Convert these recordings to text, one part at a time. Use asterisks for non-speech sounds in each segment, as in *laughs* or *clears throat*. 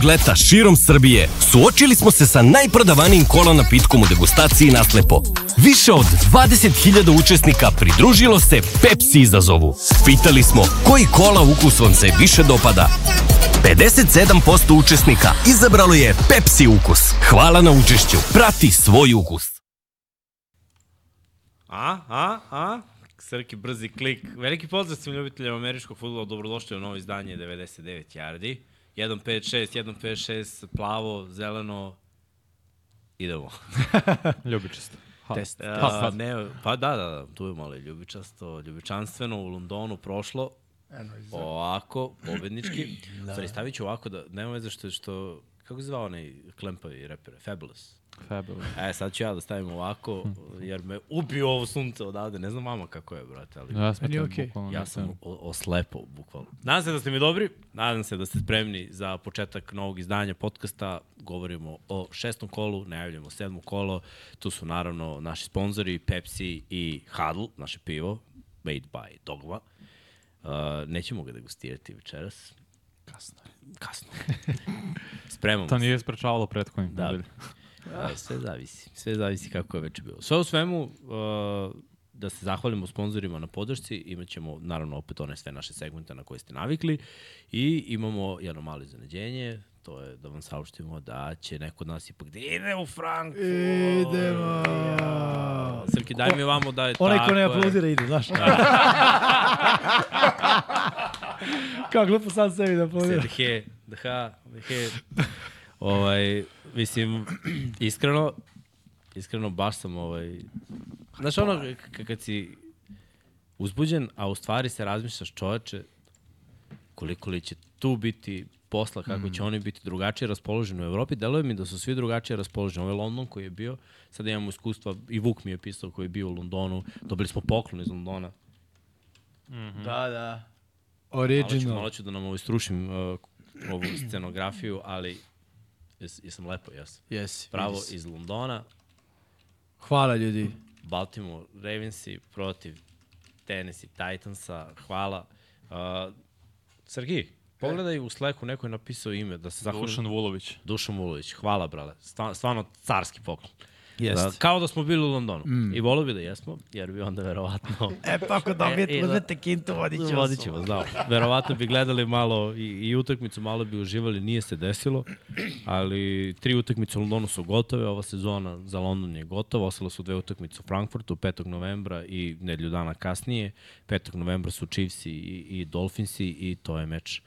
Ovog leta širom Srbije suočili smo se sa najprodavanijim kola napitkom u degustaciji naslepo. Više od 20.000 učesnika pridružilo se Pepsi izazovu. Pitali smo koji kola ukus vam se više dopada. 57% učesnika izabralo je Pepsi ukus. Hvala na učešću. Prati svoj ukus. A, a, a? Srki, brzi klik. Veliki pozdrav svim ljubiteljima američkog futbola. Dobrodošli u novo izdanje 99 yardi. 156, 156, plavo, zeleno. Idemo. *laughs* *laughs* Ljubičasto. Test. Uh, ne, pa da, da, da, tu je malo ljubičasto, ljubičanstveno u Londonu prošlo. Eno. Ovako, pobednički. *clears throat* da. Stavit ću ovako da, nema veze što, što kako se zvao onaj klempavi reper? Fabulous. Fabulous. E, sad ću ja da stavim ovako, jer me ubio ovo sunce odavde. Ne znam mama kako je, brate, ali... Ja to okej. bukvalno Ja na sam scenu. o- oslepo, bukvalno. Nadam se da ste mi dobri, nadam se da ste spremni za početak novog izdanja podcasta. Govorimo o šestom kolu, najavljamo sedmo kolo. Tu su naravno naši sponzori Pepsi i Hadl, naše pivo, made by Dogma. Uh, nećemo ga degustirati večeras. Kasno je. Kasno. *laughs* Spremamo To nije sprečavalo prethodnih Da. nedelja. A, sve zavisi. Sve zavisi kako je već bilo. Sve u svemu, uh, da se zahvalimo sponzorima na podršci, imat ćemo naravno opet one sve naše segmente na koje ste navikli i imamo jedno malo iznenađenje, to je da vam saopštimo da će neko od nas ipak da ide u Frankfurt. Idemo. Srki, daj mi vamo da je Onaj tako. ko ne aplaudira ide, znaš. Kao glupo sam sebi da aplaudira. Sedhe, dha, dhe. Ovaj, mislim, iskreno, iskreno baš sam ovaj... Znaš ono, k- kad si uzbuđen, a u stvari se razmišljaš čoveče, koliko li će tu biti posla, kako će oni biti drugačije raspoloženi u Evropi. Deluje mi da su svi drugačije raspoloženi. Ovo je London koji je bio, sada imamo iskustva, i Vuk mi je pisao koji je bio u Londonu, dobili smo poklon iz Londona. Da, da. Malo ću, Original. malo ću da nam ovo istrušim uh, ovu scenografiju, ali jes, jesam lepo, jesam. Jesi. Pravo se. iz Londona, Hvala ljudi. Baltimore Ravensi protiv Tennessee Titansa, hvala. Uh, Sergij, pogledaj u Slacku, neko je napisao ime, da se zahvalim. Dušan Vulović. Dušan Vulović, hvala brale, Stva, stvarno carski poklon. Jest. Da, kao da smo bili u Londonu. Mm. I volio bi da jesmo, jer bi onda verovatno... *laughs* E, pa ako dobijete, E, da- uzmete kintu, vodit ću Vodit ćemo, znao. Verovatno bi gledali malo i, i utakmicu, malo bi uživali, nije se desilo, ali tri utakmice u Londonu su gotove, ova sezona za London je gotova, ostalo su dve utakmice u Frankfurtu 5. novembra i nedelju dana kasnije. 5. novembra su Chiefs i, i Dolphinsi i to je meč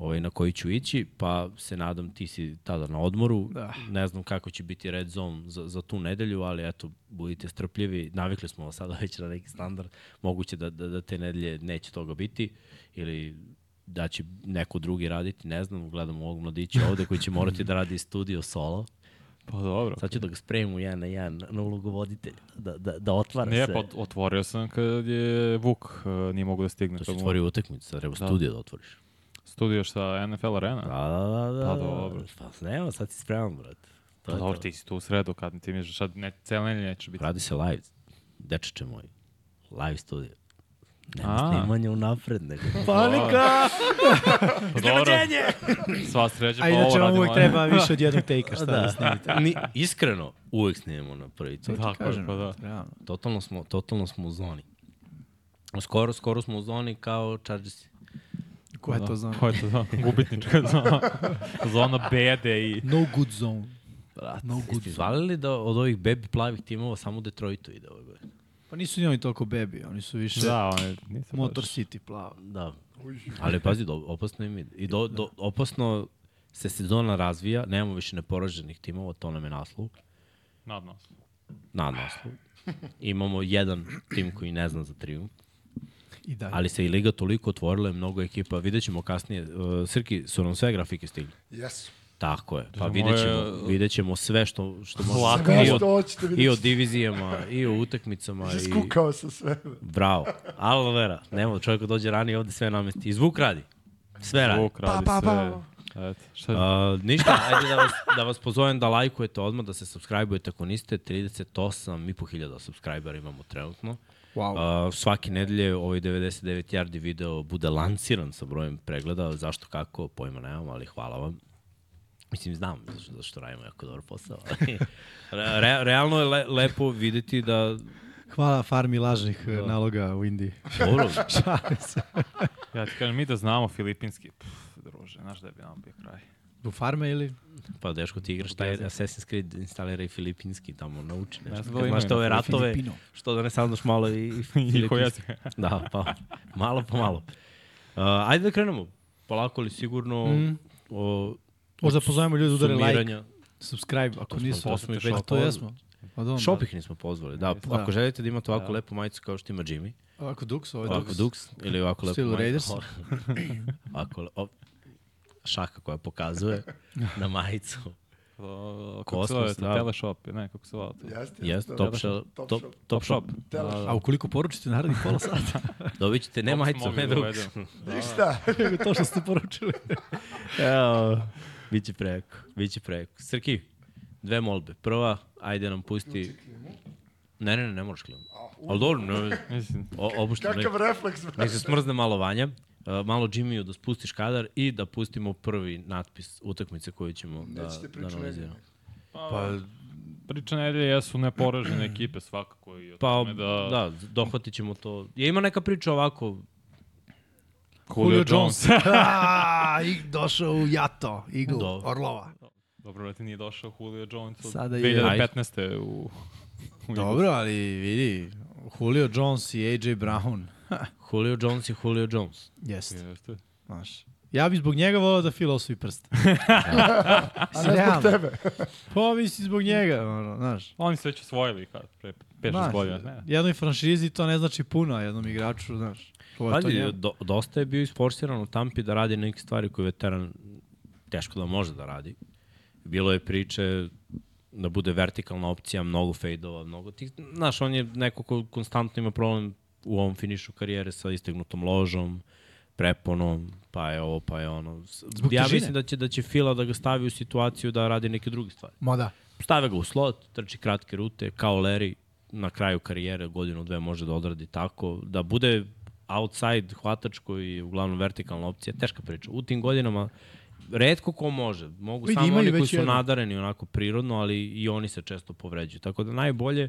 ovaj, na koji ću ići, pa se nadam ti si tada na odmoru. Da. Ne znam kako će biti red zone za, za tu nedelju, ali eto, budite strpljivi. Navikli smo vas sada već na neki standard. Moguće da, da, da te nedelje neće toga biti ili da će neko drugi raditi, ne znam, gledam ovog mladića ovde koji će morati da radi studio solo. Pa dobro. Sad ću da ga spremim u jedan na jedan na ulogu voditelja, da, da, da otvara Nije, se. pa otvorio sam kad je Vuk uh, nije mogu da stigne. To si otvorio utakmicu, sad treba studio da otvoriš. Studio sa NFL Arena. Da, da, da, da. Pa da. dobro. Pa nema, sad si spreman, brate. To Pa je dobro, to. ti si tu u sredu, kad ti mi sad ne, cijel nedelje neće biti. Radi se live, dečeče moj. Live studio. Nema A. snimanja unapred, nego... Panika! *laughs* Pa dobro, sva sreća, A pa ovo inače vam radimo. uvek treba više od jednog take-a šta da, snimite. *laughs* Ni, iskreno, uvek snimamo na prvi cuk. Tako je, pa da. Realno. Totalno smo, totalno smo u zoni. Skoro, skoro smo u zoni kao Chargersi. Ko je to zona? Ko je to zona? *laughs* Gubitnička zona. zona bede i... No good zone. Brat, no good zone. izvalili da od ovih baby plavih timova samo u Detroitu ide ove godine? Pa nisu ni oni toliko bebi, oni su više Da, on je... Nisam Motor baš- City plava. Da. Ali pazi, do, opasno im ide. I do, do, opasno se sezona razvija, nemamo više neporaženih timova, to nam je naslov. Nad nas. Na naslov. Imamo jedan tim koji ne zna za triumf. I dalje. Ali se i Liga toliko otvorila i mnogo ekipa. Vidjet ćemo kasnije. Uh, Srki, su nam sve grafike stigli. Jesu. Tako je. Pa vidjet ćemo, vidjet ćemo sve što, što može. Lako. Sve I, od, I o divizijama, i o utakmicama. I... Skukao sam sve. Bravo. Alo vera. Nema čovjek dođe ranije ovde sve namesti. I zvuk radi. Sve radi. Zvuk radi Pa, pa, sve. pa. Eto, šta? Uh, ništa, ajde da vas, da vas pozovem da lajkujete odmah, da se subscribe-ujete ako niste. 38.500 subscribera imamo trenutno. Wow. Uh, svake nedelje ovaj 99 yardi video bude lanciran sa brojem pregleda. Zašto, kako, pojma nemam, ali hvala vam. Mislim, znam zašto, zašto radimo jako dobar posao. ali *laughs* Re, realno je le, lepo videti da... Hvala farmi lažnih da. naloga u Indiji. Dobro, *laughs* Šalim se. Ja ti kažem, mi da znamo filipinski, pff, druže, znaš da bi nam bio kraj. U farme ili? pa Deško ti igraš taj Assassin's Creed, instalira i filipinski, tamo nauči nešto. Kad da li znaš te ove ratove, Filipino. što da ne saznaš malo i, i *laughs* filipinski. Da, pa malo po malo. Uh, ajde da krenemo. Polako ali sigurno Mm. o Možda pozovemo ljudi da udare like, subscribe, ako smo- nisu. to smo ih već to jesmo. Pa dobro. Shop ih nismo pozvali. Da, Da. ako želite da imate ovako lepu majicu kao što ima Jimmy, Ovako Dux, ovo je ovako Dux. Dux, ili ovako lepu Stilu majicu. Raiders. *laughs* ovako, o, šaka koja pokazuje na majicu. Kako Kosmos, se zove, da. teleshop, ne, kako se zove. to? Jeste, Yes, jeste. top, shop, top, top shop. A ukoliko poručite narednih pola *laughs* sata, Dobit ćete ne Top majicu, ne da uvedemo. *laughs* *laughs* Ništa. to što ste poručili. Evo, biće preko, biće preko. Srki, dve molbe. Prva, ajde nam pusti... Ne, ne, ne, ne moraš klimu. Ali dobro, ne, Mislim, o, obušno, nek, Kakav refleks, nek se brate. smrzne malo vanja, malo Jimmyu da spustiš kadar i da pustimo prvi natpis utakmice koju ćemo da, Nećete da analiziramo. pa, priča nedelje jesu neporažene ekipe svakako i Pa, da, da... dohvatit ćemo to. Je ima neka priča ovako, Julio Jones. *laughs* A, I došao u Jato, Iglu, Dobro. Orlova. Dobro, brate, nije došao Julio Jones od Sada je- 2015. u... u Dobro, ali vidi, Julio Jones i AJ Brown. *laughs* Julio Jones i Julio Jones. Jeste, Jeste. znaš. Ja bi zbog njega volao da Phil osvoji prst. *laughs* A ne zbog Realno. tebe. Pa misli zbog njega, ono, znaš. Oni su već osvojili kad, pre 5-6 Znaš, godina. Ne. jednoj franšizi to ne znači puno, a jednom igraču, znaš. Je Pazi, do, dosta je bio isforsiran u Tampi da radi neke stvari koje veteran teško da može da radi. Bilo je priče da bude vertikalna opcija, mnogo fejdova, mnogo tih... Znaš, on je neko ko konstantno ima problem u ovom finišu karijere sa istegnutom ložom, preponom, pa je ovo, pa je ono. Zbog ja težine. mislim da će, da će Fila da ga stavi u situaciju da radi neke druge stvari. Ma da. Stave ga u slot, trči kratke rute, kao Larry na kraju karijere, godinu, dve može da odradi tako, da bude outside hvatač koji je uglavnom vertikalna opcija, teška priča. U tim godinama redko ko može. Mogu Vidi, samo oni koji su jedno. nadareni onako prirodno, ali i oni se često povređuju. Tako da najbolje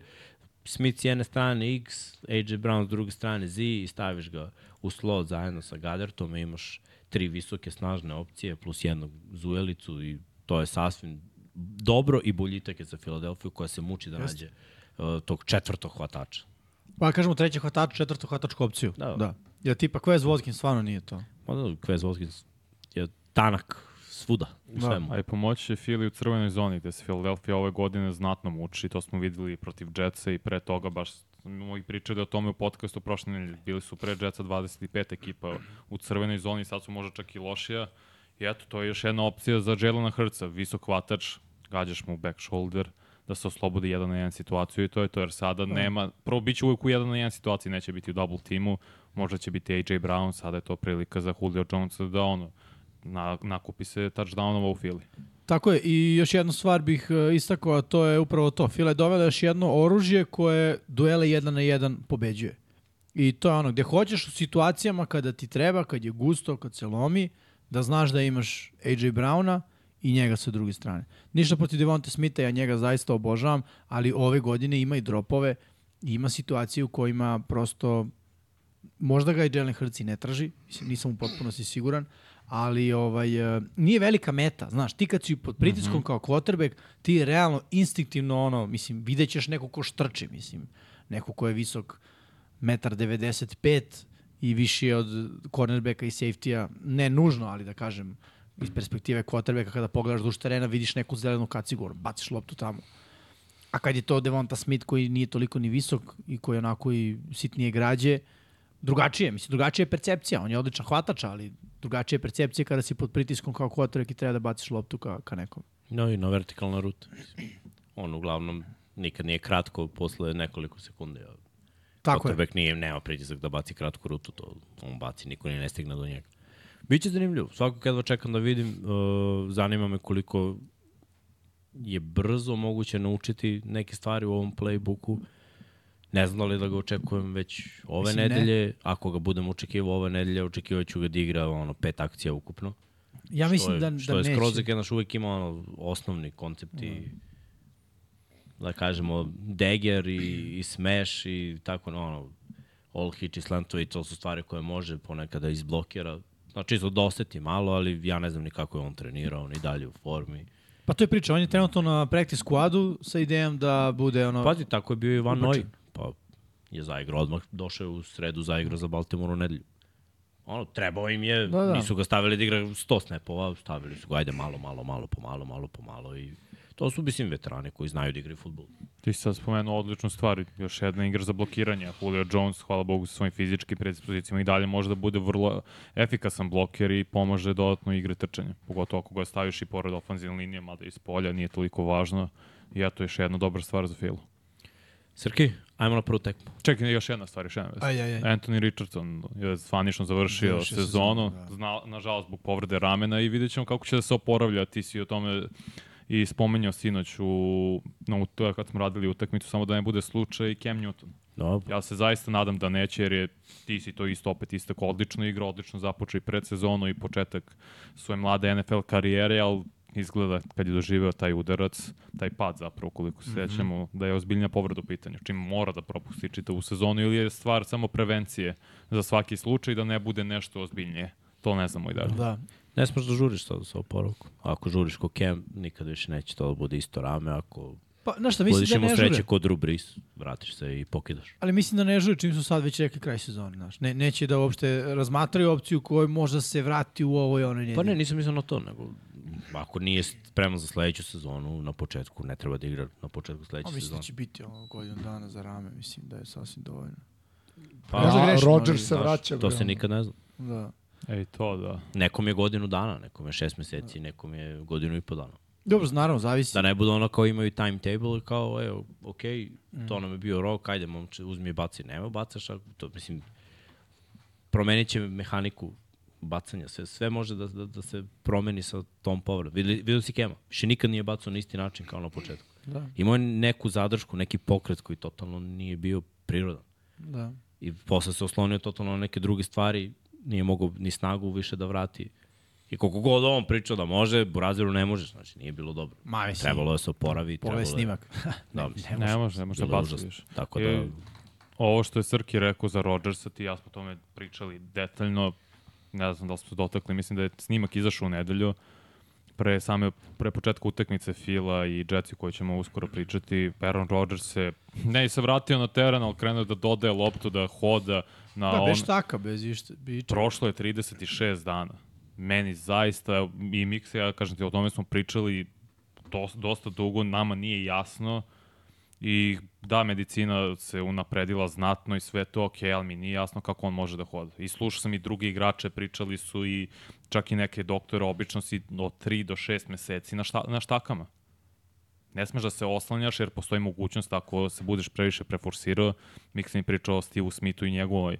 Smith s jedne strane X, AJ Brown s druge strane Z i staviš ga u slot zajedno sa Gadertom i imaš tri visoke snažne opcije plus jednog zuelicu i to je sasvim dobro i boljitak je za Filadelfiju koja se muči da nađe uh, tog četvrtog hvatača. Pa kažemo treći hvatač, četvrtu hvatačku opciju. Da. da. Jer tipa Quez Watkins stvarno nije to. Pa da, Quez Watkins je tanak svuda, u Da. svemu. A i pomoći će Fili u crvenoj zoni, gde se Philadelphia ove godine znatno muči. To smo videli protiv Jetsa i pre toga baš smo i pričali o tome u podcastu prošle nedelje. Bili su pre Jetsa 25 ekipa u crvenoj zoni, sad su možda čak i lošija. I eto, to je još jedna opcija za Jelena Hrca. Visok hvatač, gađaš mu back shoulder, da se oslobodi jedan na jedan situaciju i to je to, jer sada nema, prvo bit će uvijek u jedan na jedan situaciji, neće biti u double timu, možda će biti AJ Brown, sada je to prilika za Julio Jonesa da ono, na, nakupi se touchdownova u Fili. Tako je, i još jednu stvar bih e, istakao, a to je upravo to. Fila je dovela još jedno oružje koje duele jedan na jedan pobeđuje. I to je ono, gde hoćeš u situacijama kada ti treba, kad je gusto, kad se lomi, da znaš da imaš AJ Browna i njega sa druge strane. Ništa protiv Devonte Smitha, ja njega zaista obožavam, ali ove godine ima i dropove, ima situacije u kojima prosto možda ga i Jalen Hurts ne traži, nisam u potpunosti siguran, ali ovaj, e, nije velika meta, znaš, ti kad si pod pritiskom mm -hmm. kao quarterback, ti realno instinktivno ono, mislim, vidjet ćeš neko ko štrči, mislim, neko ko je visok 1,95 i viši je od cornerbacka i safety-a, ne nužno, ali da kažem, iz perspektive quarterbacka kada pogledaš duž terena, vidiš neku zelenu kacigu, baciš loptu tamo. A kad je to Devonta Smith koji nije toliko ni visok i koji je onako i sitnije građe, drugačije, mislim, drugačija je percepcija. On je odličan hvatač, ali drugačija je percepcija kada si pod pritiskom kao quarterback i treba da baciš loptu ka, ka nekom. No i na vertikalna ruta. On uglavnom nikad nije kratko posle nekoliko sekundi. a Tako je. Quarterback nije, nema pritisak da baci kratku rutu, to on baci, niko ni ne stigne do njega. Biće zanimljivo. Svakog jedva čekam da vidim. Uh, zanima me koliko je brzo moguće naučiti neke stvari u ovom playbooku. Ne znam da li da ga očekujem već ove Mislim, ne. nedelje. Ako ga budem očekivao ove nedelje, očekivat ću ga da igra ono, pet akcija ukupno. Ja mislim što je, da- što da je neće. skroz znaš, uvijek ima ono, osnovni koncepti da kažemo Dagger i, i Smash i tako ono all hitch i slantovi, to su stvari koje može ponekada izblokira. Znači, isto da oseti malo, ali ja ne znam ni kako je on trenirao, ni dalje u formi. Pa to je priča, on je trenutno na practice squadu sa idejom da bude ono... Pazi, tako je bio i Van Ubačen. Pa je zaigrao odmah, došao je u sredu, zaigrao za Baltimore u nedelju. Ono, trebao im je, Da, da, nisu ga stavili da igra 100 snapova, stavili su ga, ajde malo, malo, malo, pomalo, malo, pomalo i to su, mislim, veterani koji znaju da igraju futbol. Ti si sad spomenuo odličnu stvar, još jedna igra za blokiranje. Julio Jones, hvala Bogu, sa svojim fizičkim predispozicijama i dalje može da bude vrlo efikasan bloker i pomaže dodatno igre trčanja. Pogotovo ako ga staviš i pored ofenzivne linije, mada iz polja, nije toliko važno. I eto, još jedna dobra stvar za Filu. Srki, ajmo na prvu tekmu. Čekaj, još jedna stvar, još jedna vest. Aj, aj, aj. Anthony Richardson je zvanično završio, Završio sezonu, sezonu, da. zna, nažalost zbog povrede ramena i vidjet ćemo kako će da se oporavlja. Ti si o tome i spomenjao sinoć u, no, to je kad smo radili utakmicu, samo da ne bude slučaj Cam Newton. Dobro. Ja se zaista nadam da neće, jer je ti si to isto opet istako odlično igra, odlično započeo i predsezonu i početak svoje mlade NFL karijere, ali izgleda kad je doživeo taj udarac, taj pad zapravo, koliko se Mhm. sećamo, da je ozbiljna povreda u pitanju, čim mora da propusti čitavu sezonu ili je stvar samo prevencije za svaki slučaj da ne bude nešto ozbiljnije. To ne znamo i dalje. Da. Ne smeš da žuriš sad sa oporavkom. Ako žuriš ko Cam, nikad više neće to da bude isto rame. Ako Pa, znaš šta, mislim da ne sreće žure. kod Drew Brees, vratiš se i pokidaš. Ali mislim da ne žure čim su sad već rekli kraj sezone, znaš. Ne, neće da uopšte razmatraju opciju kojoj možda se vrati u ovo i ono Pa ne, nisam mislio na to, nego ako nije spreman za sledeću sezonu, na početku ne treba da igra na početku A sledeće mislim sezone. da će biti ono godinu dana za rame, mislim da je sasvim dovoljno. Pa, Možda A, grešim, Rodgers ali, se znaš, vraća. to se nikad ne zna. Da. Ej, to da. Nekom je godinu dana, nekom je šest meseci, nekom je godinu i po dana. Dobro, naravno, zavisi. Da ne bude ono kao imaju timetable, kao, evo, ok, Mm. to nam je bio rok, ajde, momče, uzmi i baci. Nema bacaš, a to, mislim, promenit će mehaniku bacanja, sve, sve može da, da, da se promeni sa tom povredom. Videli, videli si Kema, više nikad nije bacao na isti način kao na početku. Da, Imao je neku zadršku, neki pokret koji totalno nije bio prirodan. da. I posle se oslonio totalno na neke druge stvari, nije mogao ni snagu više da vrati. I koliko god on pričao da može, Buraziru ne može, znači nije bilo dobro. Ma, mislim, Trebalo je da se oporavi. Je- snimak. *laughs* Da, mislim, Ne može, ne može da užasno. više. Tako da, I ovo što je Srki rekao za Rodgersa, ti i ja smo o tome pričali detaljno, ne znam da li smo se dotakli, mislim da je snimak izašao u nedelju, pre same pre početka utakmice Fila i Jetsi koji ćemo uskoro pričati, Aaron Rodgers se ne se vratio na teren, ali krenuo da dodaje loptu, da hoda na Da, on... bez štaka, bez išta. Prošlo je 36 dana. Meni zaista, i Miksa, ja kažem ti, o tome smo pričali dosta, dosta dugo, nama nije jasno i da, medicina se unapredila znatno i sve to ok, ali mi nije jasno kako on može da hoda. I slušao sam i drugi igrače, pričali su i čak i neke doktore, obično si od 3 do 6 meseci na, šta, na štakama. Ne smeš da se oslanjaš jer postoji mogućnost ako se budeš previše preforsirao. Miksa mi pričao o Steve Smithu i njegovoj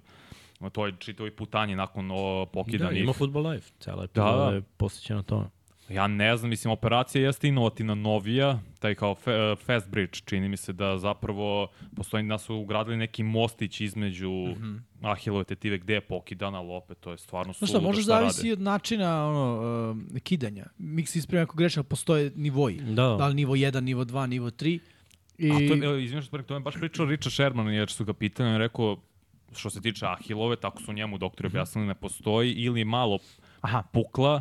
o toj čitavoj putanji nakon o, da, pokidanih. ima Football Life, cela Da, epizoda da. je posvećena tome. Ja ne znam, mislim, operacija jeste inovativna novija, taj kao fe, uh, fast bridge, čini mi se da zapravo postoji da su ugradili neki mostić između mm -hmm. Ahilove tetive gde je pokidana, ali opet to je stvarno suludo šta, može šta zavisi rade. od načina ono, uh, kidanja. Mix ispravljamo ako grešno, postoje nivoji. Da. Da li nivo 1, nivo 2, nivo 3. I... A to je, izvinjam što to je baš pričao Richard Sherman, jer su ga pitali, on je rekao, što se tiče Ahilove, tako su njemu doktori objasnili, ne postoji, ili je malo Aha. pukla,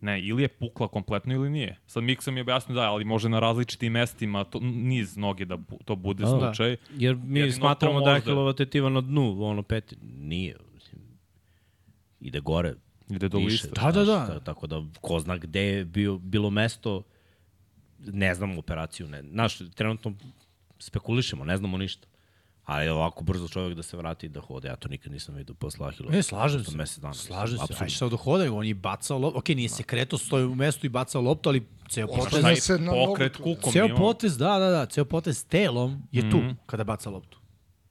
ne, ili je pukla kompletno ili nije. Sad Miksa mi je objasnio da, ali može na različitim mestima to, niz noge da bu, to bude Da. slučaj. Jer mi Jedino smatramo da. Ahilova tetiva na dnu, ono peti. Nije. Mislim, ide gore. Ide do više, lista. Da, da, da. ta- Tako da, ko zna gde je bio, bilo mesto, ne znamo operaciju. Ne. Znaš, trenutno spekulišemo, ne znamo ništa. Ali ovako brzo čovjek da se vrati i da hode, ja to nikad nisam vidio posle Ahilova. Ne, slažem se. Mesec dana. Slažem se. Apsolutno. Aj sad dohodaju, on je bacao loptu. Ok, nije se kreto, stoji u mestu i bacao loptu, ali ceo potez... Ostavlja se na Pokret kukom Ceo potez, da, da, da, ceo potez telom je tu Mhm. kada baca loptu.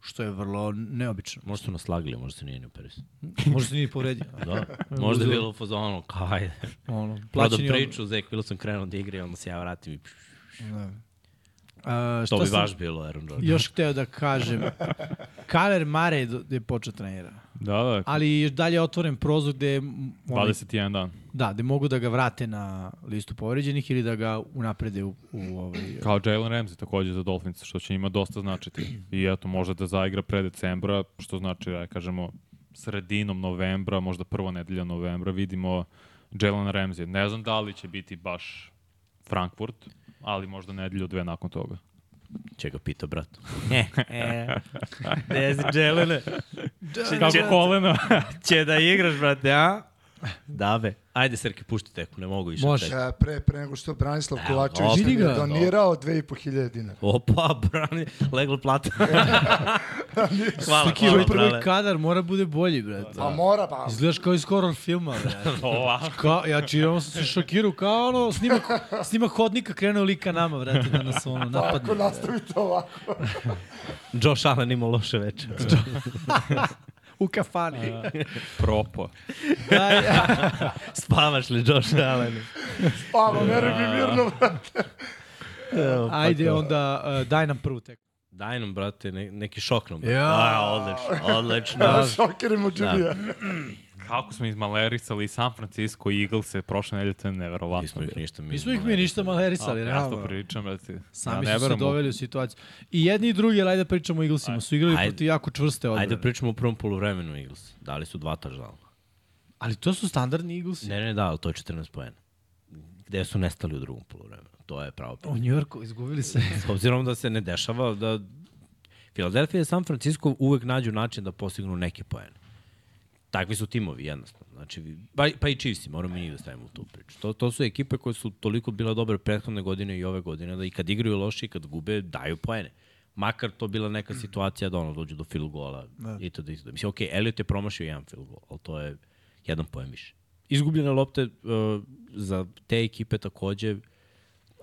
Što je vrlo neobično. Možda su nas slagli, možda se nije ni operisao. *laughs* Možda se nije povredio. *laughs* Da, možda je bilo u fazonu, kao ajde. Ono, plaćeni priču, Zek Wilson krenuo da igra i onda se ja vratim i... Da. A, To bi baš bilo Aaron Rodgers. još hteo da kažem? Kaler Mare je počeo trenira. Da, da, Ali još dalje je otvoren prozor gde, m, onaj, 21 dan. da, gde mogu da ga vrate na listu povređenih ili da ga unaprede u, u ovaj... Kao Jalen Ramsey takođe za Dolphins, što će njima dosta značiti. I eto, može da zaigra pre decembra, što znači, da kažemo, sredinom novembra, možda prva nedelja novembra, vidimo Jalen Ramsey. Ne znam da li će biti baš Frankfurt, ali možda nedelju dve nakon toga. Će ga pita, brat. *laughs* e, gde si Jelene? Kako kolena? *laughs* Će da igraš, brate, a? Dave. Ajde, Srke, pušti teku, ne mogu više. Može. Ja, pre, pre nego što Branislav Kovačević mi je donirao 2500 dinara. Opa, brani, leglo plata. *laughs* hvala, hvala, ovaj prvi brale. kadar mora bude bolji, brate. Pa mora, pa. Izgledaš kao iz horror filma, brate. *laughs* Ovako. Kao, ja čiramo sam se šokirao, kao ono, snimak, snimak hodnika krenuo lika nama, brate, da nas ono napadne. nastavite ovako. *laughs* Josh Allen ima loše večer. U kafani. Propo. *laughs* Da, ja. *laughs* Spavaš li Josh Allen? Spava, veruj mi mirno. Evo, pa Ajde to. onda, uh, daj nam prvu teku. Daj nam, brate, ne, neki šok nam. Ja. A, odlično, odlično. Šokerimo Džibija. *clears throat* Kako smo izmalerisali San Francisco i Eagles-e prošle nedelje, to je neverovatno. Nismo ih ništa mi. Mi smo ih mi ništa malerisali, Ja realno. to pričam, brate. Sami ja su se u- doveli u situaciju. I jedni i drugi, ali ajde da pričamo o Eaglesima, su igrali Ajde. protiv jako čvrste odbrane. Ajde da pričamo u prvom poluvremenu Eagles. Dali su dva touchdowna. Ali to su standardni Eaglesi. Ne, ne, da, ali to je 14 poena. Gde su nestali u drugom poluvremenu? To je pravo U pitanje. Njujorku izgubili se. *laughs* S obzirom da se ne dešava da Philadelphia i San Francisco uvek nađu način da postignu neke poene. Takvi su timovi, jednostavno. Znači, pa, pa i Chiefs, moramo i njih da stavimo u tu priču. To, to su ekipe koje su toliko bile dobre prethodne godine i ove godine, da i kad igraju loše i kad gube, daju poene. Makar to bila neka situacija da ono dođe do field goala da. i to da isto. Mislim, ok, Elliot je promašio jedan field goal, ali to je jedan poen više. Izgubljene lopte uh, za te ekipe takođe,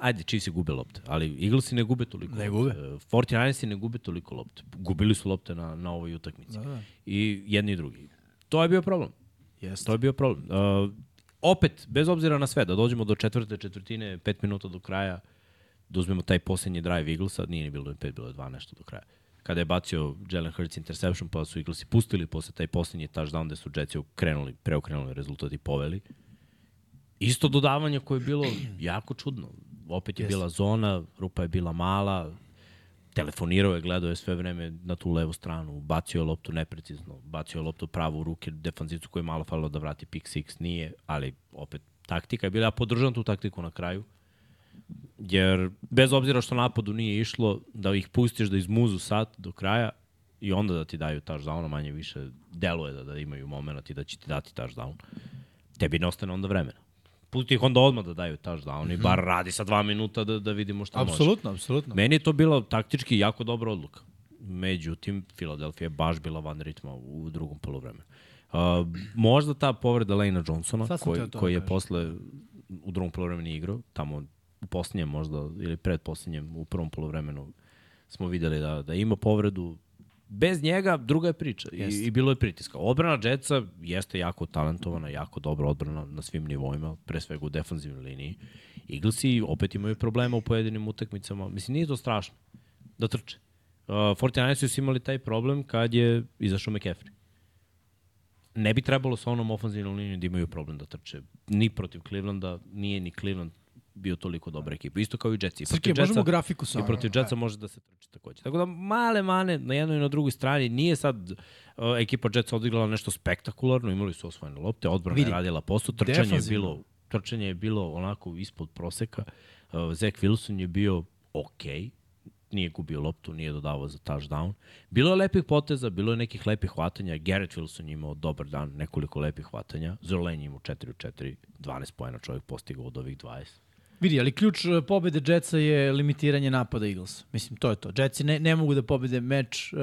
ajde, Chiefs gube lopte, ali Eaglesi ne gube toliko. Ne lopte. gube. Uh, 49ersi ne gube toliko lopte. Gubili su lopte na, na ovoj utakmici. Da, da. I jedni i drugi. To je bio problem. Jeste. To je bio problem. Uh, opet, bez obzira na sve, da dođemo do četvrte četvrtine, pet minuta do kraja, da uzmemo taj posljednji drive Eaglesa, nije ni bilo pet, bilo je dva nešto do kraja. Kada je bacio Jalen Hurts interception, pa su Eaglesi pustili posle taj posljednji touchdown gde su Jetsi krenuli, preokrenuli rezultat i poveli. Isto dodavanje koje je bilo jako čudno. Opet je Jeste. bila zona, rupa je bila mala, telefonirao je, gledao je sve vreme na tu levu stranu, bacio je loptu neprecizno, bacio je loptu pravo u ruke defanzivcu koji je malo falilo da vrati pick six, nije, ali opet taktika je bila, ja podržam tu taktiku na kraju, jer bez obzira što napadu nije išlo, da ih pustiš da izmuzu sat do kraja i onda da ti daju touchdown, manje više deluje da, da imaju moment i da će ti dati touchdown, tebi ne ostane onda vremena. Pusti ih onda odmah da daju touchdown i bar radi sa dva minuta da, da vidimo šta može. Apsolutno, apsolutno. Meni je to bila taktički jako dobra odluka. Međutim, Philadelphia je baš bila van ritma u drugom polovremenu. Uh, možda ta povreda Lejna Johnsona, koji, da koji je posle u drugom polovremenu igrao, tamo u posljednjem možda, ili pred posljednjem, u prvom polovremenu smo videli da, da ima povredu. Bez njega druga je priča I, i bilo je pritiska. Odbrana Jetsa jeste jako talentovana, jako dobra odbrana na svim nivoima, pre svega u defanzivnoj liniji. Eaglesi opet imaju problema u pojedinim utakmicama. Mislim, nije to strašno da trče. Uh, 49 su imali taj problem kad je izašao McCaffrey. Ne bi trebalo sa onom ofenzivnom linijom da imaju problem da trče. Ni protiv Clevelanda, nije ni Cleveland bio toliko dobra ekipa. Isto kao i Jetsi. I Srke, protiv možemo Jetsa- grafiku I samo. protiv Jetsa može da se trči takođe. Tako da male mane na jednoj i na drugoj strani nije sad uh, ekipa Jetsa odigrala nešto spektakularno, imali su osvojene lopte, odbrana je radila posao, trčanje je defanzivno. bilo trčanje je bilo onako ispod proseka. Uh, Zach Wilson je bio okej, nije gubio loptu, nije dodavao za touchdown. Bilo je lepih poteza, bilo je nekih lepih hvatanja. Garrett Wilson je imao dobar dan, nekoliko lepih hvatanja. Zerlane je imao 4 u 4, 12 pojena čovjek postigao od ovih 20. Vidi, ali ključ e, pobede Jetsa je limitiranje napada Eagles. Mislim, to je to. Jetsi ne, ne mogu da pobede meč. Uh,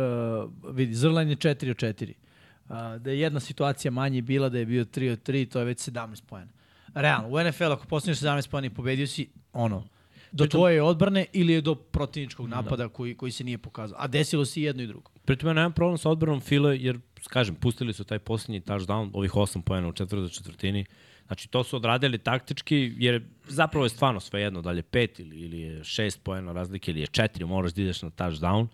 vidi, Zrlan je 4 od 4. Uh, da je jedna situacija manje bila, da je bio 3 od 3, to je već 17 pojena. Realno, u NFL ako postigneš 17 pojena i pobedio si, ono, do tvoje odbrane ili je do protivničkog napada koji, koji se nije pokazao. A desilo se i jedno i drugo. Pritom ja nemam problem sa odbranom File, jer, kažem, pustili su taj posljednji touchdown, ovih 8 pojena u četvrtoj četvrtini, Znači, to su odradili taktički, jer zapravo je stvarno sve jedno, da li je pet ili, ili je šest poena razlike ili je četiri, moraš da ideš na touchdown.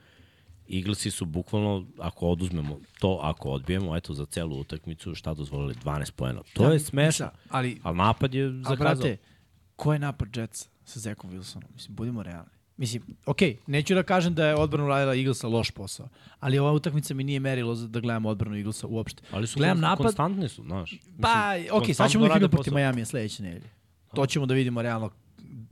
Eaglesi su bukvalno, ako oduzmemo to, ako odbijemo, eto, za celu utakmicu, šta dozvolili? 12 poena. To Ja, je smešno. Ali- ali napad je A zakazao. brate, ko je napad Jetsa sa Zekom Wilsonom? Mislim, budimo realni. Mislim, okej, neću da kažem da je odbrana uradila Eaglesa loš posao, ali ova utakmica mi nije merilo da gledam odbranu Eaglesa uopšte. Ali su Gledam napad- konstantni su, znaš. Pa, Mislim, okej, sad ćemo da vidimo protiv. Majamija sledeće nedelje. To ćemo da vidimo realno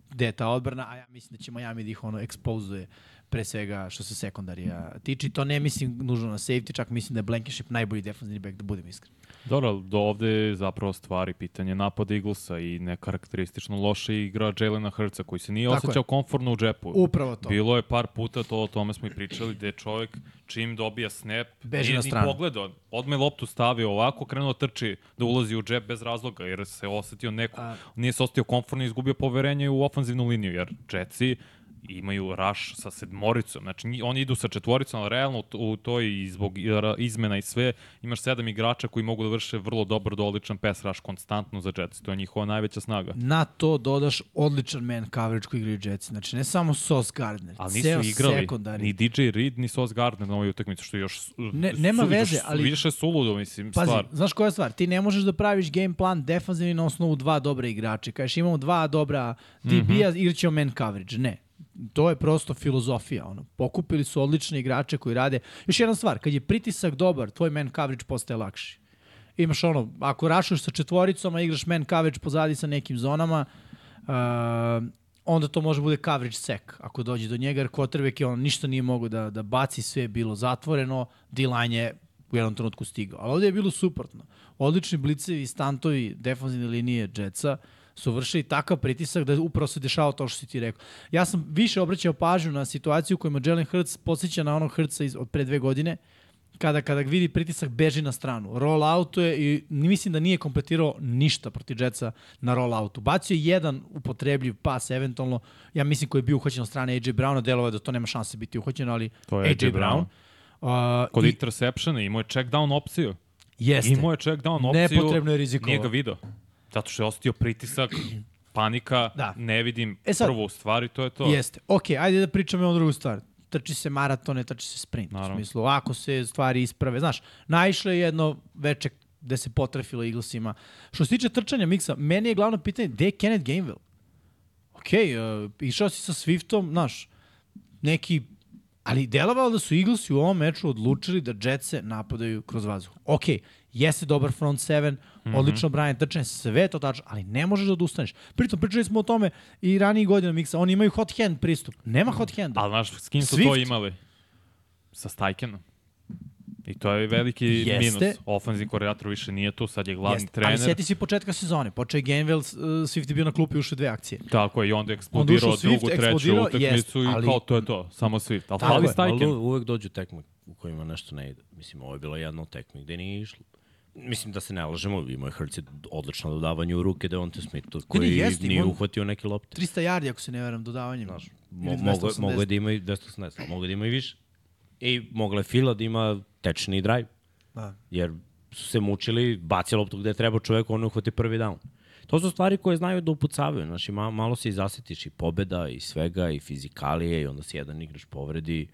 gde je ta odbrana, a ja mislim da će Miami da ih ono ekspozuje pre svega što se sekundarija tiče. To ne mislim nužno na safety, čak mislim da je Blankenship najbolji defensivni back, da budem iskren. Dobro, do ovde je zapravo stvari pitanje napada Eaglesa i nekarakteristično loše igra Jalena Hrca koji se nije Tako osjećao je. komfortno u džepu. Upravo to. Bilo je par puta, to o tome smo i pričali, gde čovjek čim dobija snap, Beži nije na ni pogledao, odme loptu stavio ovako, krenuo da trči da ulazi u džep bez razloga, jer se osetio neko, A- nije se osetio komfortno i izgubio poverenje u ofanzivnu liniju, jer Jetsi imaju rush sa sedmoricom, znači oni idu sa četvoricom, ali realno u to- u toj i zbog izmena i sve imaš sedam igrača koji mogu da vrše vrlo dobar do odličan pass rush konstantno za Jetsi, to je njihova najveća snaga. Na to dodaš odličan man coverage koji igraju Jetsi. Znači, ne samo Sauce Gardner, Ali nisu ceo igrali sekundari. ni DJ Reed, ni Sauce Gardner na ovoj utakmici, što je još Ne- nema su- veze, ali- Više suludo, mislim, Pazi, stvar. znaš koja je stvar? Ti ne možeš da praviš game plan defanzivni na osnovu dva dobra igrača. Kažeš imamo dva dobra DB-a, mm -hmm. igraćemo man coverage. Ne. To je prosto filozofija. Ono. Pokupili su odlične igrače koji rade. Još jedna stvar, kad je pritisak dobar, tvoj man coverage postaje lakši. Imaš ono, ako rašuješ sa četvoricom, a igraš man coverage pozadi sa nekim zonama, uh, onda to može bude coverage sec ako dođe do njega, jer quarterback je on ništa nije mogao da, da baci, sve je bilo zatvoreno, D-line je u jednom trenutku stigao. Ali ovde je bilo suprotno. Odlični blicevi, stantovi, defanzivne linije Jetsa su vršili takav pritisak da upravo se dešava to što si ti rekao. Ja sam više obraćao pažnju na situaciju u kojima Jalen Hurts podsjeća na onog Hurtsa iz, od pre dve godine, kada kada vidi pritisak beži na stranu. Roll outuje i mislim da nije kompletirao ništa protiv Jetsa na roll outu. Bacio je jedan upotrebljiv pas eventualno, ja mislim koji je bio uhvaćen od strane AJ Browna, delovao je da to nema šanse biti uhvaćeno, ali To je AJ AJ Brown. Uh, Kod i- interceptiona imao je check down opciju. Jeste. Imao je check down opciju. Nepotrebno je rizikovao. Nije ga video. Zato što je osetio pritisak, *clears throat* panika, Da. ne vidim E sad- prvu stvar i to je to. Jeste. Ok, ajde da pričamo o drugu stvar. Trči se maraton, ne trči se sprint. Naravno. U smislu, ako se stvari isprave. Znaš, naišlo je jedno veče gde se potrefilo Eaglesima. Što se tiče trčanja miksa, meni je glavno pitanje, gde je Kenneth Gainwell? Ok, uh, išao si sa Swiftom, znaš, neki Ali delovalo da su Eaglesi u ovom meču odlučili da Jetse napadaju kroz vazduh. Ok, jeste dobar front seven, mm Mhm. -hmm. odlično branje trčanje, sve to tačno, ali ne možeš da odustaneš. Pritom, pričali smo o tome i ranijih godina miksa, oni imaju hot hand pristup. Nema hot handa. Ali znaš, s kim su to Swift. imali? Sa Stajkenom. I to je veliki Jeste. minus. Ofenzivni koordinator više nije tu, sad je glavni Jeste, trener. Ali sjeti se početka sezone. Počeo je Gainwell, uh, Swift je bio na klupi ušle dve akcije. Tako je, i onda je Onda eksplodirao ušao Swift, drugu, treću eksplodirao, utakmicu jest, i ali- kao to je to, samo Swift. Ali fali je, Stajken. Ali uvek dođu tekme u kojima nešto ne ide. Mislim, ovo je bila jedna od tekmi gde nije išlo. Mislim da se ne lažemo, imao je Hrci odlično dodavanje u ruke Devonte Smithu, koji jeste, nije on- uhvatio neke lopte. 300 yardi, ako se ne veram, dodavanjem. Znaš, mo, mogo, 280. mogo je da ima i 280, ali mogo je da ima i više. I mogla je Fila da ima tečni drive, Da. jer su se mučili, baci loptu gde treba čovek, on uhvati prvi down. To su stvari koje znaju da upucavaju. Znači, malo, malo se i zasetiš i pobeda i svega i fizikalije i onda se jedan igrač povredi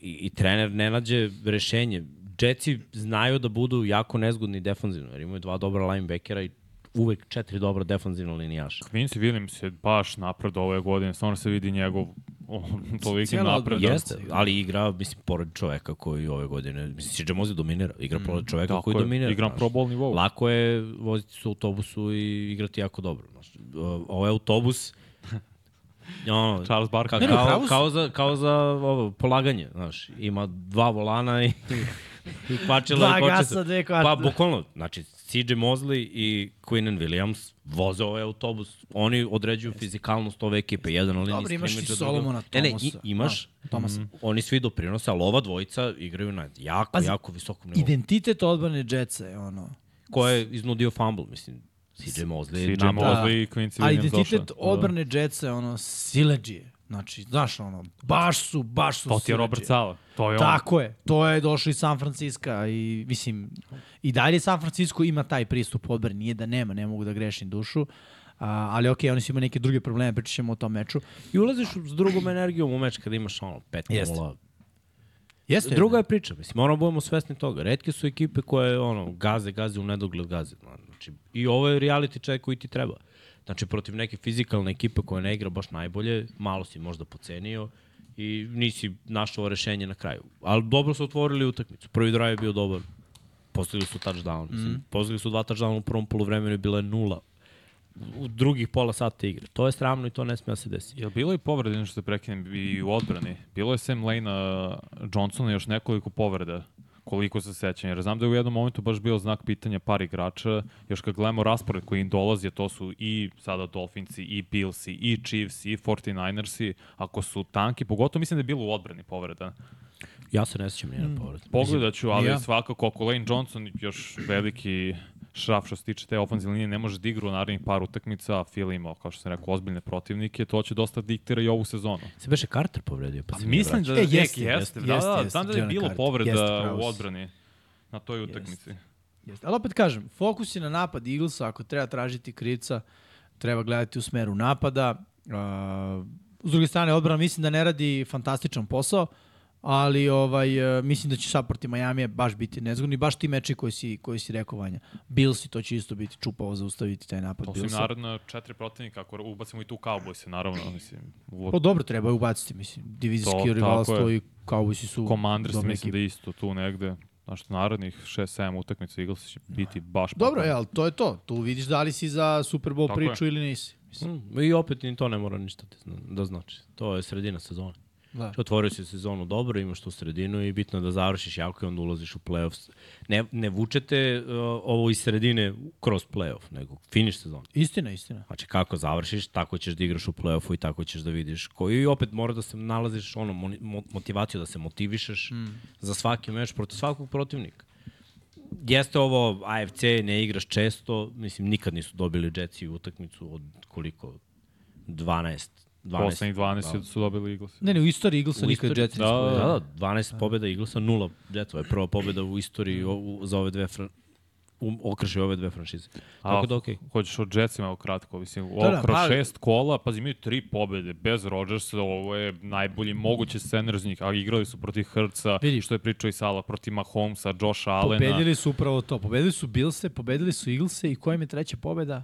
i, i trener ne nađe rešenje. Jetsi znaju da budu jako nezgodni defanzivno, jer imaju dva dobra linebackera i uvek četiri dobra defanzivna linijaša. Quincy Williams je baš napred ove godine, stvarno se vidi njegov *laughs* toliki napred. Jeste, ali igra, mislim, pored čoveka koji ove godine, mislim, CJ Mosley dominira, igra pored čoveka koji je, dominira. igra. Pro Bowl nivou. Lako je voziti se u autobusu i igrati jako dobro. Znaš. O- Ovo je autobus, *laughs* ono, Charles Barkley. Kao, si. kao, za, kao za ovo, polaganje, znaš, ima dva volana i *laughs* *laughs* kvačila Dva i kočica. gasa, dve. Pa, bukvalno, znači, CJ Mosley i Quinnen Williams voze ovaj autobus, oni određuju fizikalnost ove ekipe, jedan liniji Dobro, imaš i skrimidža, Solomona Ne, ne, Thomasa. i, imaš, Da, Thomasa. mm, oni svi doprinose, ali ova dvojica igraju na jako, Pazi, jako visokom nivou. Identitet odbrane Jetsa je ono... Ko je iznudio fumble, mislim, CJ Mosley. CJ Mosley i Quincy Ali Williams identitet došao. odbrane Jetsa je ono sileđije. Znači, znaš ono, baš su, baš su To ti je. Robert Sala. To je on. Tako je, to je došlo iz San Francisco i mislim, i dalje San Francisco ima taj pristup odbrani, nije da nema, ne mogu da grešim dušu, a, ali okej, oni su imali neke druge probleme, pričat ćemo o tom meču. I ulaziš s drugom energijom u meč kada imaš ono 5-0. Jeste. Jeste, Druga je priča, mislim, moramo budemo svesni toga. Redke su ekipe koje, ono, gaze, gaze u nedogled gaze. Znači, I ovo je reality check koji ti treba. Znači, protiv neke fizikalne ekipe koja ne igra baš najbolje, malo si možda pocenio i nisi našao rešenje na kraju. Ali dobro su otvorili utakmicu. Prvi drive je bio dobar. Postigli su touchdown. Mislim, mm. Postigli su dva touchdowna u prvom polovremenu i bila je nula u drugih pola sata igre. To je sramno i to ne smije da se desi. Jel bilo i povrede, nešto da prekinem, i u odbrani? Bilo je Sam Lane Johnsona još nekoliko povreda koliko se sećam, jer znam da je u jednom momentu baš bio znak pitanja par igrača, još kad gledamo raspored koji im dolazi, to su i sada Dolphinsi, i Billsi, i Chiefs, i 49ersi, ako su tanki, pogotovo mislim da je bilo u odbrani povreda. Ja se ne sjećam nije na povred. Pogledat ću, ali ja. svakako ako Lane Johnson još veliki šraf što se tiče te ofenzivne linije ne može da igra u narednih par utakmica, Phil ima, kao što sam rekao, ozbiljne protivnike, to će dosta diktira i ovu sezonu. Se beše Carter povredio, pa, se Mislim da E, e, jeste, jeste, jeste, jeste, da, jeste, da, jeste, znam da je bilo povreda jeste, u odbrani na toj utakmici. Jeste. Ali opet kažem, fokus je na napad Eaglesa, ako treba tražiti krica, treba gledati u smeru napada. Uh, s druge strane, odbrana mislim da ne radi fantastičan posao, ali ovaj uh, mislim da će sad protiv Majamija baš biti nezgodni, baš ti meči koji si, koji si rekao Vanja. Bilsi, to će isto biti čupavo zaustaviti taj napad Osim Billsa. naravno četiri protivnika, ako ubacimo i tu Cowboyse, naravno, mislim, u Pa dobro, treba je ubaciti, mislim. Divizijski rivalstvo je. i Cowboysi su Commanders, mislim ekipa. da je isto tu negde. Znaš, narednih 6-7 utakmica Eagles će biti baš Dobro, je, ali to je to. Tu vidiš da li si za Super Bowl Tako je. priču ili nisi. Mislim, Mm, I opet ni to ne mora ništa da da znači. To je sredina sezone. Da. Otvorio si sezonu dobro, imaš tu sredinu i bitno je da završiš jako i onda ulaziš u playoffs. Ne, ne vučete uh, ovo iz sredine kroz playoff, nego finiš sezonu. Istina, istina. Znači kako završiš, tako ćeš da igraš u play-offu i tako ćeš da vidiš koji i opet mora da se nalaziš ono mo, motivaciju da se motivišeš mm. za svaki meč protiv svakog protivnika. Jeste ovo AFC, ne igraš često, mislim nikad nisu dobili Jetsi utakmicu od koliko 12 12 Poslednjih 12 su dobili Eagles. Ne, ne, u istoriji Eaglesa nikad Jetsi da, nisu pobedili. da, da, 12 pobjeda Eaglesa, nula Jetsova je prva pobjeda u istoriji o, u, za ove dve fran, u, okrše ove dve franšize. Tako da okej. Hoćeš o Jetsima evo kratko, mislim, Da, da, da, kroz pa- šest kola, pazi, imaju tri pobede, bez Rodgersa, ovo je najbolji mogući scenar za njih, a igrali su protiv Hrca, Vidi. što je pričao i Sala, protiv Mahomesa, Josha Allena. Pobedili su upravo to. Pobedili su Billse, pobedili su Eaglese i koja im je treća pobeda?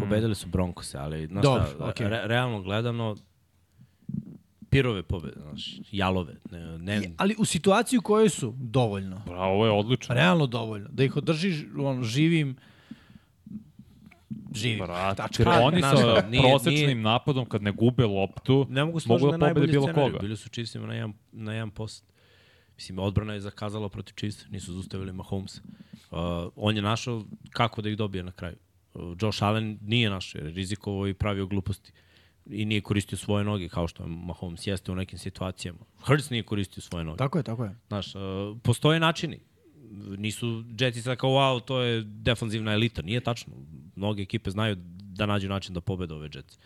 Pobedili su Broncose, ali znaš Dobro, šta, okej. re, realno gledano, pirove pobede, znaš, jalove. Ne, ne, Je, ali u situaciji u kojoj su, dovoljno. Bravo, ovo je odlično. Realno dovoljno. Da ih održiš on, živim, živim. Brate, Tačka. oni sa prosečnim nije- napadom, kad ne gube loptu, ne mogu mogu da na pobede bilo scenariju. koga. Bili su Chiefsima na jedan, na jedan post. Mislim, odbrana je zakazala protiv Chiefs, nisu zustavili Mahomes. Uh, on je našao kako da ih dobije na kraju. Josh Allen nije našao, jer je rizikovao i pravio gluposti. I nije koristio svoje noge, kao što je Mahomes jeste u nekim situacijama. Hurts nije koristio svoje noge. Tako je, tako je. Znaš, uh, postoje načini. Nisu Jetsi sad kao, wow, to je defanzivna elita. Nije tačno. Mnoge ekipe znaju da nađu način da pobede ove Jetsi.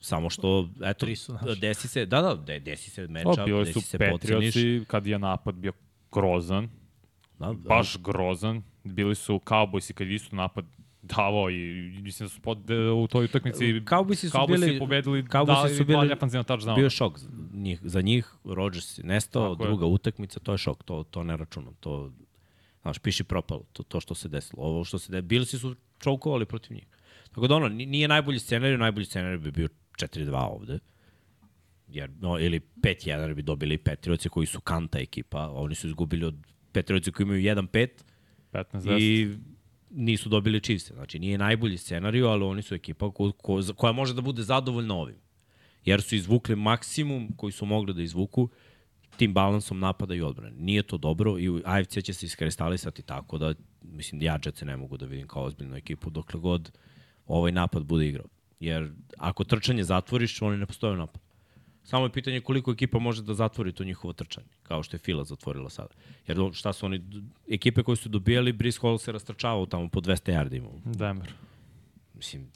Samo što, eto, su desi se, da, da, de, desi se meča, bili desi su se poceniš. Patriotsi, kad je napad bio grozan, Da, baš grozan. Bili su Cowboysi kad je isto napad davao i mislim da su pod, u toj utakmici Cowboysi su Cowboysi bili- pobedili, Cowboysi dali su dva bili- defanzivna touchdowna. bio je šok za njih, za njih Rodgers je nestao, Tako je. druga utakmica, to je šok, to, to ne računam, to, znaš, piši propalo, to, to što se desilo. Ovo što se desilo, Billsi su čokovali protiv njih. Tako da ono, ni- nije najbolji scenarij, najbolji scenarij bi bio 4-2 ovde, jer, no, ili 5-1 jer bi dobili Patriotsi koji su kanta ekipa, oni su izgubili od Patriotsi koji imaju 1-5 15 i nisu dobili Chiefs. Znači, nije najbolji scenariju, ali oni su ekipa ko, ko, koja može da bude zadovoljna ovim. Jer su izvukli maksimum koji su mogli da izvuku tim balansom napada i odbrane. Nije to dobro i AFC će se iskristalisati tako da, mislim, ja Jetsi ne mogu da vidim kao ozbiljnu ekipu dokle god ovaj napad bude igrao. Jer ako trčanje zatvoriš, oni ne postoje u napadu. Samo je pitanje koliko ekipa može da zatvori to njihovo trčanje, kao što je Fila zatvorila sada. Jer šta su oni, ekipe koje su dobijali, Brice Hall se rastrčavao tamo po 200 yardi imao. Denver. Mislim,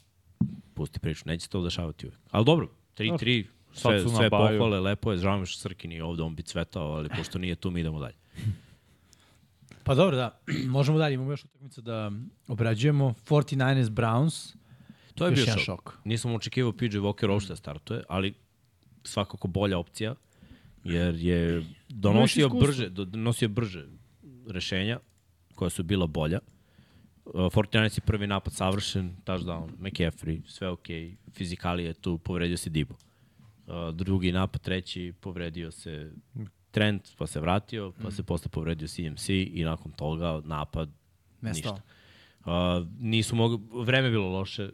pusti priču, neće se to dešavati uvek. Ali dobro, 3-3, Sve, sve pohvale, lepo je, žao mi što Srki nije ovde, on bi cvetao, ali pošto nije tu, mi idemo dalje. Pa dobro, da. *clears throat* Možemo dalje, imamo još utakmica da obrađujemo. 49ers Browns. To je Još bio šok. šok. Nisam očekivao PJ Walker uopšte da startuje, ali svakako bolja opcija, jer je donosio brže, do- donosio brže rešenja koja su bila bolja. Uh, 49ers je prvi napad savršen, touchdown, McCaffrey, sve ok, fizikali je tu, povredio se Dibo. Uh, drugi napad, treći, povredio se Trent, pa se vratio, pa se posle povredio CMC i nakon toga napad Nestao. ništa. Uh, nisu mogli, vreme bilo loše,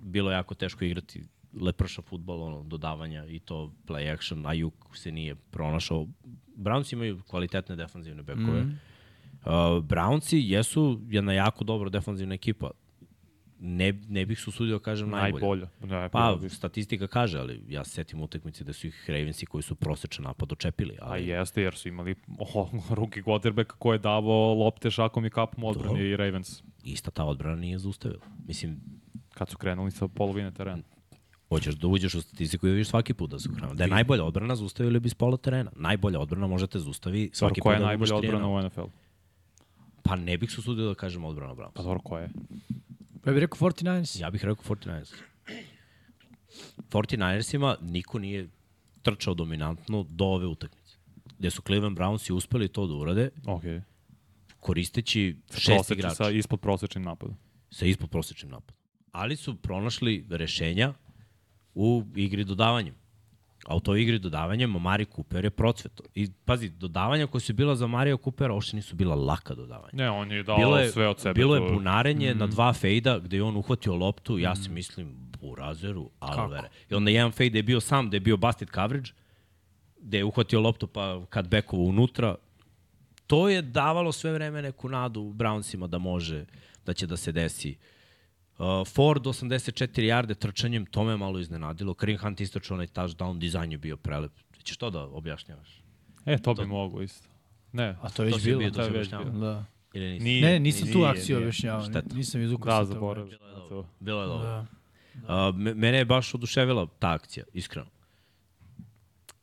bilo jako teško igrati leprša futbol, ono, dodavanja i to play action, Ayuk se nije pronašao. Browns imaju kvalitetne defanzivne bekove. Mm. Uh, Brownsi jesu jedna jako dobra defanzivna ekipa. Ne, ne bih se usudio da kažem najbolja. Najbolja. Ne, Pa, bi- statistika kaže, ali ja se setim utakmice da su ih Ravensi koji su prosečan napad očepili. A Ali, jeste, jer su imali oh, *laughs* ruki quarterback ko je davao lopte šakom i kapom odbrani i Ravens. ista ta odbrana nije zaustavila. Mislim, Kad su krenuli sa polovine terena. Hoćeš da uđeš u statistiku i da vidiš svaki put da su hrana. Da je najbolja odbrana, zaustavili bi s pola terena. Najbolja odbrana možete zaustavi svaki put koja je da najbolja odbrana u NFL? Pa ne bih se usudio da kažem odbrana Browns. Pa dobro, koja je? Ja bih rekao 49ers. Ja bih rekao 49ers. 49ersima niko nije trčao dominantno do ove utakmice. Gde su Cleveland Brownsi uspeli to da urade Ok. koristeći šest igrača sa ispod prosečnim napadom. sa ispod prosečnim napadom. Ali su pronašli rešenja u igri dodavanjem. A u toj igri dodavanjem Mari Cooper je procveto. I pazi, dodavanja koja su bila za Mario Coopera uopšte nisu bila laka dodavanja. Ne, on je dao Bilo je, sve od sebe. bilo je bunarenje mm. na dva fejda gde je on uhvatio loptu, ja se mislim burazeru, alovere. I onda jedan fejd je bio sam, da je bio busted coverage, gde je uhvatio loptu pa kad bekovo unutra. To je davalo sve vreme neku nadu Brownsima da može, da će da se desi. Uh, Ford 84 jarde trčanjem, to me malo iznenadilo. Kareem Hunt istočio onaj touchdown, dizajn je bio prelep. Ćeš to da objašnjavaš? E, to bi mogo isto. Ne, A to je To već bilo. bio, to to je već objašnjavao. Da. Ili nisi? Nije, Ne, nisam tu nije, akciju nije. objašnjavao. Šteta. Nisam izvukao Da, sa toga. zaboravio. To. Bilo je dobro. Da. Uh, me- mene je baš oduševila ta akcija, iskreno.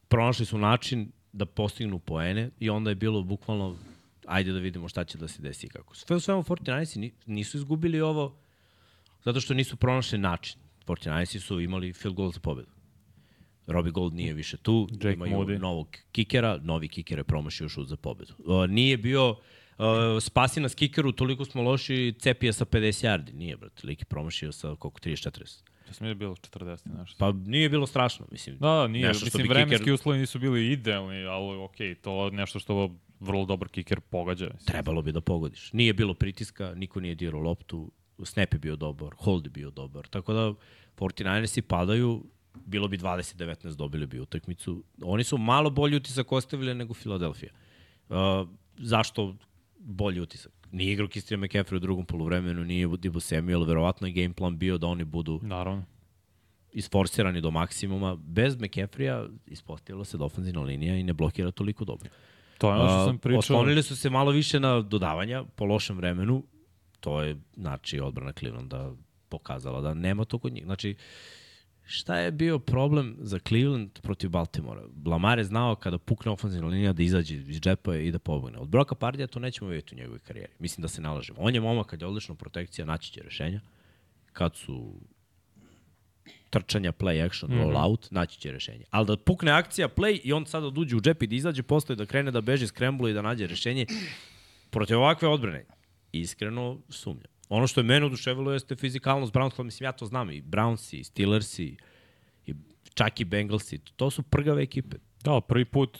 Pronašli su način da postignu poene i onda je bilo bukvalno ajde da vidimo šta će da se desi i kako. Sve u svemu 49 ni- nisu izgubili ovo zato što nisu pronašli način. 49 su imali field goal za pobedu. Robbie Gold nije više tu, Jake imaju Moody. novog kikera, novi kiker je promašio šut za pobedu. Uh, nije bio uh, spasi nas kikeru, toliko smo loši, cepije sa 50 yardi. Nije, brate, lik je promašio sa koliko, 30-40. Ja sam je bilo 40 nešto. Pa nije bilo strašno, mislim. Da, da, nije. nešto što Mislim, vremenski kiker- uslovi nisu bili idealni, ali okej, to je nešto što vrlo dobar kiker pogađa. Mislim. Trebalo bi da pogodiš. Nije bilo pritiska, niko nije dirao loptu, snap je bio dobar, hold je bio dobar. Tako da 49ersi padaju, bilo bi 20-19, dobili bi utakmicu. Oni su malo bolji utisak ostavili nego Filadelfija. Uh, zašto bolji utisak? Nije igrao Christian McCaffrey u drugom polovremenu, nije Dibu Samuel, verovatno je game plan bio da oni budu Naravno. isforsirani do maksimuma. Bez McCaffreya ispostavilo se ofenzivna linija i ne blokira toliko dobro. To je ono što A, sam pričao. Oslonili su se malo više na dodavanja po lošem vremenu. To je, znači, odbrana Clevelanda pokazala da nema to kod njih. Znači, šta je bio problem za Cleveland protiv Baltimora? Lamar je znao kada pukne ofenzivna linija da izađe iz džepa i da pobegne. Od Broka Pardija to nećemo vidjeti u njegovoj karijeri. Mislim da se nalažemo. On je momak kad je odlična protekcija, naći će rešenja. Kad su trčanja, play action, roll out, naći će rešenje. Ali da pukne akcija, play i on sada da uđe u džep i da izađe posle da krene da beži, skremblu i da nađe rešenje, protiv ovakve odbrane, iskreno sumnjam. Ono što je mene oduševilo jeste fizikalnost Brownsa, mislim ja to znam, i Brownsi, i Steelersi, i čak i Bengalsi, to su prgave ekipe. Da, prvi put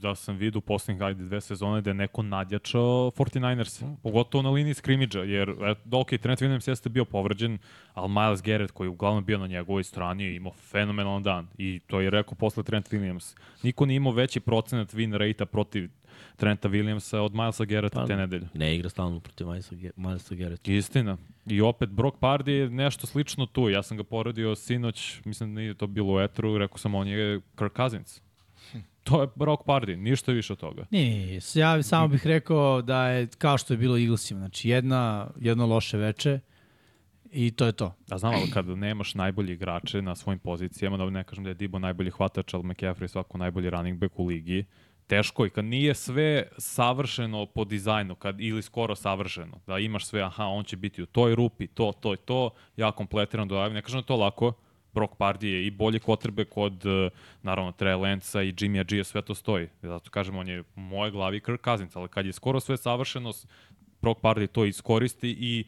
da sam vidio u poslednjih ajde dve sezone da je neko nadjačao 49ers, pogotovo na liniji skrimidža, jer et, ok, Trent Williams jeste bio povređen, ali Miles Garrett koji je uglavnom bio na njegovoj strani je imao fenomenalan dan i to je rekao posle Trent Williams. Niko nije imao veći procenat win rate-a protiv Trenta Williamsa od Milesa Garretta Pa, te nedelje. Ne igra stalno protiv Milesa Milesa Garretta. Istina. I opet Brock Pardy je nešto slično tu. Ja sam ga poredio sinoć, mislim da nije to bilo u etru, rekao sam on je Kirk Cousins. To je Brock Pardy, ništa više od toga. Nije, nije, nije. Ja samo bih rekao da je kao što je bilo Eaglesima. Znači, jedna, jedno loše veče I to je to. Da znam, ali kada nemaš najbolji igrače na svojim pozicijama, da ne kažem da je Dibo najbolji hvatač, ali McCaffrey svako najbolji running back u ligi, teško i kad nije sve savršeno po dizajnu, kad ili skoro savršeno, da imaš sve, aha, on će biti u toj rupi, to, to i to, ja kompletiram dodavim, ne kažem da to lako, Brock Pardy je i bolji quarterback od, eh, naravno, Trey Lance-a i Jimmy G, sve to stoji. Zato kažem, on je u moje glavi Kirk Cousins, ali kad je skoro sve savršeno, Brock Pardy to iskoristi i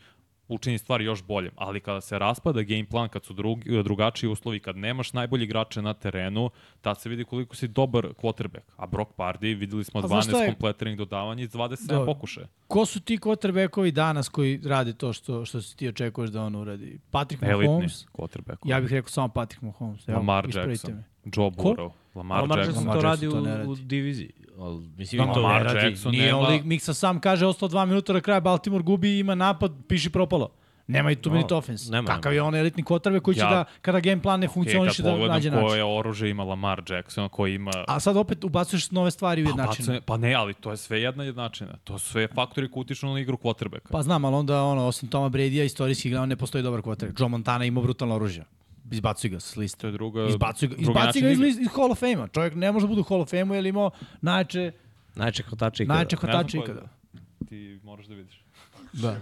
učini stvari još boljim. Ali kada se raspada game plan, kad su drugi, drugačiji uslovi, kad nemaš najbolji igrače na terenu, tad se vidi koliko si dobar quarterback. A Brock Pardy, videli smo Pa znaš šta 12 je? kompletiranih dodavanja i 27 Dobro. pokušaja. Ko su ti quarterbackovi danas koji rade to što, što si ti očekuješ da on uradi? Patrick Elitni Mahomes? quarterback. Ja bih rekao samo Patrick Mahomes. Evo, Lamar Jackson, me. Joe? Burrow, Lamar, Lamar Jackson. Jackson to radi to ne u, radi. u diviziji. Ali, mislim, Da, to Lamar ne radi. Jackson Nije nema- on lik, Miksa sam kaže, ostalo dva minuta na kraju, Baltimore gubi, ima napad, piši propalo. Nema i two minute offense. nema, Kakav nema. je on elitni quarterback koji će Ja- da, kada game plan ne funkcioniše, kad da nađe način. koje oružje ima Lamar Jackson, koji ima... A sad opet ubacuješ nove stvari u Pa, jednačinu. bacanje- pa ne, ali to je sve jedna jednačina. To su sve faktori koji utiču na igru quarterbacka. Pa znam, ali onda ono, osim Toma Brady-a, istorijski gledano ne postoji dobar quarterback. Joe Montana ima brutalno oružje. Izbacuj ga s liste. to je druga... Izbacuj ga, način ga iz, list- iz Hall of Fame-a. Čovjek ne može da bude u Hall of Fame-u jer imao najjače, Najče hvatača ikada. ko je. ikada. Ti moraš da vidiš. Da.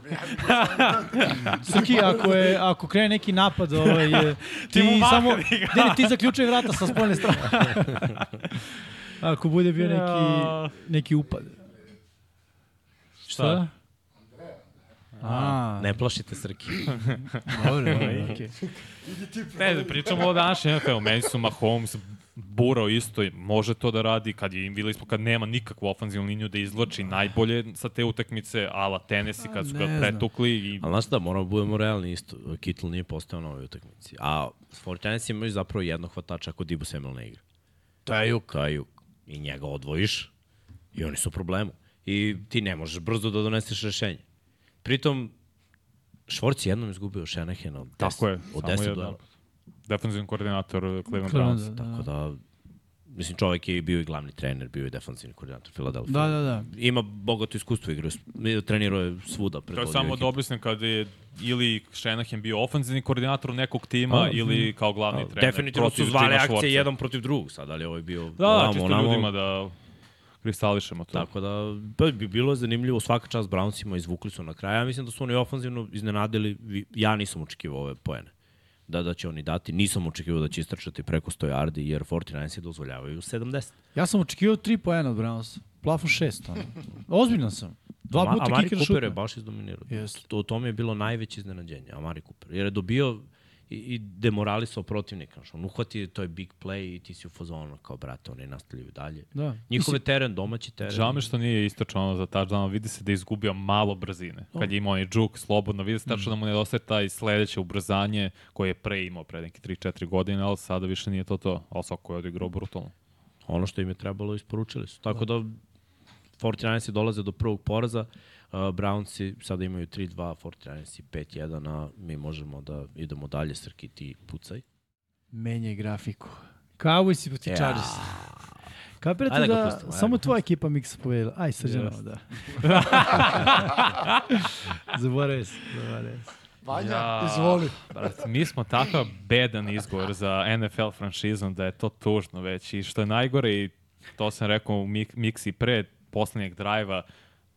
*laughs* Srki, ako, je, ako krene neki napad, ovaj, je, *laughs* ti, mahaj samo, da ne, ne, ti zaključaj vrata sa spoljne strane. *laughs* ako bude bio neki, neki upad. Šta? A, Ne plašite Srki. *laughs* dobro, *laughs* dobro, okej. Ne, da pričamo o današnjem NFL. Meni su Mahomes, Burrow isto, može to da radi kad je, videli smo kad nema nikakvu ofanzivnu liniju da izvlači najbolje sa te utakmice, ala Tennessee kad su ga pretukli i Ali znaš da, moramo da budemo realni isto. Kittle nije postao na ovoj utakmici. A 49 imaju zapravo jednog hvatača ako Dibu Samuel ne igra. To je juk. To je juk. I njega odvojiš i oni su u problemu. I ti ne možeš brzo da doneseš rešenje. Pritom, Švorc je jednom izgubio Šenehena od 10, tako je, od samo 10 jedno. duela. Defensivni koordinator Cleveland Browns. da, Tako da, mislim, čovjek je bio i glavni trener, bio je defanzivni koordinator Philadelphia. Da, da, da. Ima bogato iskustvo igre, trenirao je svuda. To je samo da objasnim kada je ili Shanahan bio ofenzivni koordinator nekog tima A, ili kao glavni A, trener. Definitivno su zvali akcije jedan protiv drugog sad, ali ovo je bio Da, da, ovamo, čisto onamo. ljudima da kristališemo to. Tako da, pa bi bilo zanimljivo, svaka čast Brownsima izvukli su na kraju. Ja mislim da su oni ofanzivno iznenadili, ja nisam očekivao ove poene. Da, da će oni dati. Nisam očekivao da će istrčati preko 100 yardi, jer 49 dozvoljavaju 70. Ja sam očekivao 3 poena od Browns. Plafon 6. Ono. Ozbiljno sam. Dva puta Amari kicker Cooper je baš izdominirao. Jeste. To, u tome je bilo najveće iznenađenje, Amari Cooper. Jer je dobio i, i demoralisao protivnika. On uhvati, to je big play i ti si u fazonu kao, brate, oni nastavljaju dalje. Da. Njihove teren, domaći teren. Žao mi što nije istočano za touchdown, vidi se da je izgubio malo brzine. Kad je imao onaj džuk slobodno, vidi se tačno da mu nedostaje taj sledeće ubrzanje koje je pre imao pre neki 3-4 godine, ali sada više nije to to. Ali svako je odigrao brutalno. ono što im je trebalo isporučili su. Tako da 49 dolaze do prvog poraza, uh, Brownsi sada imaju 3-2, 49 5-1, a mi možemo da idemo dalje, Srki, ti pucaj. Menjaj grafiku. Cowboys si proti Chargers. Kapirate Ajde ga da, pustimo, ajde samo ga tvoja ekipa miksa pobedila. Aj, srđano, Jeste. da. *laughs* zaboravio se, zaboravio se. Vanja, Ja. izvoli. Brate, mi smo takav bedan izgovor za NFL franšizom da je to tužno već. I što je najgore, i to sam rekao u mik miksi pre poslednjeg drajva,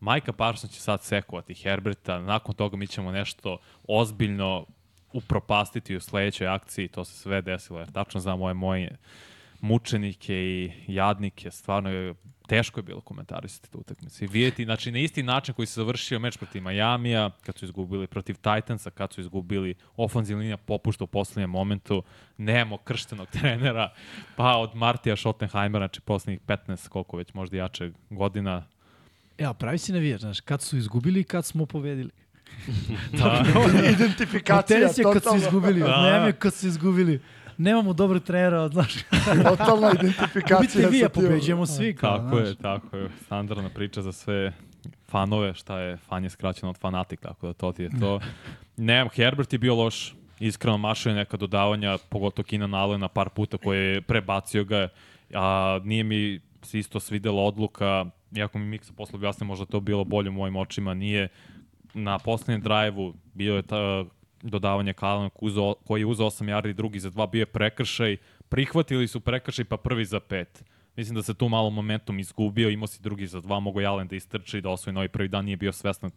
Majka Parsons će sad sekovati Herberta, nakon toga mi ćemo nešto ozbiljno upropastiti u sledećoj akciji, to se sve desilo, jer tačno znam ove moje mučenike i jadnike, stvarno je teško je bilo komentarisati tu utakmicu. Vidjeti, znači na isti način koji se završio meč protiv Majamija, kad su izgubili protiv Titansa, kad su izgubili ofenzivna linija popušta u poslednjem momentu, nemamo krštenog *laughs* trenera, pa od Martija Schottenheimera, znači poslednjih 15, koliko već možda jače godina, Evo, pravi si navijač, znaš, kad su izgubili i kad smo pobedili. *laughs* *laughs* Identifikacija, Teres je kad su izgubili, Da. Je kad su izgubili. Nemamo dobrog trenera, *laughs* znaš. totalna identifikacija. vi, sa a tim. pobeđujemo svi. Kao, Tako znaš. je, tako je. Standardna priča za sve fanove, šta je, fan je skraćeno od fanatik, tako da to ti je to. Nemam, Herbert je bio loš, iskreno mašao je neka dodavanja, pogotovo Keenan Allena par puta koje je prebacio ga, a nije mi se isto svidela odluka, iako mi Miksa posle objasnio, možda to bilo bolje u mojim očima, nije na poslednjem drajvu bio je ta dodavanje Kalana koji je uzeo 8 yardi, drugi za 2 bio je prekršaj, prihvatili su prekršaj pa prvi za 5. Mislim da se tu malo momentum izgubio, imao si drugi za dva, mogo je Allen da istrči, da osvoji novi prvi dan, nije bio svestan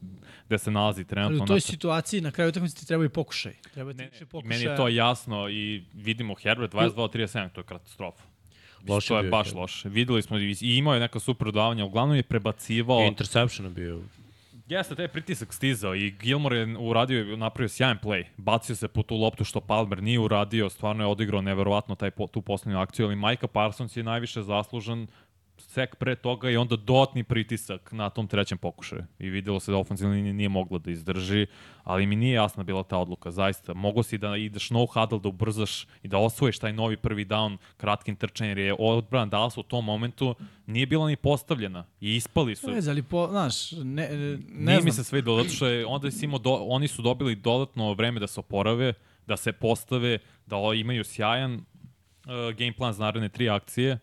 gde se nalazi Ali trenutno. u toj situaciji na kraju utakmice ti trebaju pokušaj. Treba ti Ne, više ne, pokušaja. meni je to jasno i vidimo Herbert 22-37, to je katastrofa. Loše to je baš Herbert. loše. Videli smo i i imao je neka super dodavanja, uglavnom je prebacivao. Interception je bio. Jeste, taj pritisak stizao i Gilmore je uradio, napravio sjajan play. Bacio se po tu loptu što Palmer nije uradio, stvarno je odigrao neverovatno taj, tu poslednju akciju, ali Micah Parsons je najviše zaslužan sek pre toga i onda dodatni pritisak na tom trećem pokušaju. I videlo se da ofenzivna linija nije mogla da izdrži, ali mi nije jasna bila ta odluka, zaista. Mogo si da ideš no huddle, da ubrzaš i da osvojiš taj novi prvi down kratkim trčanjem, jer je odbrana Dallas u tom momentu nije bila ni postavljena i ispali su. Ne, ali po, znaš, ne, ne, ne Nije znam. mi se sve zato što je, onda si imao do, oni su dobili dodatno vreme da se oporave, da se postave, da imaju sjajan uh, game plan za naredne tri akcije.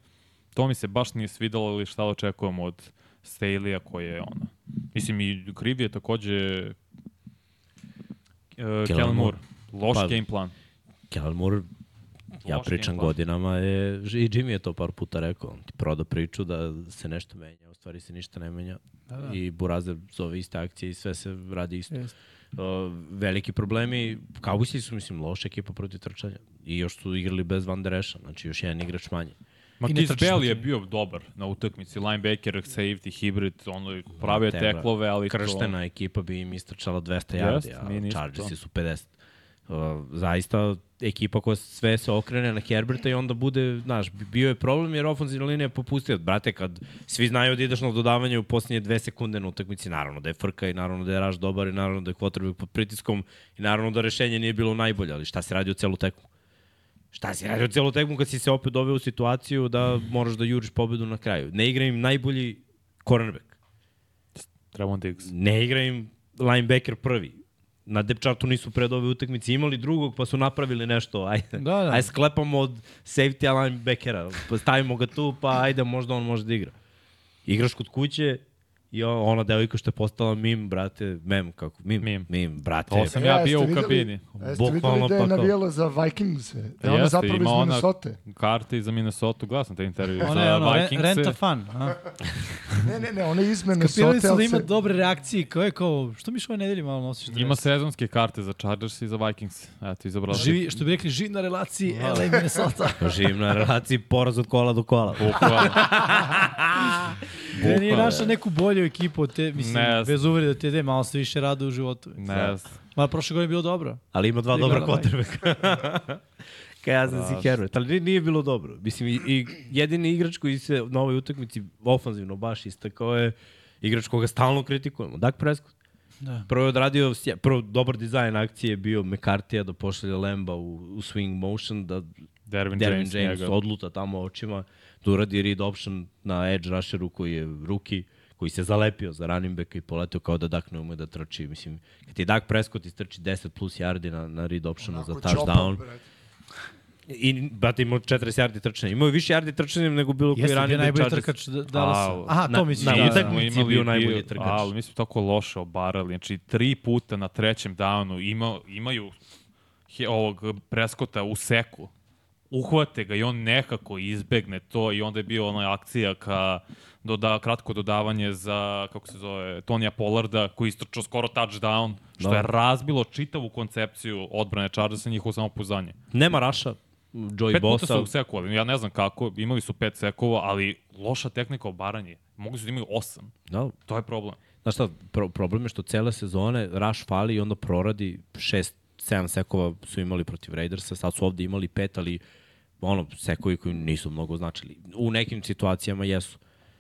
To mi se baš nije svidalo ili šta da očekujemo od Staley-a koji je ono. Mislim i kriv je takođe uh, Kellen Moore. Loš Pa, game plan. Kellen Moore, ja Loš pričam godinama, je, i Jimmy je to par puta rekao, on ti proda priču da se nešto menja, u stvari se ništa ne menja. Da, da. I Burazer zove iste akcije i sve se radi isto. Jeste. Uh, veliki problemi, Cowboysi su, mislim, loša ekipa protiv trčanja. I još su igrali bez Van Der znači još jedan igrač manje. I trčiš Bell je bio dobar na utakmici, linebacker, safety, hybrid, ono pravio Tebra. teklove, ali to... Krštena ekipa bi im istrčala 200 Jest, yardi, a Chargersi to. su 50. Uh, zaista ekipa koja sve se okrene na Herberta i onda bude, znaš, bio je problem jer ofenzivna linija je popustila. Brate, kad svi znaju da ideš na dodavanje u posljednje dve sekunde na utakmici, naravno da je frka i naravno da je raš dobar i naravno da je quarterback pod pritiskom i naravno da rešenje nije bilo najbolje, ali šta se radi u celu tekmu? Šta si radio celu tekmu kad si se opet doveo u situaciju da moraš da juriš pobedu na kraju? Ne igra im najbolji cornerback. Trevon Diggs. Ne igra im linebacker prvi. Na depth chartu nisu pred ove utakmice imali drugog, pa su napravili nešto. Ajde, Da, da. ajde sklepamo od safety linebackera. Pa stavimo ga tu, pa ajde, možda on može da igra. Igraš kod kuće i ona devojka što je postala mim, brate, mem, kako, mim, Mim. mim brate. To sam ja bio u videli- kabini. Jeste videli da je navijala za Vikings? Da je ona Jeste, zapravo iz ima ona- Minnesota. Karte za Minnesota, gledam te intervju Ona je ono, Vikings. renta fan. A? *laughs* Ne, ne, ne, ona je iz Minnesota. Kapirali su da ima dobre reakcije, kao je kao, što mi što ove nedelje malo nosiš dres? Ima sezonske karte za Chargers i za Vikings. Eto, izabrala. si. Živi, što bi rekli, živi na relaciji LA i Minnesota. *laughs* Živim na relaciji poraz od kola do kola. Bukvalno. *laughs* Gde nije naša neku bolju ekipu od te, mislim, Ne. bez uvrede te de, malo se više rade u životu. ne, Ma prošle godine je bilo dobro. Ali ima dva dobra quarterbacka. *laughs* Kaj ja sam si Herbert, ali nije- nije bilo dobro. Mislim, i, i jedini igrač koji se na ovoj utakmici ofanzivno baš istakao je igrač koga stalno kritikujemo, Dak Prescott. Da. Prvo je odradio, prvo dobar dizajn akcije je bio McCarthy-a da pošalje Lemba u, u swing motion, da Dervin, Dervin James, James, odluta tamo očima, da uradi read option na edge rusheru koji je ruki, koji se zalepio za running backa i poletio kao da Dak ne ume da trči. Mislim, kad ti Dak Prescott istrči 10 plus yardi na, na read optionu za Onako touchdown, čopa, brate. i, brate, imao 40 yardi trčanja. Imao je više yardi trčanjem nego bilo koji running back najbolji trkač da, Dallasa. Aha, to Na- misliš. na da, utakmici da. je bio najbolji trkač. Ali mi smo tako loše obarali. Znači, tri puta na trećem downu ima, imaju he, ovog preskota u seku. Uhvate ga i on nekako izbegne to i onda je bio ona akcija ka doda, kratko dodavanje za, kako se zove, Tonija Pollarda koji istrčao skoro touchdown, što Da. je razbilo čitavu koncepciju odbrane Chargersa i njihovo samopouzdanje. Nema Raša, Joey Pet puta Bosa. su sekovali, ja ne znam kako, imali su pet sekova, ali loša tehnika obaranje. Mogli su da imaju osam. Da, To je problem. Znaš šta, pro, problem je što cele sezone Raš fali i onda proradi šest, sedam sekova su imali protiv Raidersa, sad su ovde imali pet, ali ono, sekovi koji nisu mnogo značili. U nekim situacijama jesu,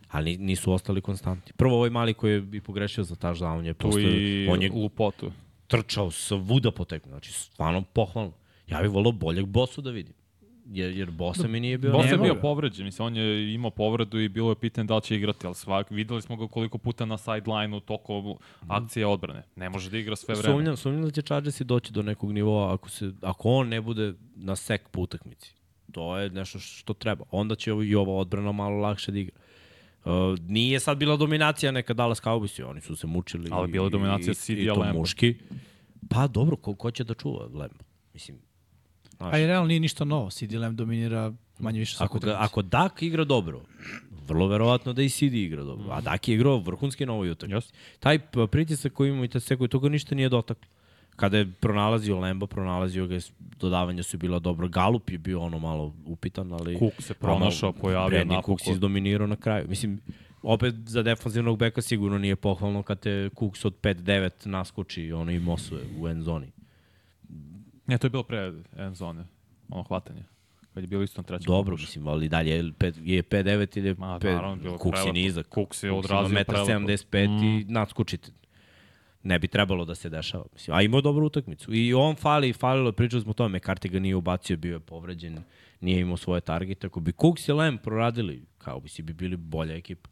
ali nisu ostali konstantni. Prvo ovaj mali koji je i pogrešio za touchdown, on je, Tu postao, i on je Lupotu. trčao svuda po tekmu, znači stvarno pohvalno. Ja bih volao boljeg bosu da vidim. Jer, jer bosa mi nije bio... Bosa je bio povređen, mislim, on je imao povredu i bilo je pitanje da li će igrati, ali svak, videli smo ga koliko puta na sideline-u tokom akcije odbrane. Ne može da igra sve vreme. Sumnjam, sumnjam da će Chargersi doći do nekog nivoa ako, se, ako on ne bude na sek po utakmici. To je nešto što treba. Onda će i ova odbrana malo lakše da igra. Uh, nije sad bila dominacija neka Dallas Cowboys, oni su se mučili. Ali bila je dominacija i, CD-a i to Lamba. muški. Pa dobro, ko, ko će da čuva Lembo? Mislim, znaš, A i realno nije ništa novo. CD Lamb dominira manje više ako, ga, ako Dak igra dobro, vrlo verovatno da i CD igra dobro. A Dak je igrao vrhunski na ovoj utakmici. Jeste. Taj pritisak koji ima i taj sekoj, toga ništa nije dotaklo. Kada je pronalazio Lemba, pronalazio ga, je, dodavanja su bila dobro. Galup je bio ono malo upitan, ali... Cook se pronašao, pojavio napokon. Cook se izdominirao na kraju. Mislim, opet za defanzivnog beka sigurno nije pohvalno kad te Cooks od 5-9 naskoči ono i mosuje u end zoni. Ne, to je bilo pre end zone, ono hvatanje. Kad je bilo isto na trećem. Dobro, pokušaju. mislim, ali dalje je pet- je 5-9 ili je Ma, 5, naravno, bilo je Cooks je prelepo. nizak. Je ima odrazio 1,75 m i naskočite. Ne bi trebalo da se dešava. Mislim, a imao dobru utakmicu. I on fali, falilo, pričali smo o tome, McCarthy ga nije ubacio, bio je povređen, nije imao svoje targete. Ako bi Cooks i Lem proradili, kao bi si bi bili bolja ekipa.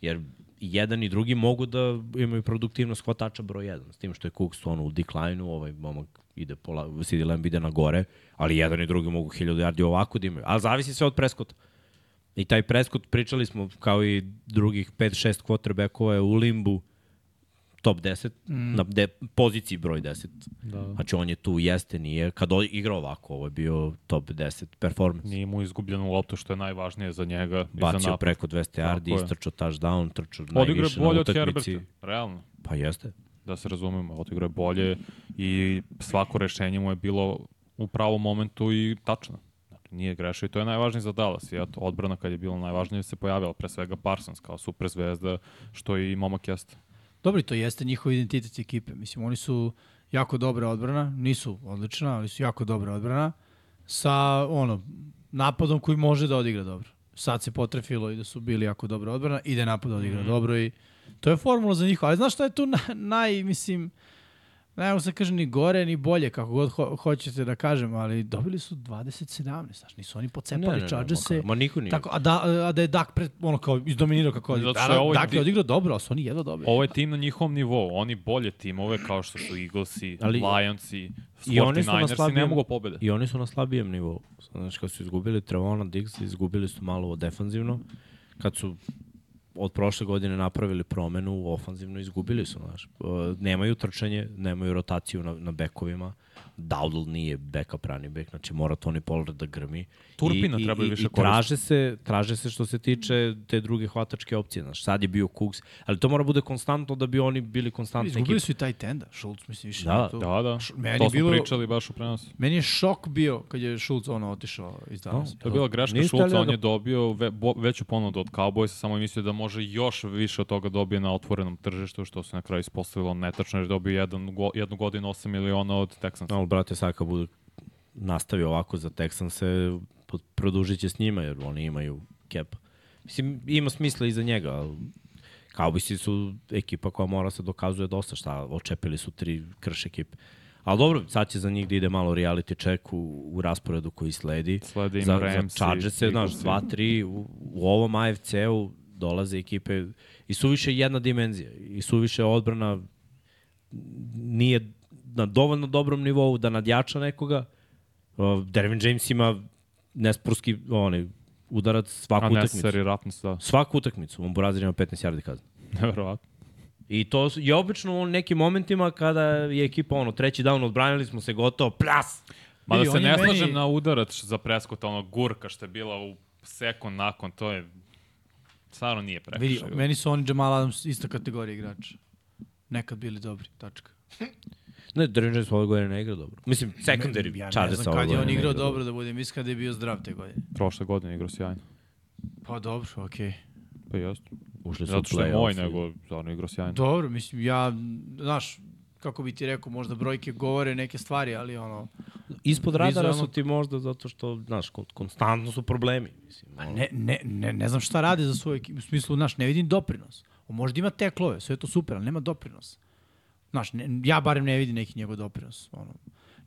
Jer i jedan i drugi mogu da imaju produktivnost hvatača broj 1. S tim što je Cooks ono u decline-u, ovaj momak ide pola, CD Lamb ide na gore, ali jedan i drugi mogu 1000 yardi ovako da imaju. Ali zavisi sve od Prescotta. I taj Prescott, pričali smo, kao i drugih 5-6 quarterbackova je u limbu top 10, mm. na de, poziciji broj 10. Da. Znači on je tu, jeste, nije. Kad o- igra ovako, ovo je bio top 10 performance. Nije mu izgubljenu loptu, što je najvažnije za njega i za Bacio napad. preko 200 Tako yardi, istrčao touchdown, trčao najviše je na bolje od. Herberta, realno. Pa jeste. da se razumemo, odigrao je bolje i svako rešenje mu je bilo u pravom momentu i tačno. Znači, nije grešio i to je najvažnije za Dallas. I eto, odbrana kad je bilo najvažnije se pojavila, pre svega Parsons kao super zvezda, što i momak jeste. Dobro, i to jeste njihov identitet ekipe. Mislim, oni su jako dobra odbrana, nisu odlična, ali su jako dobra odbrana, sa ono, napadom koji može da odigra dobro. Sad se potrefilo i da su bili jako dobra odbrana, napad da odigra mm. dobro i to je formula za njih. Ali znaš šta je tu na, naj, mislim, ne mogu se kaže ni gore ni bolje, kako god ho hoćete da kažem, ali dobili su 20-17, znaš, nisu oni pocepali Chargers-e. Ma niko nije. Tako, a, da, a da je Dak pred, ono kao izdominirao kako Zato odigra. što je Da, ovo Dak je di- odigrao dobro, ali su oni jedva dobri. Ovo je tim na njihovom nivou. Oni bolje timove kao što su Eaglesi, Ali- Lionsi, I oni su na 49ersi ne mogu pobede. I oni su na slabijem nivou. Znači, kad su izgubili Trevona Diggs, izgubili su malo defanzivno. Kad su od prošle godine napravili promenu ofanzivno, izgubili su, znaš. Uh, nemaju trčanje, nemaju rotaciju na, na bekovima. Dowdle nije backup running back, znači mora Tony Pollard da grmi. Turpina I, treba i, više i traže se, traže se što se tiče te druge hvatačke opcije. Znaš, sad je bio Cooks, ali to mora bude konstantno da bi oni bili konstantna ekipa. Izgubili su i taj tenda, Schultz, mislim, više Da, tu. Da, da. Š- meni to bilo- pričali baš u prenosu. Meni je šok bio kad je Schultz ono otišao iz Dallasa. To je bila greška Niste Šulca, li on da- je dobio ve, bo, veću ponudu od Cowboysa, samo je mislio da može još više od toga dobije na otvorenom tržištu, što se na kraju ispostavilo netačno, jer je dobio jedan, go, jednu godinu 8 miliona od Texansa. Ali, brate, sad kad budu nastavi ovako za Texan se produžit će s njima, jer oni imaju cap. Mislim, ima smisla i za njega, ali Cowboysi su ekipa koja mora se dokazuje dosta šta, očepili su tri krš ekipe. Ali dobro, sad će za njih da ide malo reality check u, u rasporedu koji sledi. Slede im za, Ramsi, za Chargers-e, znaš, Eaglesi. 2-3 u, u ovom AFC-u dolaze ekipe i suviše jedna dimenzija i suviše odbrana nije na dovoljno dobrom nivou da nadjača nekoga. Uh, Dervin James ima nesporski onaj, udarac svaku A utakmicu. necessary roughness, da. Svaku utakmicu. On Burazir ima 15 yardi kazne. *laughs* Neverovatno. I to je obično u nekim momentima kada je ekipa ono, treći down, odbranili smo se gotovo, plas! Mada Vidi, se ne meni- slažem na udarac za preskota, ono gurka što je bila u sekund nakon, to je stvarno nije Vidi, prekršaj. meni su oni Jamal Adams ista kategorija igrača. Nekad bili dobri, tačka. Ne, Dervin James ove godine ne igra dobro. Mislim, secondary ja ne Chargers znam ove kad je on godine igrao igra dobro da budem iskren da je bio zdrav te godine. Prošle godine igrao sjajno. Pa dobro, okej. Pa jeste. Ušli su Zato što je moj, nego stvarno igrao sjajno. Dobro, mislim, ja, znaš, kako bi ti rekao, možda brojke govore neke stvari, ali ono, Ispod radara Vizualno- su ti možda zato što, znaš, kon- konstantno su problemi. Mislim, ono. ne, ne, ne, ne znam šta rade za svoju ekipu, u smislu, znaš, ne vidim doprinos. On možda ima teklove, sve je to super, ali nema doprinos. Znaš, ne, ja barem ne vidim neki njegov doprinos. Ono.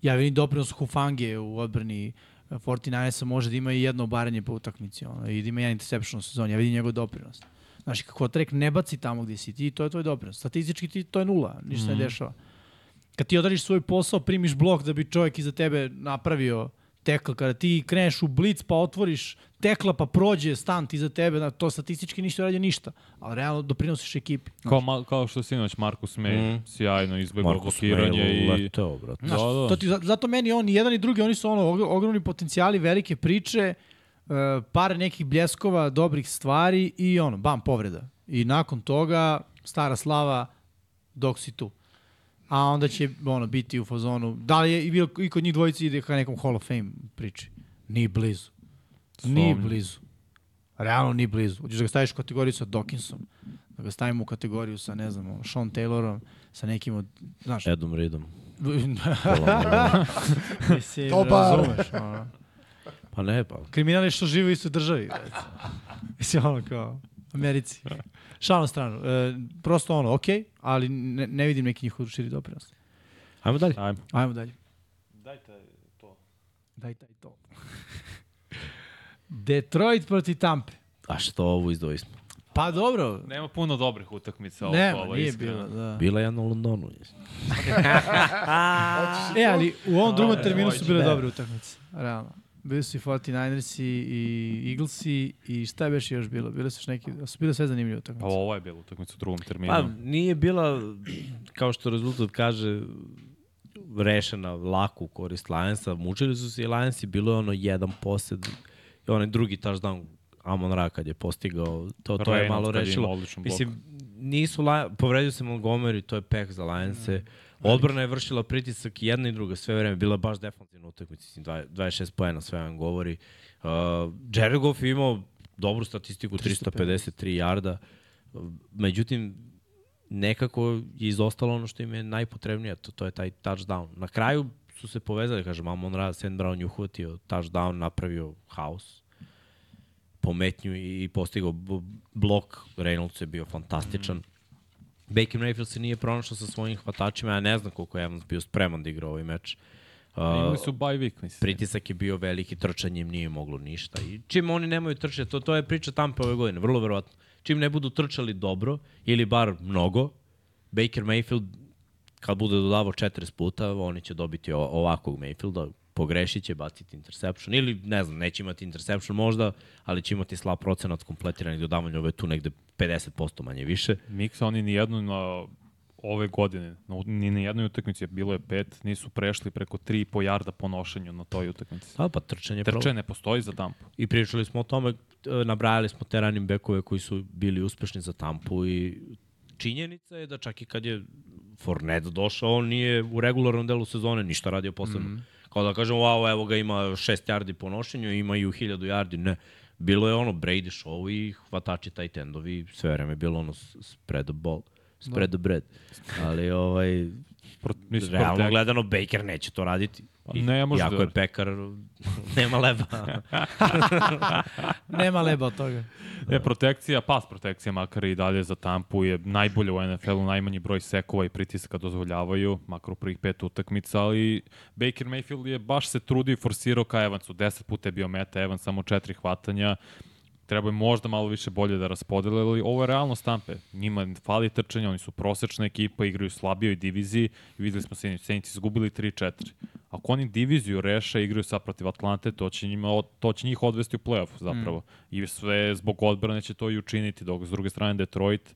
Ja vidim doprinos Hufange u odbrani 49 može da ima i jedno obaranje po utakmici ono, i da ima jedan interception u sezoni. Ja vidim njegov doprinos. Znaš, kako trek ne baci tamo gde si ti, to je tvoj doprinos. Statistički ti to je nula, ništa mm. ne dešava. Kad ti odradiš svoj posao, primiš blok da bi čovjek iza tebe napravio tekla, kada ti kreneš u blic pa otvoriš tekla pa prođe stan ti za tebe, na, to statistički ništa radi ništa, ali realno doprinosiš ekipi. Kao, ma, kao što sinoć Markus May Mm. sjajno izbegao blokiranje i... leteo, brate. Da, da. To ti, za- zato meni on, i jedan i drugi, oni su ono, og- ogromni potencijali, velike priče, e, par nekih bljeskova, dobrih stvari i ono, bam, povreda. I nakon toga, stara slava, dok si tu. A onda će ono, biti u fazonu, da li je i, bilo, i kod njih dvojice ide ka nekom Hall of Fame priči. Ni blizu. Ni blizu. Realno ni blizu. Hoćeš da ga staviš u kategoriju sa Dawkinsom, da ga stavimo u kategoriju sa, ne znam, Sean Taylorom, sa nekim od, znaš, Edom Reedom. *laughs* Mislim, Dobar. razumeš, ono. Pa ne, pa. Kriminali što žive u istoj državi. Mislim, ono kao, Americi. Šalno stranu. E, prosto ono, okej, ali ne, ne vidim neki njihov širi doprinos. Ajmo dalje. Ajmo. Ajmo dalje. Dajte to. Daj taj to. *laughs* Detroit proti Tampe. A što ovo izdvoji smo? Pa dobro. Nema puno dobrih utakmica oko Nema, ovo, nije iskreno. bilo, da. Bila je jedna u Londonu. *laughs* E, ali u ovom drugom terminu su bile Ne. dobre utakmice. Realno. Bili su i 49ersi i Eaglesi i šta je beše još bilo? Bile su još neki, su bile sve zanimljive utakmice. Pa ovo je bilo utakmica u drugom terminu. Pa nije bila, kao što rezultat kaže, rešena lako u korist Lionsa. Mučili su se i Lionsi, bilo je ono jedan posed i onaj drugi touchdown Amon Ra kad je postigao, to, to je Reynolds malo je rešilo. Mislim, nisu, povredio se Montgomery, to je pek za Lionse. Odbrana je vršila pritisak jedna i druga sve vreme, bila baš defensivna utakmica, mislim, dva- 26 poena sve vam govori. Uh, Jared Goff je imao dobru statistiku, 353 jarda, međutim, nekako je izostalo ono što im je najpotrebnije, to, to je taj touchdown. Na kraju su se povezali, kažem, Amon Ra, Sam Brown je uhvatio touchdown, napravio haos, pometnju i, postigao blok. Reynolds je bio fantastičan. Mm. Baker Mayfield se nije pronašao sa svojim hvatačima, ja ne znam koliko je Evans bio spreman da igra ovaj meč. Uh, Imali su bye week, mislim. pritisak je bio veliki, trčanje im nije moglo ništa. I čim oni nemaju trčanje, to, to je priča Tampa ove godine, vrlo verovatno. Čim ne budu trčali dobro, ili bar mnogo, Baker Mayfield, kad bude dodavao 40 puta, oni će dobiti ovakvog Mayfielda, pogrešit će, baciti interception, ili ne znam, neće imati interception možda, ali će imati slab procenat kompletiranih dodavanja, ovo je tu negde 50% manje više. Miksa oni ni jednu na ove godine, na- ni na jednoj utakmici, bilo je pet, nisu prešli preko 3,5 jarda po nošenju na toj utakmici. A pa trčanje, je problem. Trče ne postoji za Tampu. I pričali smo o tome, nabrajali smo te running backove koji su bili uspešni za Tampu i činjenica je da čak i kad je Fournette došao, on nije u regularnom delu sezone ništa radio posebno. Mm -hmm. Kao da kažemo, wow, evo ga ima šest yardi po nošenju, ima i u hiljadu yardi, ne. Bilo je ono Brady show i hvatači taj tendovi, sve vreme je bilo ono spread the ball, spread the bread. Ali ovaj, Pro, mislim, realno gledano, Baker neće to raditi. Ne može Iako da- je pekar, nema leba. *laughs* Nema leba od toga. E, protekcija, pas protekcija makar i dalje za Tampu je najbolja u NFL-u, najmanji broj sekova i pritiska dozvoljavaju, makar u prvih pet utakmica, ali Baker Mayfield je baš se trudio i forsirao ka Evansu. Deset puta je bio meta Evans, samo četiri hvatanja. Treba je možda malo više bolje da raspodele, ali ovo je realno stampe. Njima fali trčanja, oni su prosečna ekipa, igraju slabijoj diviziji i videli smo se, Saints izgubili 3-4. Ako oni diviziju reše, igraju sad protiv Atlante, to će, njima, to će njih odvesti u playoff zapravo. Mm. I sve zbog odbrane će to i učiniti, dok s druge strane Detroit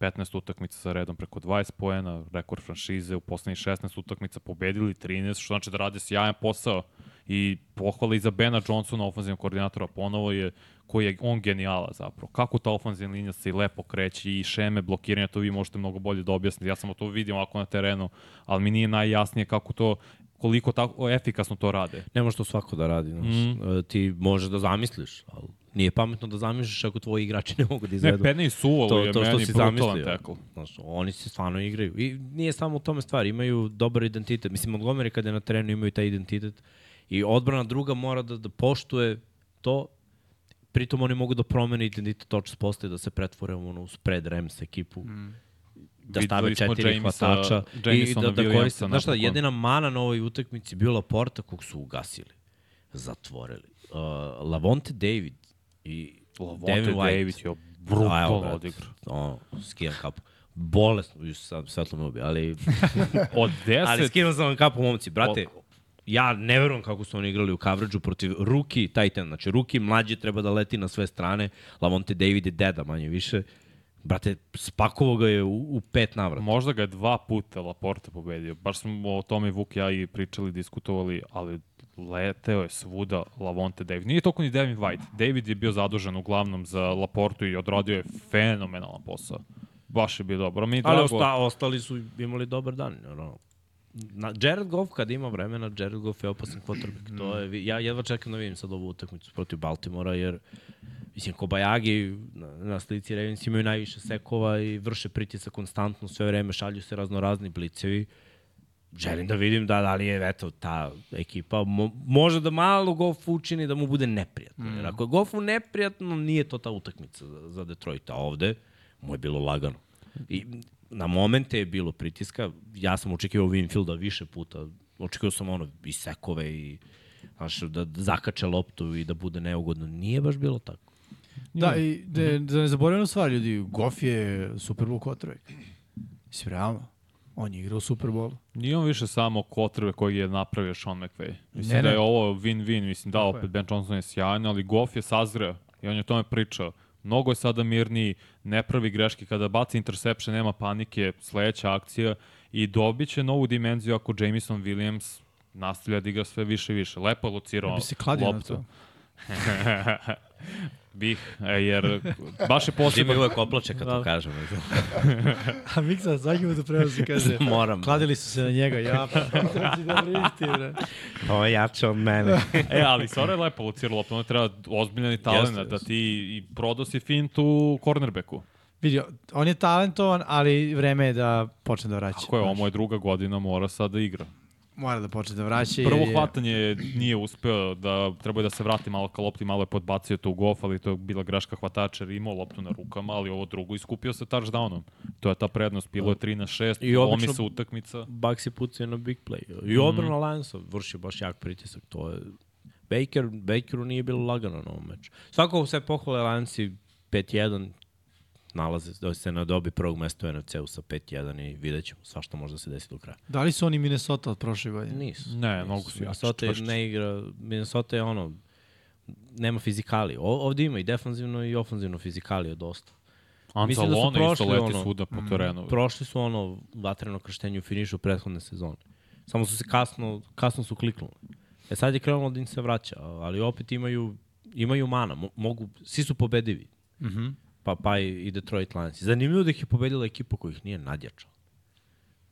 15 utakmica sa redom preko 20 poena, rekord franšize, u poslednjih 16 utakmica pobedili 13, što znači da rade sjajan posao i pohvala i za Bena Johnsona, ofenzivnog koordinatora, ponovo je koji je on genijala zapravo. Kako ta ofenzivna linija se i lepo kreće i šeme blokiranja, to vi možete mnogo bolje da objasnite. Ja samo to vidim ovako na terenu, ali mi nije najjasnije kako to koliko tako efikasno to rade. Ne može to svako da radi. Znaš. Mm. Ti možeš da zamisliš, ali nije pametno da zamisliš ako tvoji igrači *laughs* ne mogu da Ne, izvedu. Penny Sewell to, je to što meni si brutalan zamislio. tackle. Znaš, oni se stvarno igraju. I nije samo u tome stvar, imaju dobar identitet. Mislim, Montgomery kada je na terenu imaju taj identitet i odbrana druga mora da, da poštuje to pritom oni mogu da promene identitet točno postaje da se pretvore u ono, u spread Rams ekipu. Mm da stave četiri Jamesa- hvatača i da, da koriste. Znaš šta, jedina mana na ovoj utakmici bila Porta kog su ugasili, zatvorili. Uh, Lavonte David i Lavonte Devin White. David je brutalno odigrao. Ono, skijam kapu. Bolesno, ju sad svetlo me ubi, ali, *laughs* Od 10... ali skinem sam vam kapu, momci. Brate, ja ne verujem kako su oni igrali u coverage protiv Ruki Titan. Znači, Ruki mlađi treba da leti na sve strane. Lavonte David je deda manje više. Brate, spakovo ga je u, u pet navrata. Možda ga je dva puta Laporte pobedio. Baš smo o tome Vuk i ja i pričali, diskutovali, ali leteo je svuda Lavonte David. Nije toliko ni Devin White. David je bio zadužen uglavnom za Laportu i odradio je fenomenalan posao. Baš je bio dobro. Mi je Ali drago... osta, ostali su imali dobar dan. Ono. Na, Jared Goff kad ima vremena, Jared Goff je opasan quarterback. To je, ja jedva čekam da vidim sad ovu utakmicu protiv Baltimora, jer mislim, Kobayagi na, na slici Ravens imaju najviše sekova i vrše pritisak konstantno, sve vreme šalju se razno razni blicevi. Želim da vidim da, da li je eto, ta ekipa mo, može da malo Goff učini da mu bude neprijatno. Mm. Jer ako je Goffu neprijatno, nije to ta utakmica za, za Detroit. A ovde mu je bilo lagano. I na momente je bilo pritiska. Ja sam očekivao Winfielda više puta. Očekivao sam ono i sekove i znaš, da, da zakače loptu i da bude neugodno. Nije baš bilo tako. Da, i da, da ne zaboravimo stvar, ljudi, Goff je Super Bowl quarterback. Mislim, realno. On je igrao Super Bowlu. Nije on više samo kotrbe koji je napravio Sean McVay. Mislim Ne, da ne. je ovo win-win. Mislim da, opet. Ben Johnson je sjajan, ali Goff je sazreo i on je o tome pričao. Mnogo je sada mirniji, ne pravi greške. Kada baci interception, nema panike, sledeća akcija i dobit će novu dimenziju ako Jameson Williams nastavlja da igra sve više i više. Lepo je locirao Ja bi se kladio na loptu. to. *laughs* Bih, e, jer baš je Jimmy poseban. uvek oplače kad to kažem. *laughs* A Miksa svaki put u prenosu kaže, *laughs* Moram. kladili su se na njega, ja pa *laughs* da bre. Ovo je jače od mene. E, ali Sora je lepo locirao loptu, ono treba ozbiljan i talent Jeste, da ti i prodao si fintu cornerbacku. Vidi, on je talentovan, ali vreme je da počne da vraća. Ako je, ovo je druga godina, mora sad da igra. Mora da počne da vraća. Prvo je- hvatanje nije uspeo, da treba da se vrati malo ka lopti, malo je podbacio to u golf, ali to je bila greška hvatača jer je imao loptu na rukama, ali ovo drugo iskupio se touchdownom. To je ta prednost, bilo je 3 na 6, I obično- lomi se utakmica. Bucks je pucao na big play. I obrana Lionsa vrši baš jak pritisak. To je... Baker, Bakeru nije bilo lagano na ovom meču. Svako sve pohvale Lionsi 5-1 nalaze da se na dobi prvog mesta u NFC-u sa 5-1 i vidjet ćemo svašta može da se desi do kraja. Da li su oni Minnesota od prošle godine? Nisu. Ne, mnogo su jači, Minnesota je- čvršći. ne igra, Minnesota je ono, nema fizikali. O, ovde ima i defanzivno i ofanzivno fizikali dosta. Mislim da su Anzalone isto prošli leti ono- svuda po terenu. Prošli su ono vatreno krštenje u finišu prethodne sezone. Samo su se kasno, kasno su kliknuli. E sad je krenulo da im se vraća, ali opet imaju, imaju mana. Mo, mogu, svi su pobedivi. Mhm. Pa, pa i, Detroit Lions. Zanimljivo da ih je pobedila ekipa koja ih nije nadjačala.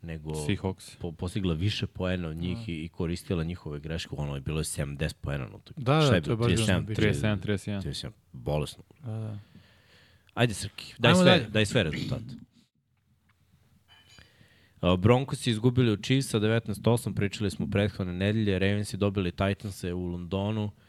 Nego Seahawks. po, postigla više poena od njih i, i koristila njihove greške. Ono je bilo je 70 poena. na utakmici. Da, da, to je baš 37, bilo 37, 31. 37, bolesno. Da, da. Ajde, Srki, daj Ajmo sve, dalje. daj sve rezultate. Uh, Broncos je izgubili od Chiefsa 19-8, pričali smo prethodne nedelje, Ravensi dobili Titanse u Londonu, uh,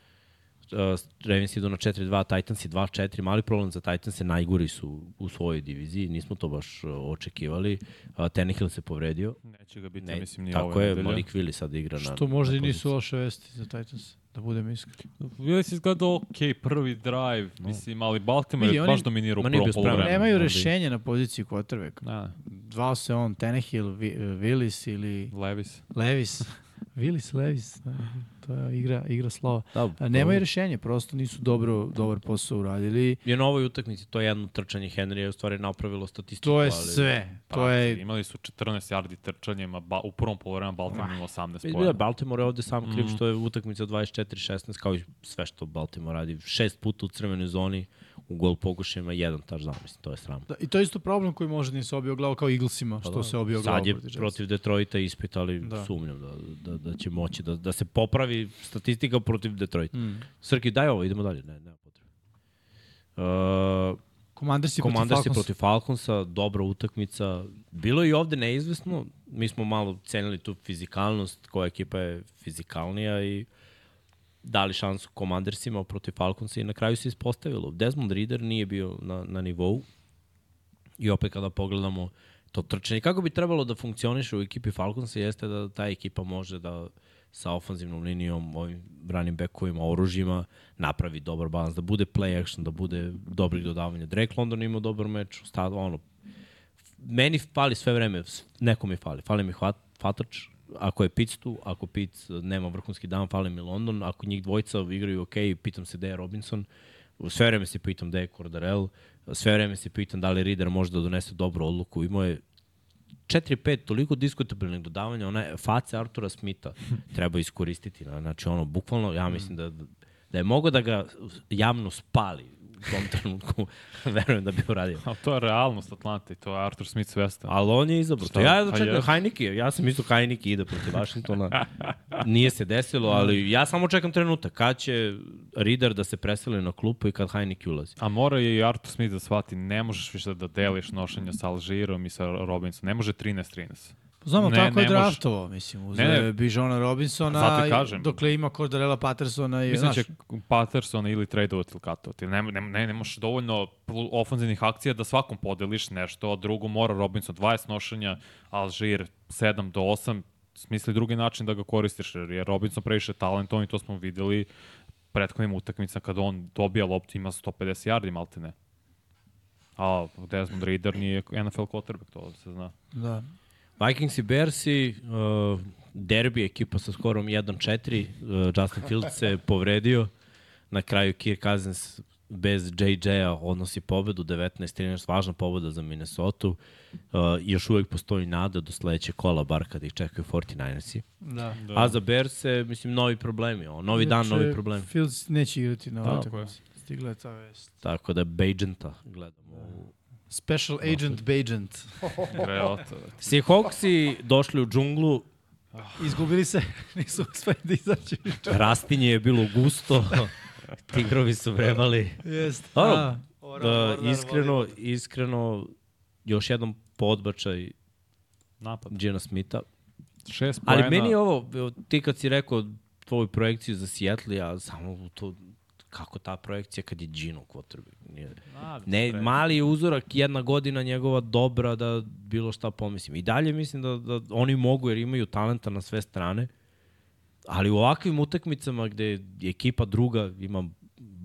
Ravens idu na 4-2, Titansi 2-4, mali problem za Titanse, najgori su u svojoj diviziji, nismo to baš uh, očekivali. Uh, Tannehill se povredio. Neće ga biti, Ne, mislim, ni tako je, nedelje. Malik Willis sad igra na Što možda na i nisu loše vesti za Titans, da budem iskren. Bili si izgledao ok, prvi drive, mislim, ali Baltimore Vidi, je baš dominirao u prvom polovremenu. Nemaju rešenje na poziciji quarterbacka. Ne, Zvao se on Tannehill, Vi- Willis ili Levis. Levis. *laughs* Willis, Levis. da, To je igra, igra slova. Da, A nemaju rešenje, prosto nisu dobro, dobar posao uradili. Je na ovoj utakmici to jedno trčanje Henrya je u stvari napravilo statistiku. To je ali... sve. Pa, To je Imali su 14 yardi trčanjem, a ba, u prvom polovremenu Baltimore imao 18 Vidi da pojena. Baltimore je ovde sam kriv Mm. što je utakmica 24-16 kao i sve što Baltimore radi. Šest puta u crvenoj zoni, u gol pokušajima jedan touchdown, mislim, to je sramno. Da, I to je isto problem koji može da im se obio glavu kao Eaglesima, što se obio glavu. Pa Sad je protiv protiv Detroita ispit, ali Da. da. sumnjam da, da, da će moći da, da se popravi statistika protiv Detroita. Mm. Srki, daj ovo, idemo dalje. Ne, nema potrebe. Uh, Commandersi protiv Komandarsi Falconsa. protiv Falconsa, dobra utakmica. Bilo je i ovde neizvesno. Mi smo malo cenili tu fizikalnost, koja ekipa je fizikalnija i dali šansu Komandersima protiv Falconsa i na kraju se ispostavilo. Desmond Reader nije bio na, na nivou i opet kada pogledamo to trčanje, kako bi trebalo da funkcioniše u ekipi Falconsa jeste da ta ekipa može da sa ofanzivnom linijom, ovim running backovima, oružjima, napravi dobar balans, da bude play action, da bude dobrih dodavanja. Drake London imao dobar meč, stav, ono, meni fali sve vreme, s- neko mi fali. Fali mi hvat, hvatač, ako je Pitts tu, ako Pitts nema vrhunski dan, fali mi London, ako njih dvojica igraju ok, pitam se gde je Robinson, sve vreme se pitam gde je Cordarel, sve vreme se pitam da li Reader može da donese dobru odluku. Imao je 4-5 toliko diskutabilnih dodavanja, ona face Artura Smitha treba iskoristiti. Znači, ono, bukvalno, ja mislim da, da je mogo da ga javno spali tom trenutku, *laughs* verujem da bi uradio. Ali to je realnost Atlante to je Arthur Smith svestan. Ali on je izabrao. Šta? Ja jedno A čekam jest. Heineke, ja sam mislio Heineke ide protiv *laughs* Washingtona. Nije se desilo, ali ja samo čekam trenutak. Kad će Reader da se preseli na klupu i kad Heineke ulazi. A mora je i Arthur Smith da shvati, ne možeš više da deliš nošenja sa Alžirom i sa Robinson. Ne može 13-13. Znamo, Ne, tako je ne može. draftovao, mislim, uzeo Ne, ne. je Bijona Robinsona, Zato kažem. dokle ima Cordarela Pattersona i, Mislim da znaš, će Pattersona ili tradovati ili katovati. Ne, ne, ne, nemaš dovoljno pl- ofanzivnih akcija da svakom podeliš nešto, a drugo mora Robinson 20 nošenja, Alžir 7 do 8, smisli drugi način da ga koristiš, jer je Robinson previše talentovan i to smo videli prethodnim utakmicama kada on dobija loptu ima 150 yardi maltene. A Desmond Reader nije NFL quarterback, to se zna. da. Vikings i Bearsi, uh, derbi ekipa sa skorom 1-4, uh, Justin Fields se povredio, na kraju Kirk Cousins bez JJ-a odnosi pobedu, 19-13, važna pobeda za Minnesota. Uh, još uvek postoji nada do sledećeg kola, bar kada ih čekaju 49ersi. Da. Da. A za Bearse, mislim, novi problemi. O, novi dan, novi problem. Fields neće igrati na je. utakmici. Stigla je ta vest. Tako da Bajenta gledamo u Special Agent Bajent. Greota. Seahawksi došli u džunglu, Izgubili se, *laughs* nisu uspeli da izađu. rastinje je bilo gusto, *laughs* tigrovi su vrebali. Jest. Dobro, A, Da, iskreno, iskreno, još jedan podbačaj Napad. Gina Smitha. Šest Ali meni je ovo, ti kad si rekao tvoju projekciju za Seattle, ja samo to, kako ta projekcija kad je Gino quarterback. Nije, ne, mali je uzorak, jedna godina njegova dobra da bilo šta pomislim. I dalje mislim da, da oni mogu jer imaju talenta na sve strane, ali u ovakvim utakmicama gde ekipa druga ima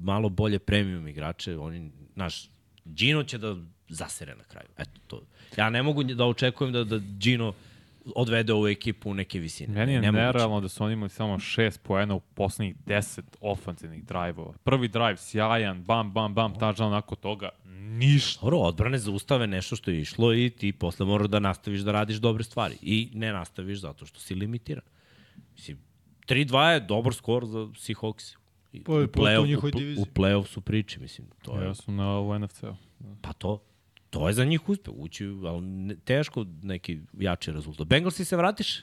malo bolje premium igrače, oni, znaš, Gino će da zasere na kraju. Eto to. Ja ne mogu da očekujem da, da Gino odvede ovu ekipu u neke visine. Meni je Nemoguće. nerealno da su oni imali samo šest poena u poslednjih 10 ofanzivnih drajvova. Prvi drive sjajan, bam, bam, bam, touchdown, nakon toga ništa. Dobro, odbrane zaustave nešto što je išlo i ti posle moraš da nastaviš da radiš dobre stvari. I ne nastaviš zato što si limitiran. Mislim, 3-2 je dobar skor za Seahawks. I Po- u play-off- play-off su priče, mislim. To je, Ja sam na NFC-u. Pa to, to je za njih uspeh. Ući, ali ne, teško neki jači rezultat. Bengalsi se vratiš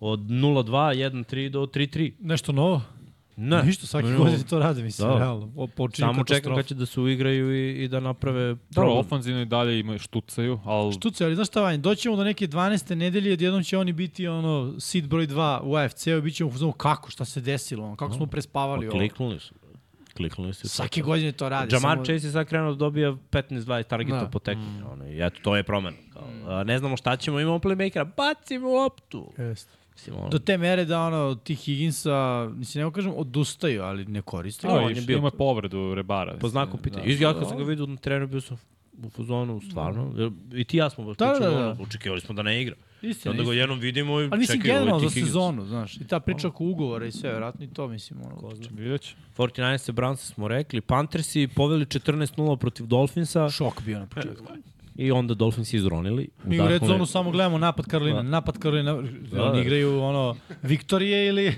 od 0-2, 1-3 do 3-3. Nešto novo? Ne. Ništa, svake Ne, godine to rade, mislim, Da. realno. O, počinje Samo čekam kad će da se uigraju i, i da naprave Dobro, problem. ofanzivno i dalje imaju štucaju, ali Štuce, ali znaš šta, Vanja, doćemo do neke 12. nedelje, odjednom će oni biti ono, seed broj 2 u AFC-u i bit ćemo u fazonu kako, šta se desilo, ono, kako smo prespavali Pa ovo. kliknuli su. Kliknuli su. Svake godine to rade. Jamar samo- Chase je sad krenuo da dobija 15-20 targeta Da. po tekmi. Ono, I eto, to je promena. Kao, a, ne znamo šta ćemo, imamo playmakera, bacimo loptu. Jest. Mislim, ono, Do te mere da ono, ti Higginsa, mislim, ne mogu kažem, odustaju, ali ne koriste. No, on on je bio- ima povredu Rebara. po znaku pitanja. Da, ja kad sam ga vidio na terenu, bio sam u fazonu, stvarno. Jer I ti i ja smo baš Da, pričali, da, da. ono, očekivali smo da ne igra. Istina, onda ga istina. jednom vidimo i Ali mislim, čekaj, generalno za Higgins. sezonu, znaš. I ta priča oko ugovora i sve, vjerojatno i to, mislim, ono. Vidjet će. 49 Browns smo rekli, Panthersi poveli 14-0 protiv Dolphinsa Šok bio na početku. i onda Dolphinsi izronili. Mi u red zonu samo gledamo napad Karolina, napad Karolina, Da, oni da. igraju ono Viktorije ili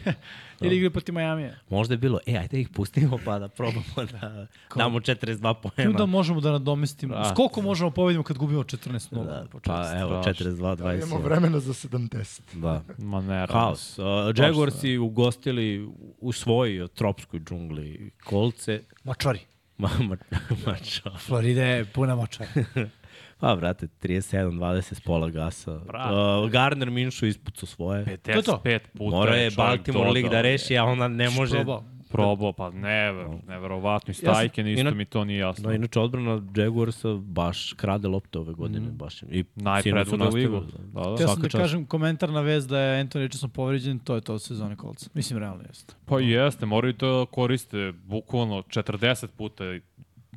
ili igraju protiv Majamija. Možda je bilo, e, ajde ih pustimo pa da probamo da *laughs* damo 42 I poena. onda možemo da nadomestimo. Da. S koliko možemo pobedimo kad gubimo 14-0? Da, na početku? pa evo, Strašno. 42, 20. Imamo vremena za 70. Da. Ma ne, Haos. Uh, Jaguarsi ugostili u svojoj tropskoj džungli kolce. Močvari. Ma, ma, *laughs* mačo. Florida je puna močara. *laughs* Pa, brate, 37-20 s pola gasa. Uh, Gardner Minšu ispucao svoje. To je to. 55 puta Mora je Baltimore lig da reši, a onda ne može... Probao. Probao, pa ne, neverovatno. I Stajken isto ina- mi to nije jasno. No, inače, odbrana Jaguarsa baš krade lopte ove godine. Mhm. Baš. I Najpredvodna sinoć su ligu. Da, da. Ja sam da čast. kažem komentar na vez da je Anthony Richardson povređen, to je to od sezone kolca. Mislim, realno jeste. Pa jeste, moraju to koriste bukvalno 40 puta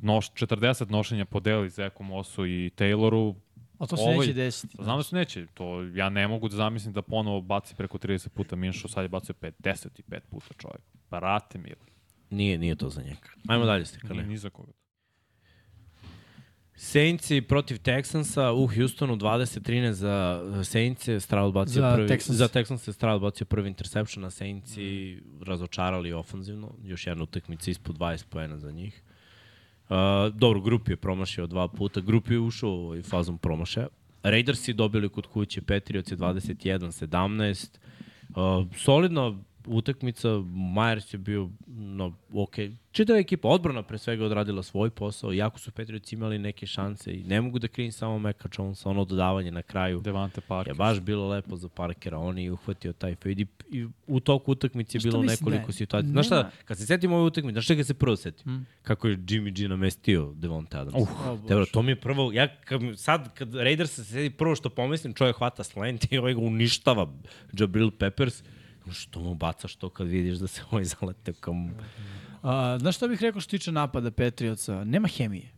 noš, 40 nošenja podeli Zeku Mosu i Tayloru A to se Ovaj- neće desiti. Znam da se neće, to ja ne mogu da zamislim da ponovo baci preko 30 puta Minšu, sad je bacio 55 puta čovjek. Barate mili. Nije, nije to za njega. Ajmo dalje, Nije Stikane. ni za koga. Saintsi protiv Texansa u Houstonu 20-13 za Saintse, Stroud bacio Za prvi Texans. za Texanse Stroud bacio prvi interception, a Saintsi razočarali ofanzivno, još jedna utakmica ispod 20 poena za njih. Dobro, grup je promašio dva puta, grup je ušao u ovaj fazom promašaja. Raidersi dobili kod kuće Patriots je 21-17. Uh, solidna utakmica, Myers je bio no, ok. Čitava ekipa, odbrana pre svega odradila svoj posao, jako su Patriots imali neke šanse i ne mogu da krivim samo Meka Jonesa, ono dodavanje na kraju Devante Parker. je baš bilo lepo za Parkera, on je uhvatio taj fade i, i u toku utakmice je bilo mislim da nekoliko je? situacija. Znaš šta, kad se setim ove utakmice, znaš šta ga se prvo setim? Kako je Jimmy G namestio Devonta Adams. Uh, O, Bože. Dobro, to mi je prvo, ja kad, sad kad Raiders se sedi, prvo što pomislim, čovjek hvata slant i ovaj ga uništava Jabril Peppers. Što mu bacaš to kad vidiš da se *laughs* ovaj zalete kam... A, znaš šta bih rekao što tiče napada Patriotsa? Nema hemije.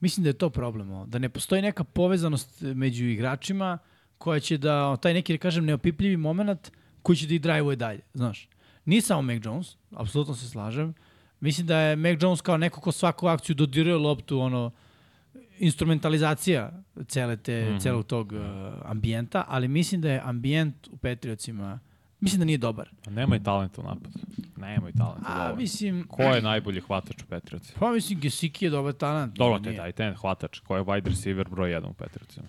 Mislim da je to problem. Da ne postoji neka povezanost među igračima koja će da, taj neki, da kažem, neopipljivi moment koji će da ih drajvuje dalje. Znaš, nije samo Mac Jones, apsolutno se slažem. Mislim da je Mac Jones kao neko ko svaku akciju dodiruje loptu, ono, instrumentalizacija cele te, mm -hmm. celog tog uh, ambijenta, ali mislim da je ambijent u Patriotsima, mislim da nije dobar. Pa Nemaju talenta u napadu. Nemaju talenta. A, dovoljno. mislim, Ko je najbolji hvatač u Patriotsi? pa mislim, Gesicki je dobar talent. Dobro, te taj ten hvatač. Ko je wide receiver broj 1 u Patriotsima?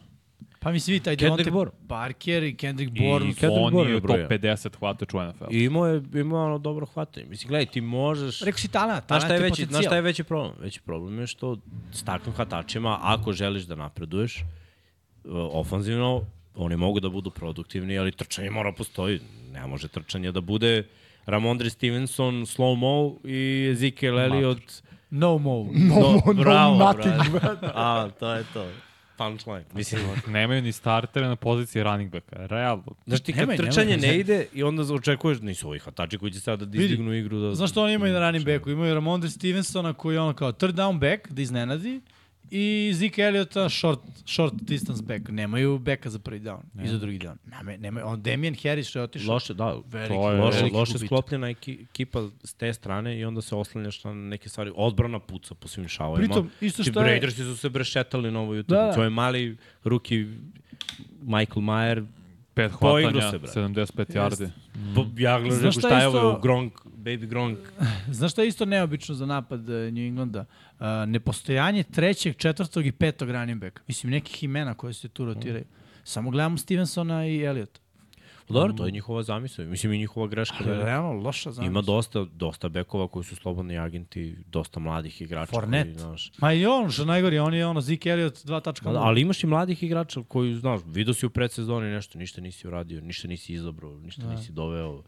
Pa mislim, vidi, taj Kendrick Devonte. Parker i Kendrick I Bourne. Kendrick on Bourne je top broj 50 hvatač u NFL. I imao je, imao ono dobro hvatanje. Mislim, gledaj, ti možeš... Rekao si talent, talent šta je, je veći, potencijal. znaš šta je veći problem? Veći problem je što s takvim hvatačima, ako želiš da napreduješ, uh, ofanzivno, oni mogu da budu produktivni, ali trčanje mora postoji. Ne može trčanje da bude Ramondre Stevenson, Slow Mo i Ezekiel Elliott. No move. No, no, no bravo, nothing, brate. *laughs* A, to je to. Punchline. Mislim, Nemaju ni startere na poziciji running backa. Realno. Znaš ti kad trčanje nemoj. ne ide i onda očekuješ, nisu ovi hvatači koji će sada da izdignu igru. Da, Znaš što oni imaju na running backu? Imaju Ramondre Stevensona koji je ono kao third down back, da iznenadi, i Zeke Elliotta short, short distance back. Nemaju backa za prvi down i za drugi down. Nema, nema, on Damian Harris što je otišao. Loše, da, Veliki, To je- loše, veliki loše sklopljena eki- ekipa s te strane i onda se oslanjaš na neke stvari. Odbrana puca po svim šavovima. Pritom, isto Ti što je... Raidersi su se brešetali na ovoj utakmici. Da. Da. Ovaj mali ruki Michael Mayer, Pet hvatanja, se, brate. 75 yardi. po, ja gledam šta, šta je isto- ovo, Gronk, Baby Gronk. *laughs* Znaš šta je isto neobično za napad eh, New Englanda? Uh, nepostojanje trećeg, četvrtog i petog running backa. Mislim, nekih imena koje se tu rotiraju. Samo gledamo Stevensona i Elliota. Pa Dobro, to je njihova zamisla. Mislim i njihova greška. Da je- Realno, loša zamisla. Ima dosta, dosta bekova koji su slobodni agenti, dosta mladih igrača. Koji, znaš, Ma i on, što najgori, on je ono Zeke Elliott 2.0. Da, ali imaš i mladih igrača koji, znaš, vidio si u predsezoni nešto, ništa nisi uradio, ništa nisi izabrao, ništa da. nisi doveo.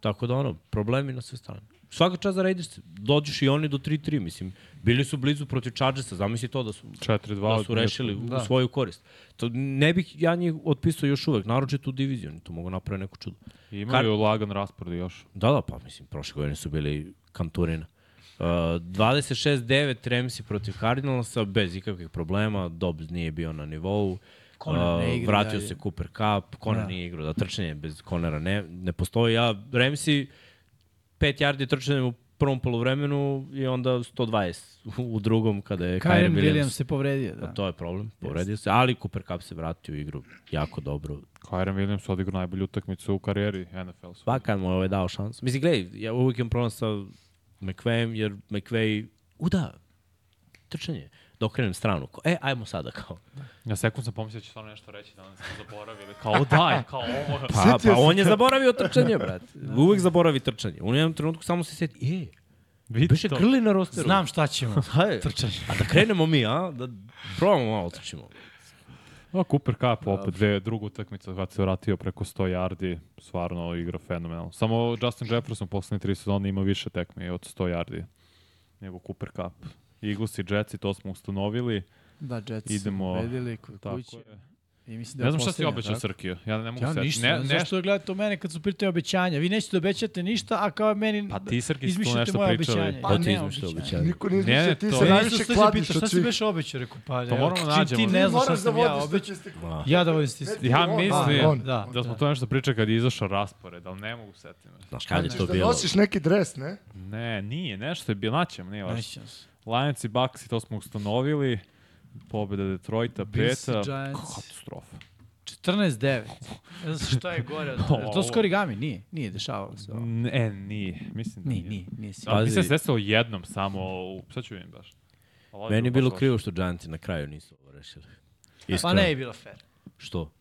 Tako da, ono, problemi na sve strane. Svaka čast za Raiders, dođeš i oni do 3-3, mislim. Bili su blizu protiv Chargersa, zamisli to da su, 4-2. da su rešili da. u svoju korist. To ne bih ja njih otpisao još uvek, naročito u diviziju, oni tu mogu napraviti neku čudo. Imaju Kar... lagan raspored još. Da, da, pa mislim, prošle godine su bili kanturina. Uh, 26-9 Ramsey protiv Cardinalsa, bez ikakvih problema, Dobbs nije bio na nivou. Conner ne Uh, igra vratio dalje. se Cooper Cup, Conner Da. nije igrao, da trčanje bez Connera ne, ne postoji. Ja, Ramsey, 5 yardi trčanjem u prvom polovremenu i onda 120 u drugom kada je Kyren Kyren Williams. Williams se povredio, Da. da. To je problem, povredio se, ali Cooper Cup se vratio u igru jako dobro. Kyren Williams odigrao najbolju utakmicu u karijeri NFL. Pa kad mu je ovaj dao šansu. Mislim, gledaj, ja uvijek imam problem sa McVayem, jer McVay, u da, trčanje, da okrenem stranu. Ko, e, ajmo sada kao. Ja sekund sam pomislio da će stvarno nešto reći, danas smo zaboravili. Kao daj, *laughs* kao ovo. Pa, pa on je zaboravio trčanje, brate. Uvijek zaboravi trčanje. U jednom trenutku samo se sjeti, e, to. krli na rosteru. Znam šta ćemo. *laughs* Hajde. Trčanje. A da krenemo mi, a? Da probamo malo trčimo. O, Cooper Cup opet, dve, drugu utakmicu kad se vratio preko 100 yardi, stvarno igra fenomenalno. Samo Justin Jefferson poslednje tri sezone ima više tekme od 100 yardi nego Cooper Cup. Eagles i Jetsi, to smo ustanovili. Da, Jets Idemo- su pobedili kod Tako kuće. je. I mislim da Ne znam šta si obećao? Srkiju. Ja ne mogu Ja setiti. ništa, Ne, ne, ne znam nešto, što je gledate u mene kad su pitali obećanja. Vi nećete da obećate ništa, a kao meni... da pa ti Srki su tu izmišljate nešto moje pričali. obećanje. Pa Ja ti nemam izmišljao obećanja. obećanje. Niko ne izmišlja, ne, ti to- se najviše kladiš od šta si svih. već obećao? Rekao, pa, To moramo čim nađemo. Ti ne znaš šta Moraš da sam ja obećao. Ma, Ja da vodim statistiku. Ja mislim. Da, da smo to nešto pričali kad je izašao raspored, ali ne mogu setiti. Znaš kad je to Da bilo? nosiš neki dres, ne? Ne, nije, nešto je bilo, naćemo, nije važno. Lions i Bucks i to smo ustanovili. Pobjeda Detroita, peta. Giants. Katastrofa. 14-9. Ne znam šta je gore. od *laughs* toga. Je to skorigami? Nije. Nije, dešavalo se. ovo. Ne, nije. Mislim da Nije, nije, nije. sigurno. Ali Pazi. mislim da se desilo jednom samo, u, sad ću vidim baš. Ali Meni je baš bilo loše. krivo što Giantsi na kraju nisu ovo rešili. Pa Iskreno. ne je bilo fair. Što?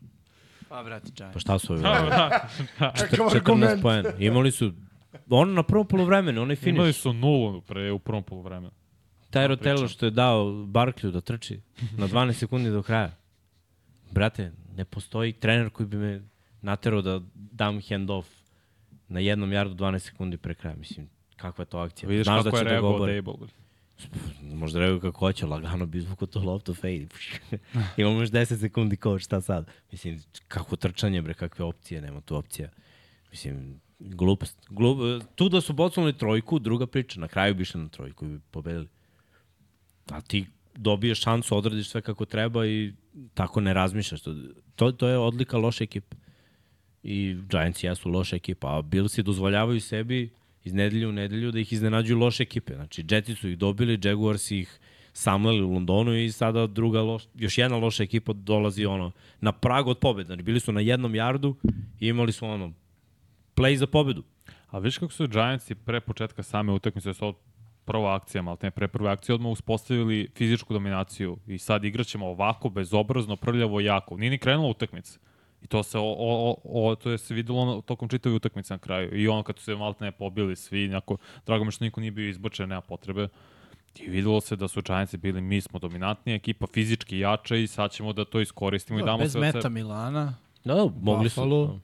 Pa, brati, Giants. Pa šta su ovi? *laughs* Kakav 14 argument. poena. Imali su ono na prvom polovremenu, onaj Imali finish. su nulu pre, u prvom polovremenu. Tyro pričam. Taylor što je dao Barklju da trči na 12 sekundi do kraja. Brate, ne postoji trener koji bi me naterao da dam handoff na jednom jardu 12 sekundi pre kraja. Mislim, kakva je to akcija? Vidiš Znaš kako da je će da ga reagovao obori. Dable. Možda reaguju kako hoće, lagano bi izvukao to loptu, fade. *laughs* Imamo još 10 sekundi kao šta sad. Mislim, kako trčanje, bre, kakve opcije, nema tu opcija. Mislim, glupost. Glup, tu da su bocnuli trojku, druga priča. Na kraju bi išli na trojku i bi pobedili. A ti dobiješ šansu, odradiš sve kako treba i tako ne razmišljaš. To, to, je odlika loše ekipe. I Giants jesu loša ekipa, a Billsi dozvoljavaju sebi iz nedelju u nedelju da ih iznenađuju loše ekipe. Znači, Jetsi su ih dobili, Jaguars ih samleli u Londonu i sada druga loš, još jedna loša ekipa dolazi ono na prag od pobede. Znači, bili su na jednom jardu i imali su ono play za pobedu. A viš kako su Giantsi pre početka same utakmice, da su prva akcija, malo ne pre prve akcije, odmah uspostavili fizičku dominaciju i sad igraćemo ovako, bezobrazno, prljavo, jako. Nije ni krenula utakmica. I to se, o, o, o, to je se videlo ono, tokom čitave utakmice na kraju. I ono kad su se malo ne pobili svi, nekako, drago mi što niko nije bio izbočen, nema potrebe. I videlo se da su Giantsi bili, mi smo dominantnija ekipa, fizički jača i sad ćemo da to iskoristimo i damo Bez sve od meta. Milana, Da, mogli Buffalo. su.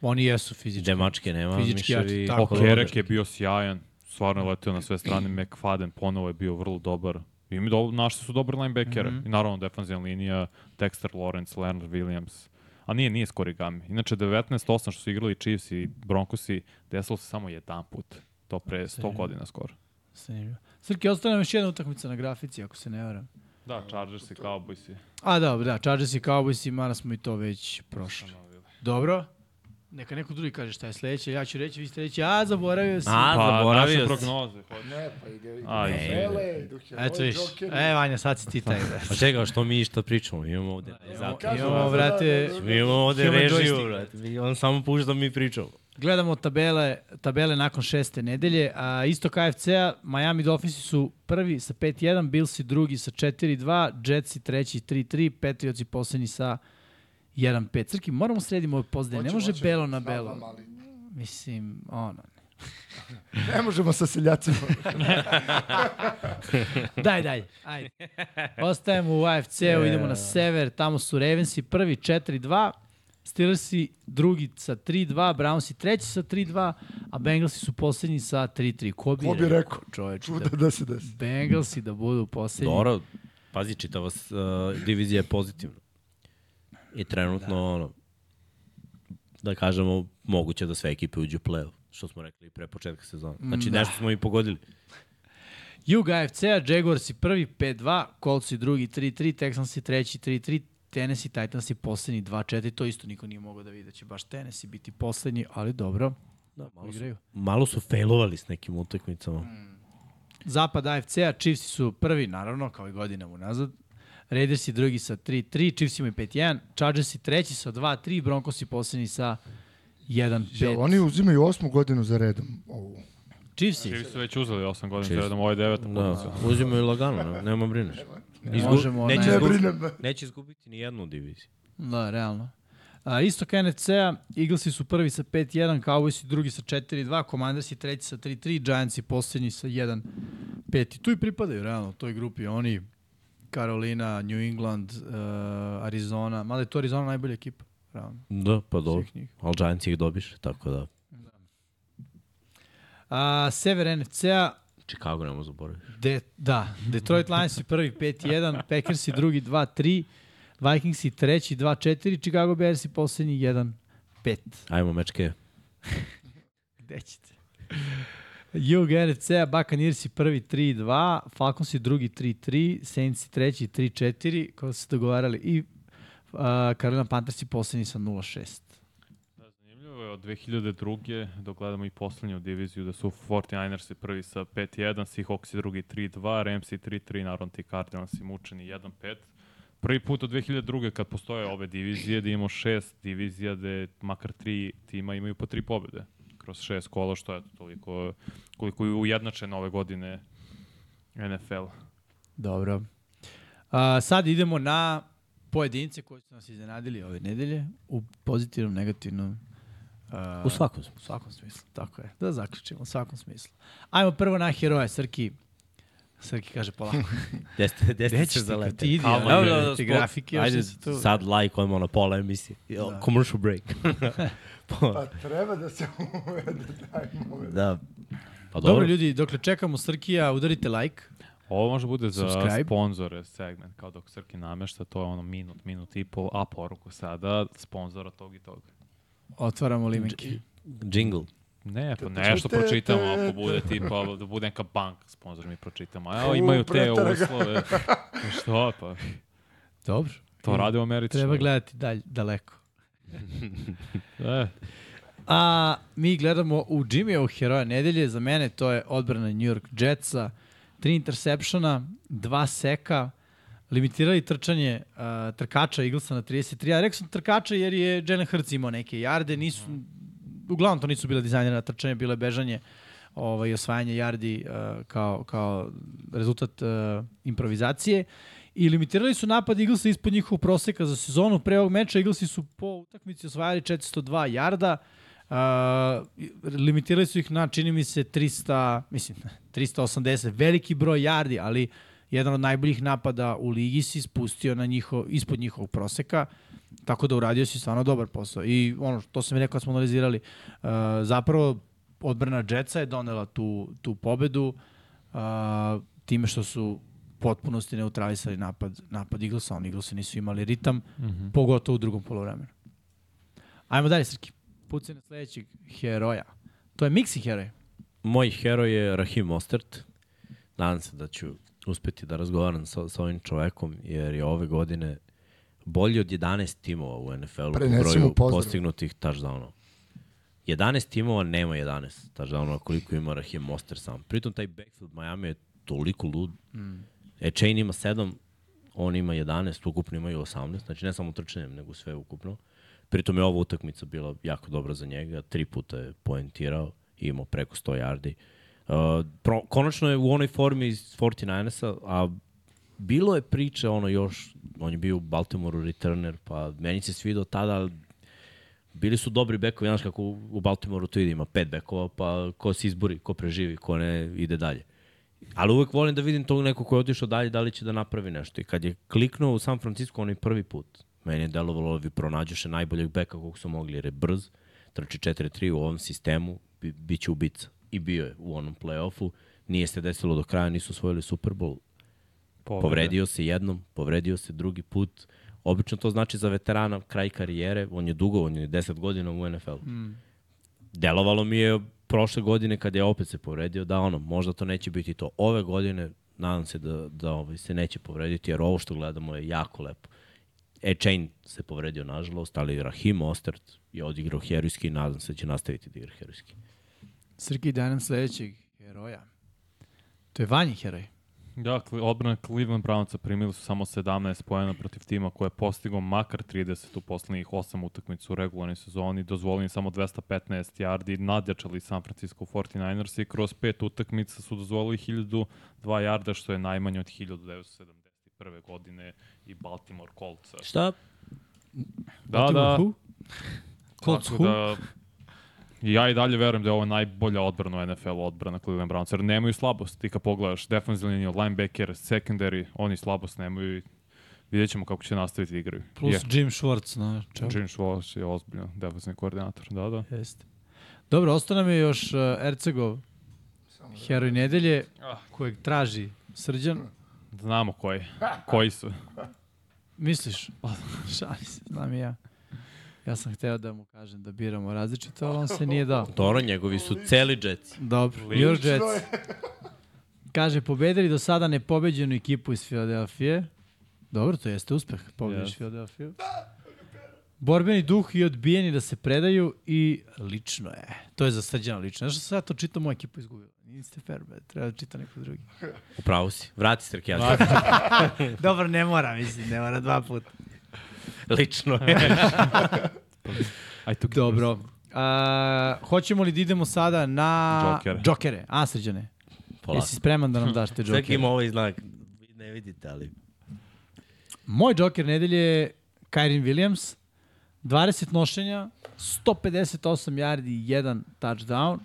oni jesu fizički. Demačke nema, Fizički miševi. jači. Okerek je bio sjajan, stvarno je letio na sve strane, *clears throat* McFadden ponovo je bio vrlo dobar. I mi do, našli su dobre linebackere. Mm -hmm. I naravno defensivna linija, Dexter Lawrence, Leonard Williams. A nije, nije skorigami. Inače, 19-8 što su igrali Chiefs i Broncosi, desilo se samo jedan put. To pre 100 godina skoro. Zanimljivo. Srki, ostane nam još jedna utakmica na grafici, ako se ne varam. Da, Chargers i Cowboysi. A, dobro, da, Chargers i Cowboys i mara smo i to već prošli. Dobro. Neka neko drugi kaže šta je sledeće, ja ću reći, vi ste reći, a, zaboravio sam. A, Pa, zaboravio si. prognoze. hoće. Ne, pa ide, ide. A, ide. ide. Ele, dok je Eto viš. E, Vanja, sad si ti taj. Pa čekaj, što mi šta pričamo? Imamo ovde. Zato, Imamo, da, brate, da, da, da. mi imamo ovde režiju. Mi on samo pušta mi pričamo. Gledamo tabele, tabele nakon šeste nedelje. A, isto KFC-a, Miami Dolphinsi su prvi sa 5-1, Billsi drugi sa 4-2, Jetsi treći 3-3, Patriotsi poslednji sa 1-5. Crki, moramo srediti ove pozdelje. Ne može hoće. belo na belo. znam, ali Mislim, ono. Ne *laughs* možemo sa seljacima. *laughs* Daj, daj. Ajde. Ostajemo u AFC-u, idemo na sever. Tamo su Ravensi prvi 4-2, Steelersi drugi sa 3-2, Brownsi treći sa 3-2, a Bengalsi su poslednji sa 3-3. Ko bi, Ko bi rekao? čoveče, Čuda da da se desi. Bengalsi da budu poslednji. Dobro, pazi, čitava uh, divizija je pozitivna. I trenutno, da. ono, da kažemo, moguće da sve ekipe uđu u play-off, što smo rekli pre početka sezona. Znači, Da. nešto smo i pogodili. Jug AFC-a, Jaguarsi prvi 5-2, Coltsi drugi 3-3, Texansi treći 3-3, Tennessee Titansi poslednji 2-4, to isto niko nije mogao da vidi da će baš Tennessee biti poslednji, ali dobro, Da, malo, su, igraju. malo su failovali s nekim utakmicama. Zapad AFC-a, Chiefsi su prvi, naravno, kao i godinama unazad. Raidersi drugi sa 3-3, Chiefs imaju 5-1, Chargersi treći sa 2-3, Broncosi poslednji sa 1-5. Jel, oni uzimaju osmu godinu za redom. Ovu. Chiefsi? Chiefs su već uzeli 8 godina, Chiefs. redom, ovo je deveta Da, pozicija. uzimaju lagano, ne, nema brineš. Izgu, Možemo neće, Ne izgubiti, neće izgubiti ni jednu diviziju. Da, realno. A, istok NFC-a, Eaglesi su prvi sa 5-1, Cowboysi drugi sa 4-2, Commandersi treći sa 3-3, Giantsi poslednji sa 1-5. I tu i pripadaju, realno, toj grupi. Oni, Carolina, New England, uh, Arizona, mada je to Arizona najbolja ekipa, realno. Da, pa dobro. Ali Giants ih dobiš, tako da A, sever NFC-a, Chicago nemo zaboraviti. De, da, Detroit Lions *laughs* i prvi 5-1, Packersi drugi 2-3, Vikingsi treći 2-4, Chicago Bearsi poslednji 1-5. Ajmo, mečke. *laughs* Gde ćete? Jug NFC-a, Buccaneersi prvi 3-2, Falconsi drugi 3-3, Saintsi treći 3-4, ko su se dogovarali i uh, Carolina Panthersi poslednji sa 0-6. Da, od 2002. dok gledamo i poslednju diviziju da su 49ersi prvi sa 5-1, Seahawksi drugi 3-2, Ramsi 3-3, naravno ti Cardinalsi mučeni 1-5. Prvi put od 2002. kad postoje ove divizije da imamo šest divizija gde makar tri tima imaju po tri pobjede kroz šest kola, što je toliko koliko je ujednačen ove godine NFL. Dobro. A, sad idemo na pojedince koji su nas iznenadili ove nedelje u pozitivnom, negativnom a, U svakom u svakom smislu, tako je. Da zaključimo, u svakom smislu. Ajmo prvo na heroje, Srki. Srki kaže polako. *laughs* Gde ste, gde Gde ste ćeš se zaletali? ti idi, Kamo, a? evo, Ti spot- grafike Ajde, tu. sad like, odmah na pola emisije. Da. Commercial break. *laughs* Pa treba da se uvede taj moment. da. Pa Dobro. dobro. ljudi, dokle čekamo Srkija, udarite like. Ovo može bude za Subscribe. sponzore segment, kao dok Srki namešta, to je ono minut, minut i pol, a poruku sada sponzora tog i tog. Otvaramo limenke. Jingle. Ne, pa nešto pročitamo, ako bude tipa, *laughs* da bude neka banka sponsor mi pročitamo. A evo, imaju te uslove. Pa *laughs* Što pa? Dobro. To radi u Americi. Treba gledati dalje, daleko. E, *laughs* A mi gledamo u Jimmyov heroja nedelje, za mene to je odbrana New York Jetsa, tri intersepšona, dva seka, limitirali trčanje uh, trkača Eaglesa na 33, ja rekao sam trkača jer je Jalen Hurts imao neke jarde, nisu, uglavnom to nisu bile dizajnirana trčanje, bilo je bežanje ovaj, osvajanje jardi uh, kao, kao rezultat uh, improvizacije. I limitirali su napad Eaglesa ispod njihovog proseka za sezonu. Pre ovog meča Eaglesi su po utakmici osvajali 402 jarda, Uh, limitirali su ih na, čini mi se, 300, mislim, *laughs* 380, veliki broj jardi, ali jedan od najboljih napada u ligi si spustio na njiho, ispod njihovog proseka, tako da uradio si stvarno dobar posao. I ono, to sam i rekao smo analizirali, uh, zapravo odbrana Jetsa je donela tu, tu pobedu uh, time što su potpunosti neutralisali napad, napad Eaglesa, oni Eaglesi nisu imali ritam, mm -hmm. pogotovo u drugom polovremenu. Ajmo dalje, Srki. Pucaj na sledećeg heroja. To je miksi heroj. Moj heroj je Rahim Mostert. Nadam se da ću uspeti da razgovaram sa, sa ovim čovekom, jer je ove godine bolji od 11 timova u NFL-u po broju pozdrav. postignutih touchdownova. 11 timova nema 11 touchdownova koliko ima Rahim Mostert sam. Pritom taj backfield Miami je toliko lud. Mm. E, Chain ima 7, on ima 11, ukupno imaju 18, znači ne samo trčanjem, nego sve ukupno. Pritom je ova utakmica bila jako dobra za njega, tri puta je poentirao i imao preko 100 yardi. Uh, pro, konačno je u onoj formi iz 49ersa, a bilo je priče ono još, on je bio u Baltimoreu returner, pa meni se svidao tada, bili su dobri bekovi, znaš kako u Baltimoreu to ide, ima pet bekova, pa ko se izbori, ko preživi, ko ne ide dalje. Ali uvek volim da vidim tog nekog ko je otišao dalje, da li će da napravi nešto. I kad je kliknuo u San Francisco onaj prvi put, meni je delovalo da vi pronađuše najboljeg beka kog su mogli, jer je brz, trči 4-3 u ovom sistemu, bi, bit će ubica. I bio je u onom play-offu, nije se desilo do kraja, nisu osvojili Super Bowl, povredio se jednom, povredio se drugi put. Obično to znači za veterana kraj karijere, on je dugo, on je 10 godina u NFL. Mm. Delovalo mi je prošle godine kad je opet se povredio da ono, možda to neće biti to. Ove godine nadam se da, da ovaj, se neće povrediti jer ovo što gledamo je jako lepo. E, Chain se povredio nažalost, ali Rahim Ostert je odigrao herojski i nadam se da će nastaviti da igra herojski. Srki, daj nam sledećeg heroja. To je Vanji heroj. Da, odbrana Cleveland Brownsa primili su samo 17 pojena protiv tima koje je postigao makar 30 u poslednjih 8 utakmica u regularnoj sezoni, dozvolili samo 215 yardi, nadjačali San Francisco 49ers i kroz pet utakmica su dozvolili 1002 yarda, što je najmanje od 1971. godine i Baltimore Coltsa. Šta? Da, Baltimore da. who? Colts who? da, ja i dalje verujem da je ovo najbolja odbrana u NFL-u, odbrana Cleveland Browns, jer nemaju slabost. Ti kad pogledaš defensivnu liniju, linebacker, secondary, oni slabost nemaju i vidjet ćemo kako će nastaviti da igraju. Plus Je. Jim Schwartz na čelu. James Wallace je ozbiljno defensivni koordinator, da, da. Jeste. Dobro, ostao nam je još uh, Ercegov, heroj nedelje, Ah. kojeg traži Srđan. Znamo koji, koji su. Misliš? Šali se, znam i ja. Ja sam hteo da mu kažem da biramo različito, ali on se nije dao. *laughs* Dobro, njegovi su celi džetci. Dobro, your Jets. Kaže, pobedili do sada nepobeđenu ekipu iz Filadelfije. Dobro, to jeste uspeh, pobediš. Filadelfiju. Borbeni duh i odbijeni da se predaju i lično je. To je za srđano lično. Znaš što sad to čita moja ekipa izgubila? Niste fair, be. treba da čita neko drugi. Upravo si. Vrati Srki, ja *laughs* Dobro, ne mora, mislim, ne mora dva puta. Lično. *laughs* Aj tu Dobro. A, hoćemo li da idemo sada na Džokere. Džokere? A, srđane. Polako. Jesi spreman da nam daš te *laughs* Srki džokere? ima ovaj znak. Vi ne vidite, ali... Moj džoker nedelje je Kyrie Williams. 20 nošenja, 158 yardi i 1 touchdown.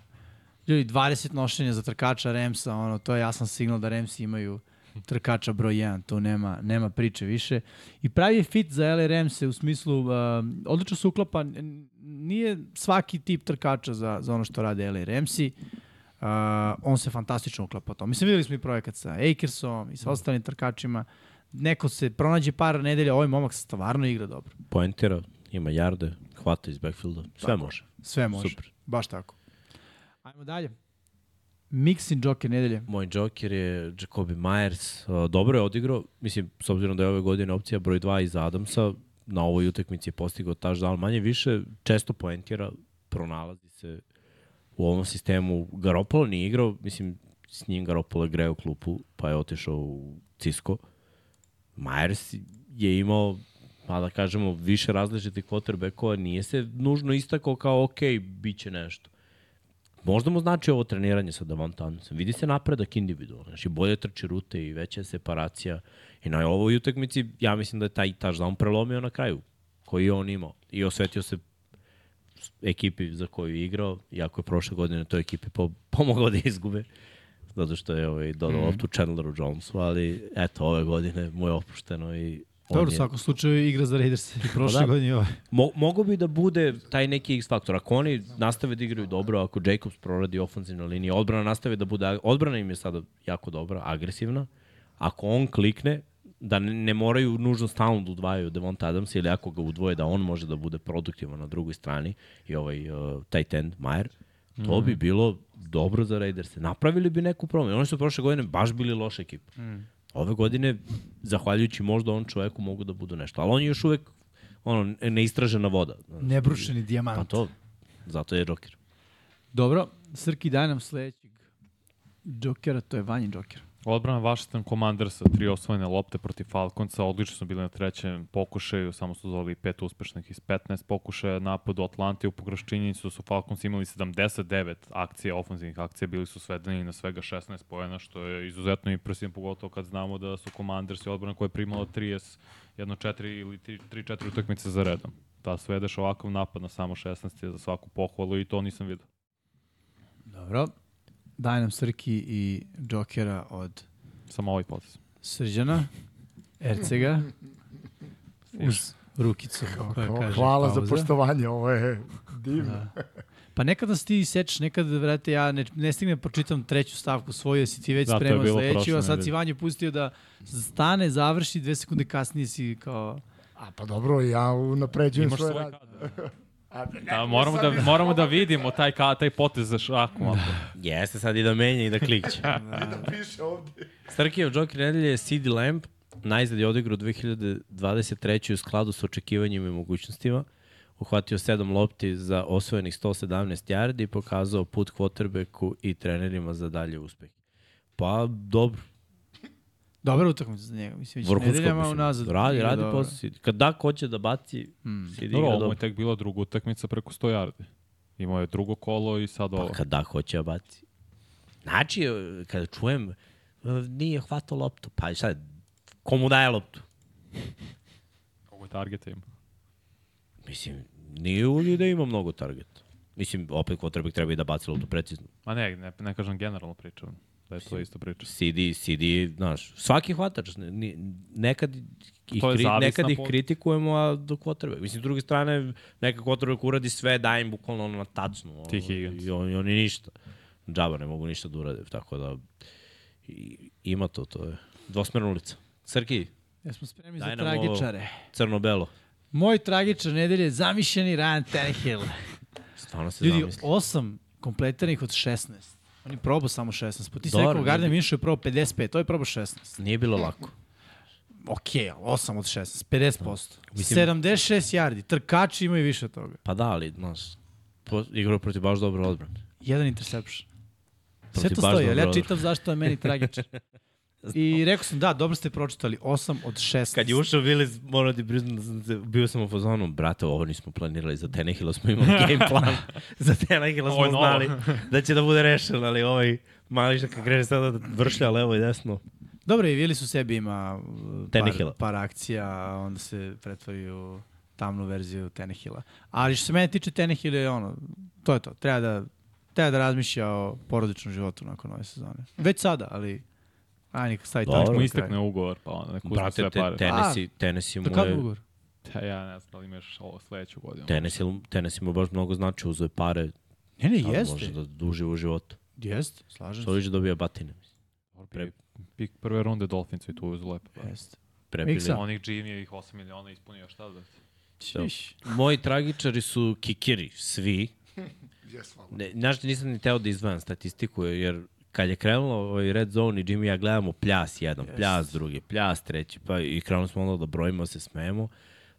Ljudi, 20 nošenja za trkača Remsa, ono, to je jasan signal da Remsi imaju trkača broj 1, tu nema, nema priče više. I pravi je fit za LA Remse u smislu, uh, odlično se uklapa, nije svaki tip trkača za, za ono što rade Remsi. Uh, on se fantastično uklapa to. Mislim, videli smo i projekat sa Akersom i sa ostalim trkačima. Neko se pronađe par nedelja, ovaj momak stvarno igra dobro. Poentira, ima jarde, hvata iz backfielda, sve može. Sve može. Super. Baš tako. Ajmo dalje. Mixin Joker nedelje. Moj Joker je Jacoby Myers. Dobro je odigrao, mislim, s obzirom da je ove godine opcija broj 2 iz Adamsa, na ovoj utakmici je postigao touchdown manje više, često poentira, pronalazi se u ovom sistemu. Garoppolo nije igrao, mislim, s njim Garoppolo je greo klupu, pa je otišao u Cisco. Myers je imao pa da kažemo, više različitih quarterbackova, nije se nužno istakao kao, ok, bit će nešto. Možda mu znači ovo treniranje sa Davante Adamsom. Vidi se napredak individualno. Znači, bolje trči rute i veća je separacija. I na ovoj utakmici, ja mislim da je taj touchdown prelomio na kraju, koji je on imao. I osvetio se ekipi za koju je igrao, iako je prošle godine toj ekipi po, pomogao da izgube zato što je ovaj, dodao mm. loptu Chandleru Jonesu, ali eto, ove godine mu je opušteno i on Dobro, u svakom slučaju igra za Raiders i prošle da. godine i ove. Mo, mogu bi da bude taj neki X faktor. Ako oni nastave da igraju dobro, ako Jacobs proradi ofenzivna linija, odbrana nastave da bude, odbrana im je sada jako dobra, agresivna. Ako on klikne, da ne, ne moraju nužno stalno da udvajaju Devonta Adams ili ako ga udvoje da on može da bude produktivan na drugoj strani i ovaj uh, tight end Mayer, to bi bilo dobro za Raiders. Napravili bi neku promenu. Oni su prošle godine baš bili loša ekipa. Ove godine, zahvaljujući možda on čoveku, mogu da budu nešto. Ali on je još uvek ono, neistražena voda. Nebrušeni dijamant. Pa to, zato je Joker. Dobro, Srki daj nam sledećeg Jokera, to je Vanjin Joker. Odbrana Washington Commandersa, tri osvojene lopte protiv Falconca, odlično su bili na trećem pokušaju, samo su zvali pet uspešnih iz 15 pokušaja napad u Atlanti, upogroz činjenicu da su Falcons imali 79 akcija, ofenzivnih akcija, bili su svedeni na svega 16 pojena, što je izuzetno impresivno, pogotovo kad znamo da su Commanders i odbrana koja je primala 30, jedno 4 ili 3-4 utakmice za redom. Da svedeš ovakav napad na samo 16 je za svaku pohvalu i to nisam vidio. Dobro. Daj nam Srki i Jokera od Samo ovaj potez. Srđana, Ercega, uz rukicu. koja kaže Hvala za pauza. poštovanje, ovo je divno. Da. Pa nekada se ti sečeš, nekada, vrate, ja ne, ne stignem da pročitam treću stavku svoju, jer si ti već Da, spremao sledeću, a sad si. Vanju pustio da stane, završi, dve sekunde kasnije si kao... A pa dobro, ja unapređujem Imaš svoj svoj rad. *laughs* A, Da, moramo da, moramo da vidimo taj, ka, taj potez za šaku. malo. Jeste sad i da menja i da klikće. *laughs* da piše ovde. Starkijev Joker nedelje je CD Lamb, najzad je odigrao 2023. u skladu sa očekivanjima i mogućnostima. Uhvatio sedam lopti za osvojenih 117 yardi i pokazao put quarterbacku i trenerima za dalje uspeh. Pa, dobro, Dobra utakmica za njega, mislim, već nedeljama unazad. Radi, radi dobro. posao. CD. Kad da hoće da baci, Mm. CD Dobro, igra ovo je dobro. tek bila druga utakmica preko 100 yardi. Imao je drugo kolo i sad ovo. Pa kad da hoće da baci. Znači, e, kada čujem, e, nije hvatao loptu, pa šta, komu daje loptu? *laughs* Je targeta ima. Mislim, nije uvijek da ima mnogo targeta. Mislim, opet quarterback treba i da baci loptu precizno. Ma ne, ne, ne kažem generalno pričam. Da je to isto priča. CD, CD, znaš, svaki hvatač, nekad ih, kri, nekad ih kritikujemo, a do quarterback. Mislim, s druge strane, neka quarterback uradi sve, daje im bukvalno ono na tacnu. ono, Ti Higgins. I oni, oni ništa. Džaba ne mogu ništa da urade, tako da i, ima to, to je dvosmerna ulica. Srki, Jesmo spremni Daj za tragičare. Crno-belo. Moj tragičar nedelje je zamišljeni Ryan Tannehill. Stvarno se Ljudi, zamisli. osam kompletiranih od 16. On je probao samo 16. Pa ti si rekao, Gardner Minshew je probao 55, to je probao 16. Nije bilo lako. Ok, ali 8 od 16, 50%. Mislim- 76 yardi, trkači imaju više od toga. Pa da, ali, znaš, igrao protiv baš dobro odbrane. Jedan interception. Sve to stoji, ali ja čitam zašto je meni *laughs* tragičan. I rekao sam, da, dobro ste pročitali, 8 od 16. Kad je ušao Willis, moram ti priznam, da sam bio sam u fazonu, brate, ovo nismo planirali za Tenehila, smo imali *laughs* game plan. za Tenehila smo znali da će da bude rešen, ali ovaj mališak kad krene sada da vršlja levo i desno. Dobro, i Willis u sebi ima uh, par, par akcija, onda se pretvori u tamnu verziju Tenehila. Ali što se mene tiče Tenehill je ono, to je to. Treba da, treba da razmišlja o porodičnom životu nakon ove sezone. Već sada, ali aj neka stavi tačku Mu istekne ugovor, pa onda neko uzme Brate, sve te, pare. Tennessee, Tennessee Do mu je... ugovor? Te, ja ne znam da li imaš ovo sledeću godinu. Tennessee, Tennessee mu baš mnogo znači, uzeo je pare, Ne, ne, jeste. može da duži u životu. Jeste, slažem se. više dobija batine. mislim. Pre... Pik prve runde Dolphins i tu uzu lepe pare. Jeste. Prepili. Onih Jimmy ih 8 miliona ispunio, šta da? Šiš. Moji tragičari su kikiri, svi. *laughs* Hvala. Ne, znaš, nisam ni teo da izdvajam statistiku, jer kad je krenulo ovaj Red Zone i Jimmy ja gledamo pljas jedan, yes. pljas drugi, pljas treći, pa i krenuli smo onda da brojimo, se smejemo.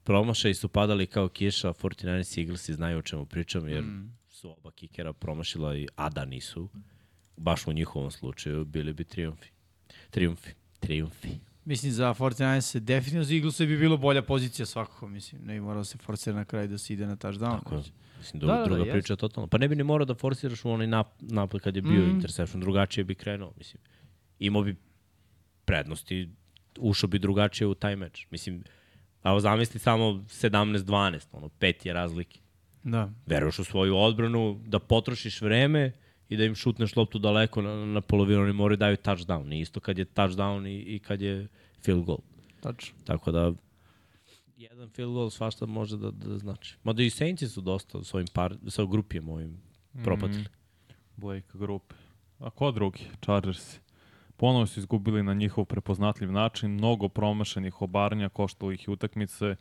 Promašaj su padali kao kiša, 49ers i Eaglesi znaju o čemu pričam, jer mm. su oba kikera promašila, i, a da nisu, baš u njihovom slučaju, bili bi triumfi. Triumfi. Triumfi. Mislim, za 49 se definitivno za Eagles bi bilo bolja pozicija svakako, mislim. Ne bi morao se forcira na kraju da se ide na touchdown. Tako je. Mislim, Da, druga, da, da, druga jeste. priča totalno. Pa ne bi ni morao da forsiraš u onaj nap, napad kad je bio mm. interception, drugačije bi krenuo, mislim. Imao bi prednosti, ušao bi drugačije u taj meč. Mislim, evo zamisli samo 17-12, ono, pet je razlike. Da. Veruješ u svoju odbranu, da potrošiš vreme i da im šutneš loptu daleko na, na polovinu, oni moraju daju touchdown. Isto kad je touchdown i, i kad je field goal. Tačno. Tako da jedan field goal svašta može da, da znači. Mada i Saintsi su dosta s ovim par, sa grupijem ovim propatili. Mm. Blake grupe. A ko drugi? Chargers. Ponovo su izgubili na njihov prepoznatljiv način, mnogo promašenih obarnja, koštalo ih utakmice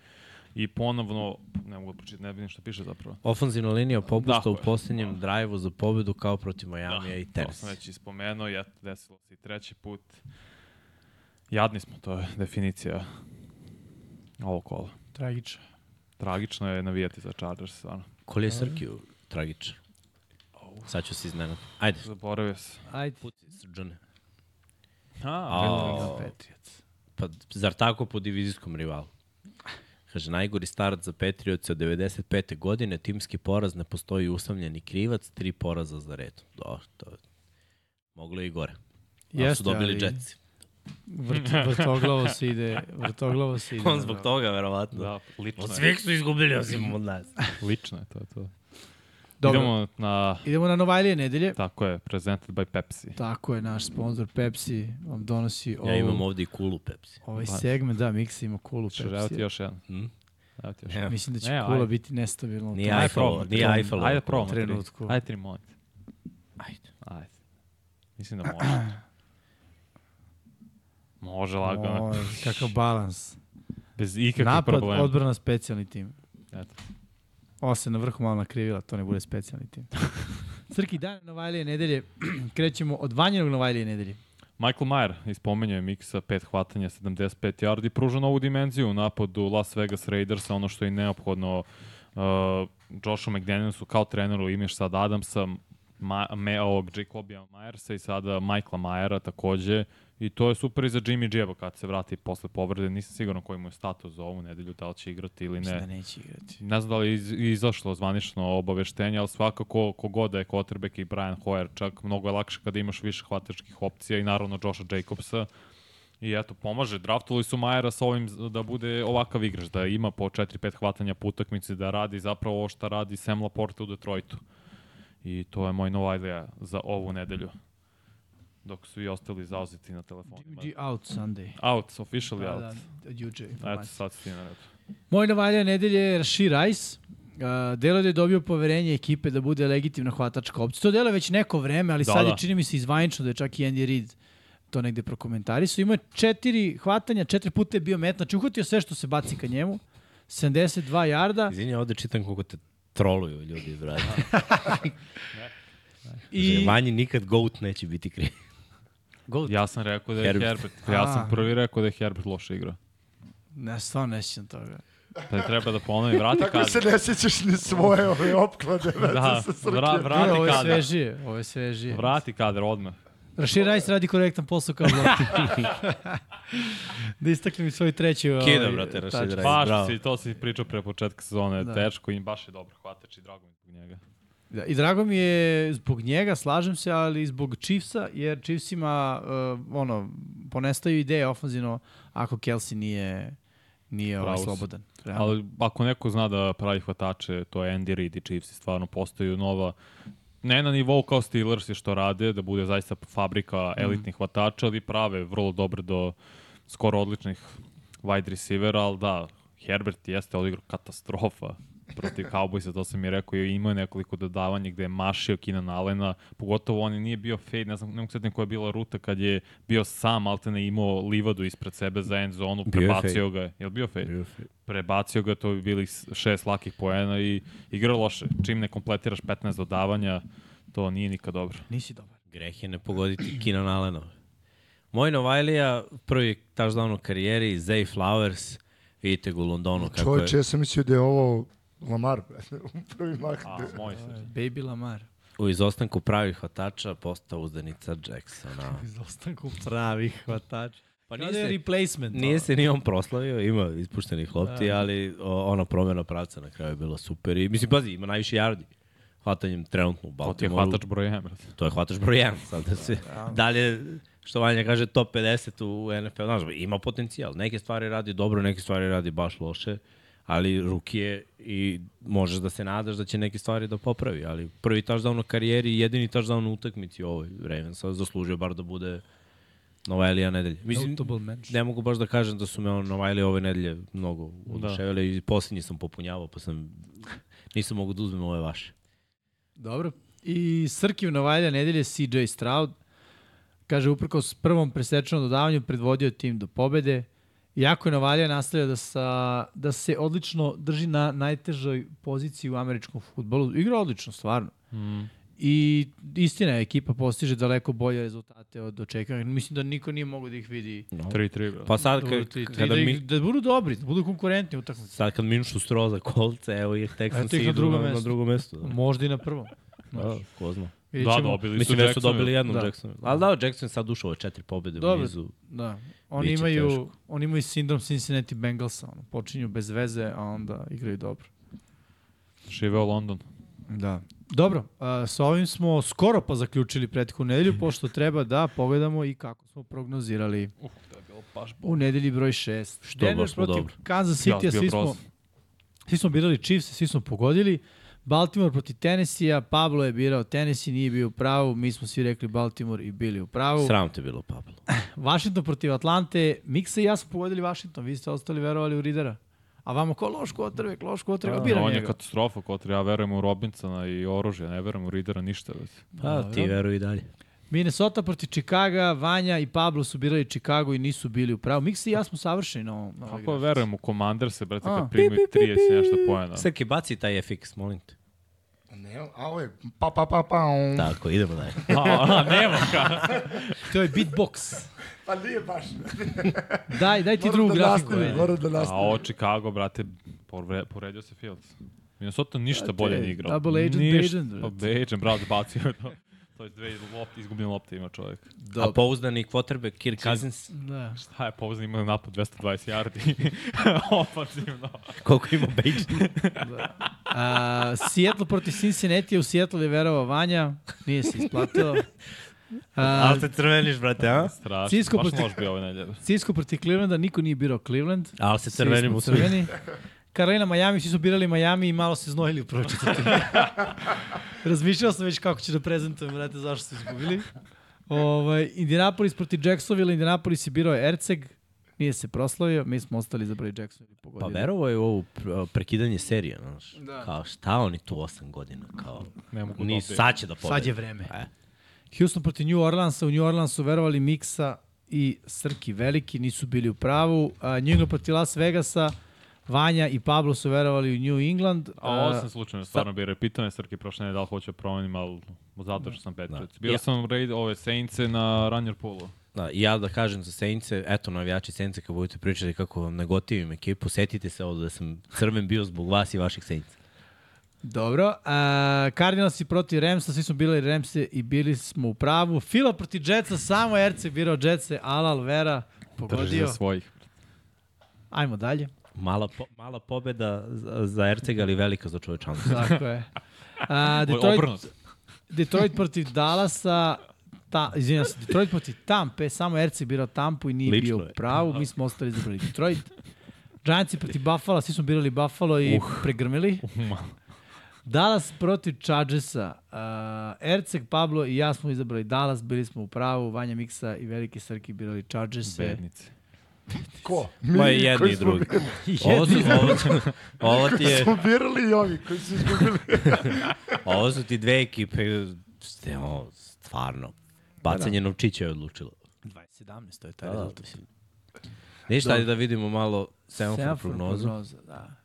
i ponovno, ne mogu da pročitati, ne vidim šta piše zapravo. Ofanzivna linija popušta Tako u je. posljednjem drajvu za pobedu kao protiv Majamija i To sam Tennessee. već ispomenuo, eto, desilo se i treći put. Jadni smo, to je definicija ovog kola. Tragično. Tragično je navijati za Chargers, stvarno. Koli je Srkiju tragičan? Sad ću se iznenati. Ajde, Zaboravio se. Ajde. puci srđane. A, A, Patriots. pa zar tako po divizijskom rivalu? Kaže, najgori start za Patriots od 95. godine, timski poraz, ne postoji usamljeni krivac, tri poraza za redom. Do, to je moglo je i gore. Ali su Jeste, dobili ali- Jetsi. Vrt, *laughs* vrtoglavo se ide, vrtoglavo se ide. On zbog vrlo. toga, verovatno. da, lično Od je. svih su izgubili osim od nas. *laughs* Lično je, to to. Dobro. Idemo na, Idemo na Novajlije nedelje. tako je, presented by Pepsi. Tako je, naš sponsor Pepsi vam donosi Ja ovu, imam ovde i kulu Pepsi. ovaj Pa. segment. Da, Miksa ima kulu Ćeš evo ti Pepsi. još jedan. Hm? Evo ti još jedan. Mislim da će Ne, kula ajde. biti nestabilna. u Nije Eiffel, nije probamo. Eiffel. Ajde, probamo. tri. trenutku. Ajde, tri, molim te. Ajde. Ajde. Mislim da može. *clears throat* Može lagano. Oj, kakav balans. Bez ikakvih Napad, problema. odbrana, specijalni tim. Eto. Ova se na vrhu malo nakrivila, to ne bude specijalni tim. *laughs* Srki, dan Novajlije nedelje. *clears throat* Krećemo od vanjenog Novajlije nedelje. Michael Mayer ispomenjuje Miksa, pet hvatanja, 75 yardi, pruža novu dimenziju u napadu Las Vegas Raidersa, ono što je neophodno uh, Joshu McDanielsu kao treneru, imaš sad Adamsa, Ma, me, ovog Jacobija Myersa i sada Michaela Mayera takođe i to je super i za Jimmy G-eva kad se vrati posle povrede, nisam siguran koji mu je status za ovu nedelju, da li će igrati ili Mislim ne. da neće igrati. Ne znam da li je iz, izašlo zvanično obaveštenje, ali svakako kogod da je quarterback i Brian Hoyer, čak mnogo je lakše kada imaš više hvatačkih opcija i naravno Josha Jacobsa. I eto, pomaže. Draftovali su Majera sa ovim da bude ovakav igrač, da ima po 4-5 hvatanja po utakmici, da radi zapravo ovo što radi Sam Laporte u Detroitu. I to je moj Novajlija za ovu nedelju. Dok su i ostali zauzeti na telefonima. G out Sunday. Out, officially Da, out. da, juče. Eto, sad si ti na redu. Moj Novalja nedelje je Rashid Rice. Uh, delo da je dobio poverenje ekipe da bude legitimna hvatačka opcija. To delo je već neko vreme, ali Da, sad je da. čini mi se izvanično da je čak i Andy Reid to negde prokomentarisao. Imao je četiri hvatanja, četiri puta je bio met, znači uhvatio sve što se baci ka njemu. 72 jarda. Izvini, ja ovde čitam koliko te troluju ljudi, brate. *laughs* I... I, Vanji nikad GOAT neće biti kriv. Goat. Ja sam rekao da je Herbert. Herbert. Ja sam A. prvi rekao da je Herbert loše igrao. Ne, stvarno ne sjećam toga. Da je treba da ponovi, vrati Tako se kadar. ne sjećaš ni svoje ove opklade. *laughs* Da, Da, vra, vrati Ne, ovo je svežije, ovo je svežije. Vrati kadar odmah. Rašir Rajs radi korektan posao kao blok. *laughs* da istakli mi svoj treći Kida, ovaj, brate, Rashid tačka. Rice. Baš si, to si pričao pre početka sezone. Da. Da. Tečko im baš je dobro hvatač i drago mi zbog njega. Da, I drago mi je zbog njega, slažem se, ali i zbog Chiefsa, jer Chiefsima uh, ono, ponestaju ideje ofenzivno ako Kelsey nije, nije ovaj, slobodan. Realno. Ali ako neko zna da pravi hvatače, to je Andy Reid i Chiefs stvarno postaju nova ne na nivou kao Steelers što rade, da bude zaista fabrika elitnih hvatača, ali prave vrlo dobre do skoro odličnih wide receivera, ali da, Herbert jeste odigrao katastrofa protiv Cowboysa, to sam i rekao, i imao je nekoliko dodavanja gde je mašio Keenan Allena, pogotovo on je nije bio fade, ne znam, ne mogu koja je bila ruta kad je bio sam, ali te ne imao livadu ispred sebe za end zonu, Bio prebacio ga je. Je li bio fade? prebacio ga, to bi bili šest lakih poena i igrao loše. Čim ne kompletiraš 15 dodavanja, to nije nikad dobro. Nisi dobar. Greh je ne pogoditi Keenan Allenova. Moj Novajlija, prvi touchdown u karijeri, Zay Flowers, vidite ga u Londonu kako Čovječe, je. ja sam mislio da je ovo Lamar, *laughs* u prvi mah. A, moj se. Baby Lamar. U izostanku pravih hvatača postao uzdanica Jacksona. *laughs* Izostanku *laughs* pravih hvatača. Pa nije da se, replacement. nije se ni on proslavio, ima ispuštenih lopti, Da. ali o, ona promjena pravca na kraju je bila super. I, mislim, pazi, ima najviše yardi hvatanjem trenutno u To ti je Baltimoru. hvatač broj 1, brate. To je hvatač broj 1. Sad da se, dalje, što Vanja kaže, top 50 u NFL. Znaš, ima potencijal. Neke stvari radi dobro, neke stvari radi baš loše, ali ruki je i možeš da se nadaš da će neke stvari da popravi. Ali prvi touchdown u karijeri i jedini touchdown u utakmici u ovoj Ravensa zaslužio bar da bude Novajlija nedelje. Mislim, ne mogu baš da kažem da su me Novajlije ove nedelje mnogo oduševili i posljednji sam popunjavao, pa sam nisam mogu da uzmem ove vaše. Dobro. I Srkiv Novalja nedelje CJ Stroud. Kaže, uprkos prvom presečenom dodavanju predvodio tim do pobede. Iako je Novalja nastavlja da, sa, da se odlično drži na najtežoj poziciji u američkom futbolu. Igra odlično, stvarno. Mm. I istina je, ekipa postiže daleko bolje rezultate od očekanja. Mislim da niko nije mogao da ih vidi. 3-3, brate. Pa sad, Dobro, ka, tri- tri- kada da, mi, da budu dobri, da budu konkurentni u utakmici. sad kad minšu stroza kolce, evo Eto Texans idu drugom na, na mestu. drugom mestu. Da. Možda i na prvom. Da, ko zna. Vidjet Da, ćemo. dobili Mislim su da su dobili jednu Da. da. Jackson. Ali da, Jackson sad ušao ove četiri pobjede u nizu. Da. Oni imaju, teško. oni imaju sindrom Cincinnati Bengalsa. Ono, počinju bez veze, a onda igraju dobro. Živeo London. Da. Dobro, a, sa ovim smo skoro pa zaključili prethodnu nedelju, pošto treba da pogledamo i kako smo prognozirali Uh, to je bilo baš u nedelji broj 6. Što baš smo dobro. Kansas Ja, City, bio svi smo, svi smo birali Chiefs, svi smo pogodili. Baltimore protiv Tennessee-a, Pablo je birao Tennessee, nije bio u pravu, mi smo svi rekli Baltimore i bili u pravu. Sram te bilo, Pablo. *laughs* Washington protiv Atlante, Miksa i ja smo pogodili Washington, vi ste ostali verovali u Ridera. A vama ko loš kotrvek, loš kotrvek, Da, biram on je njega. katastrofa, Kotri. Ja verujem u Robinsona i oružje, ne verujem u Ridera ništa. Brate. Pa, ti veruj i dalje. Minnesota protiv Chicaga, Vanja i Pablo su birali Chicago i nisu bili u pravu. Miksa i ja smo savršeni na ovom. Kako grafici. verujem u Commanderse, brate, A. kad primaju 30 i nešto pojena. Srki, baci taj FX, molim te. Ne, a ovo je pa pa pa pa. um. Tako, idemo dalje. *laughs* A, a, nema ka. To je beatbox. Pa nije baš. Daj, daj ti Moram drugu da grafiku. nastavim, moram da A nastavim. ovo Chicago, brate, poredio se Fields. Minnesota ništa Brate, bolje nije igrao. double agent Ništa. Bajan, Pa brate. Bajan, brate, bacio je to. To je dve lopte, izgubljene lopte ima čovjek. A pouzdani quarterback Kirk Cousins, Da. Šta je pouzdan imao napad 220 yardi. *laughs* Ofanzivno. koliko ima Bejđan? *laughs* A, Seattle protiv Cincinnati, u Seattle je verovao Vanja, nije se isplatilo. A, Ali te crveniš, brate, a? Strašno. Cisco Baš protiv- loš bio ovaj nedelje. Cisco protiv Clevelanda, niko nije birao Cleveland. Ali se smo u svi. crveni. *laughs* Carolina, Miami, svi su birali Miami i malo se znojili u prvoj četvrtini. *laughs* Razmišljao sam već kako ću da prezentujem, brate, zašto su izgubili. Ovaj, Indianapolis protiv Jacksonville, Indianapolis je birao Erceg, nije se proslavio, mi smo ostali za broj Jacksonville. Pa pogodili. verovo je u ovo pr- prekidanje serije, znaš. Da. Kao šta oni tu osam godina, kao... Ne mogu Ni da sad će da pobede. Sad je vreme. E. Houston protiv New Orleansa, u New Orleansu verovali Miksa i Srki Veliki, nisu bili u pravu. A, New England protiv Las Vegasa, Vanja i Pablo su verovali u New England. A ovo sam slučajno stvarno bio, pitao me Srki prošle nedelje da li hoću da promenim, ali zato što sam Patriots. Bio Ja- sam raid ove Saintse na Runner Poolu. Da, i ja da kažem za Sejnce, eto navijači Sejnce kad budete pričali kako vam ne gotivim ekipu, setite se ovo da sam crven bio zbog vas i vaših Sejnca. Dobro. A, Cardinalsi protiv Ramsa, svi smo bili Ramse i bili smo u pravu. Fila protiv Jetsa, samo Erce birao Jetse, Alal Vera Drži pogodio. za svojih. Ajmo dalje. Mala, po, mala pobeda za, Ercega, ali velika za čovečanstvo. Tako je. A, Detroit. Detroit, protiv Dallasa, ta, izvinjam se, Detroit protiv Tampe, samo Erce birao Tampu i nije Lično bio je. u pravu, mi smo ostali izabrali Detroit. Giantsi protiv Buffalo, svi smo birali Buffalo i uh. pregrmili. *laughs* Dallas protiv Chargersa. Uh, Erceg, Pablo i ja smo izabrali Dallas, bili smo u pravu, Vanja Miksa i Veliki Srki birali Chargerse. Bednici. Ko? Ma Mi jedni koji i drugi. Ovo, su, *laughs* ovo, su, ovo, ti je, Smo birali i ovi koji su izgubili. *laughs* ovo su ti dve ekipe, ste, ovo, stvarno, bacanje novčića je odlučilo. 2017, to je taj Da, da, rezultat. mislim. Ništa, ajde da vidimo malo semafor Semafor prognozu. prognoza, da.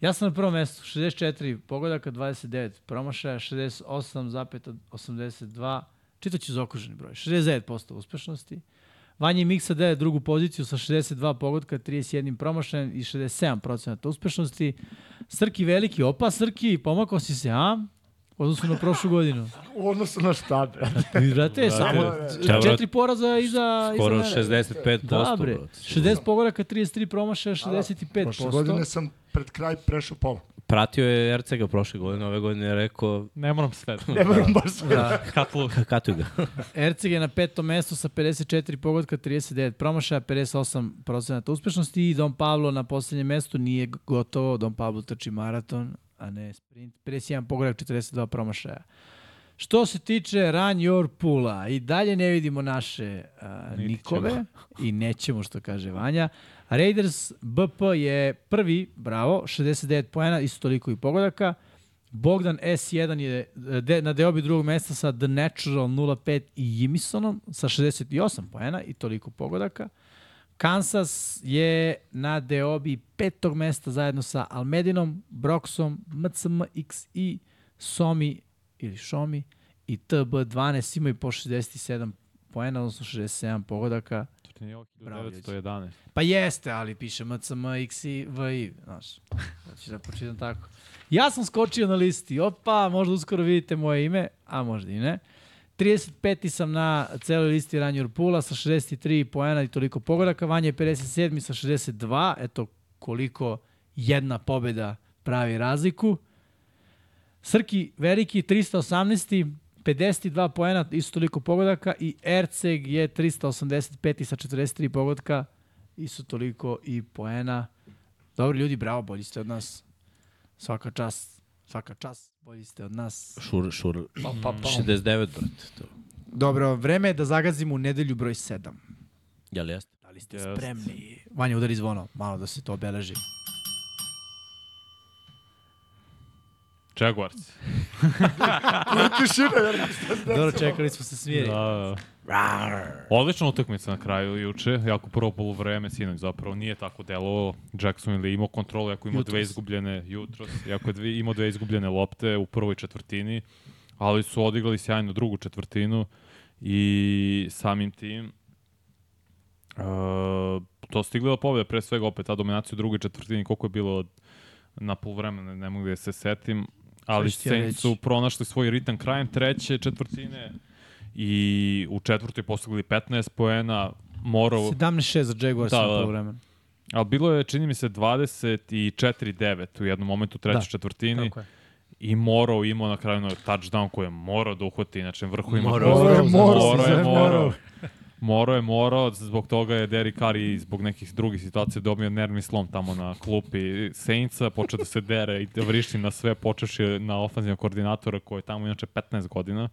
Ja sam na prvom mestu, 64 pogodaka, 29 promašaja, 68,82, čitaću zaokruženi broj, 69% uspešnosti. Vanja Miksa daje drugu poziciju sa 62 pogodka, 31 promašajem i 67% uspešnosti. Srki veliki, opa Srki, pomakao si se, a? U odnosu na prošlu godinu. U odnosu na šta, brate. Brate, samo četiri poraza iza, Skoro iza mene. 65%. Da, bre. brate. 60 pogodaka, 33 promašaja, Prošle 65%. godine sam pred kraj prešao pola. Pratio je Ercega prošle godine, ove godine je rekao Ne moram sve. *laughs* Ne moram baš sve. Da. Katlu. katuj ga. *laughs* Erceg je na petom mestu sa 54 pogodka, 39 promašaja, 58% uspešnosti i Don Pablo na poslednjem mestu nije gotovo. Don Pablo trči maraton, a ne sprint. 51 pogodak, 42 promašaja. Što se tiče Run Your Pula, i dalje ne vidimo naše Niti nikove ćemo. *laughs* i nećemo što kaže Vanja. Raiders BP je prvi, bravo, 69 poena, isto toliko i pogodaka. Bogdan S1 je de, na deobi drugog mesta sa The Natural 05 i Jimisonom sa 68 poena i toliko pogodaka. Kansas je na deobi petog mesta zajedno sa Almedinom, Broxom, MCMXI, Somi ili Šomi i TB12 imaju po 67 poena, odnosno 67 pogodaka. To nije ovo Bravo, ljudi. 1911. Pa jeste, ali piše MCM, X i V i, znaš. Znači da pročitam tako. Ja sam skočio na listi, opa, možda uskoro vidite moje ime, a možda i ne. 35. sam na celoj listi Ranjur Pula sa 63 poena i toliko pogodaka. Vanja je 57. sa 62. Eto koliko jedna pobeda pravi razliku. Srki Veliki 318. 52 poena, isto toliko pogodaka i Erceg je 385 sa 43 pogodka, isto toliko i poena. Dobro ljudi, bravo, bolji ste od nas. Svaka čast, svaka čast, bolji ste od nas. Šur, šur, Pa, pa, pa. 69, brate. To. Dobro, vreme je da zagazimo u nedelju broj 7. Jel jeste? Da li ste Jeste. spremni? Vanja, udari zvono, malo da se to obeleži. Jaguars. Tišina, jer Dobro, čekali smo se smiri. Da, da. Odlična utakmica na kraju juče, jako prvo poluvreme, sinoć zapravo nije tako delovao. Jackson je imao kontrolu, jako imao dve izgubljene jutros, jako je dve, imao dve izgubljene lopte u prvoj četvrtini, ali su odigrali sjajno drugu četvrtinu i samim tim Uh, to stigli da pobede, pre svega opet ta dominacija u drugoj četvrtini, koliko je bilo od- na poluvremena, ne mogu da se setim, ali Saints su pronašli svoj ritam krajem treće četvrtine i u četvrtoj postigli 15 poena, morao, 17-6 za Jaguars Da, na da. polovremenu. ali bilo je, čini mi se, 24-9 u jednom momentu u trećoj Da, četvrtini Tako je. i morao imao na kraju onaj touchdown koji je morao da uhvati, znači vrhu ima Morao. Morao je, morao, morao. *laughs* Morao je, morao, zbog toga je Derek Carr i zbog nekih drugih situacija dobio nervni slom tamo na klupi Saintsa, počeo da se dere i da vrišti na sve, počeši na ofanzivnog koordinatora koji je tamo inače 15 godina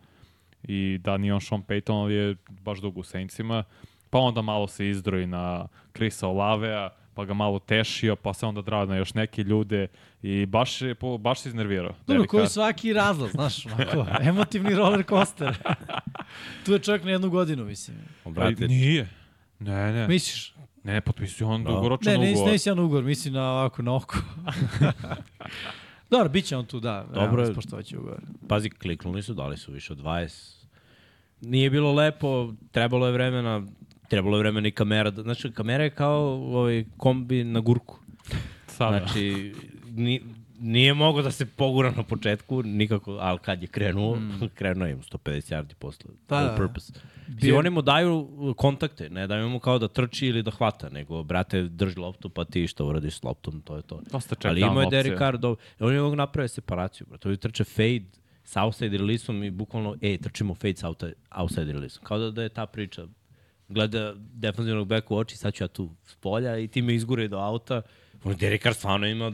i da nije on Sean Payton, ali je baš dugo u Saintsima. Pa onda malo se izdroji na Krisa Olavea, pa ga malo tešio, pa se onda drao na još neke ljude i baš, je, baš se iznervirao. Dobro, Derek koji svaki razlaz, znaš, onako, *laughs* emotivni roller coaster. tu je čovjek na jednu godinu, mislim. Brate, Pa Nije. Ne, ne. Misliš? Ne, potpisuje on Da. dugoročan Ne, ne, ugovor. ne, ne jedan ugovor, mislim na ovako, na oko. *laughs* Dobro, bit će on tu, da. Dobro je. Spoštovat će ugovor. pazi, kliknuli su, dali su više od 20. Nije bilo lepo, trebalo je vremena, trebalo je vremena i kamera. da- Znači, kamera je kao ovaj, kombi na gurku. Sada. Znači, ni, nije mogo da se pogura na početku, nikako, ali kad je krenuo, mm. *laughs* krenuo je im 150 yardi posle. Da, all da. purpose. Bio- Bio... oni mu daju kontakte, ne daju mu kao da trči ili da hvata, nego, brate, drži loptu, pa ti šta uradiš s loptom, to je to. Dosta check Ali imao je. Derek Carr, do... oni mogu naprave separaciju, brate. Ovi trče fade sa outside releaseom i bukvalno, ej, trčimo fade sa outside releaseom. Kao da, da je ta priča. Gleda defensivnog beka u oči, sad ću ja tu s polja i ti me izgure do auta. Ono, Derek Carr stvarno ima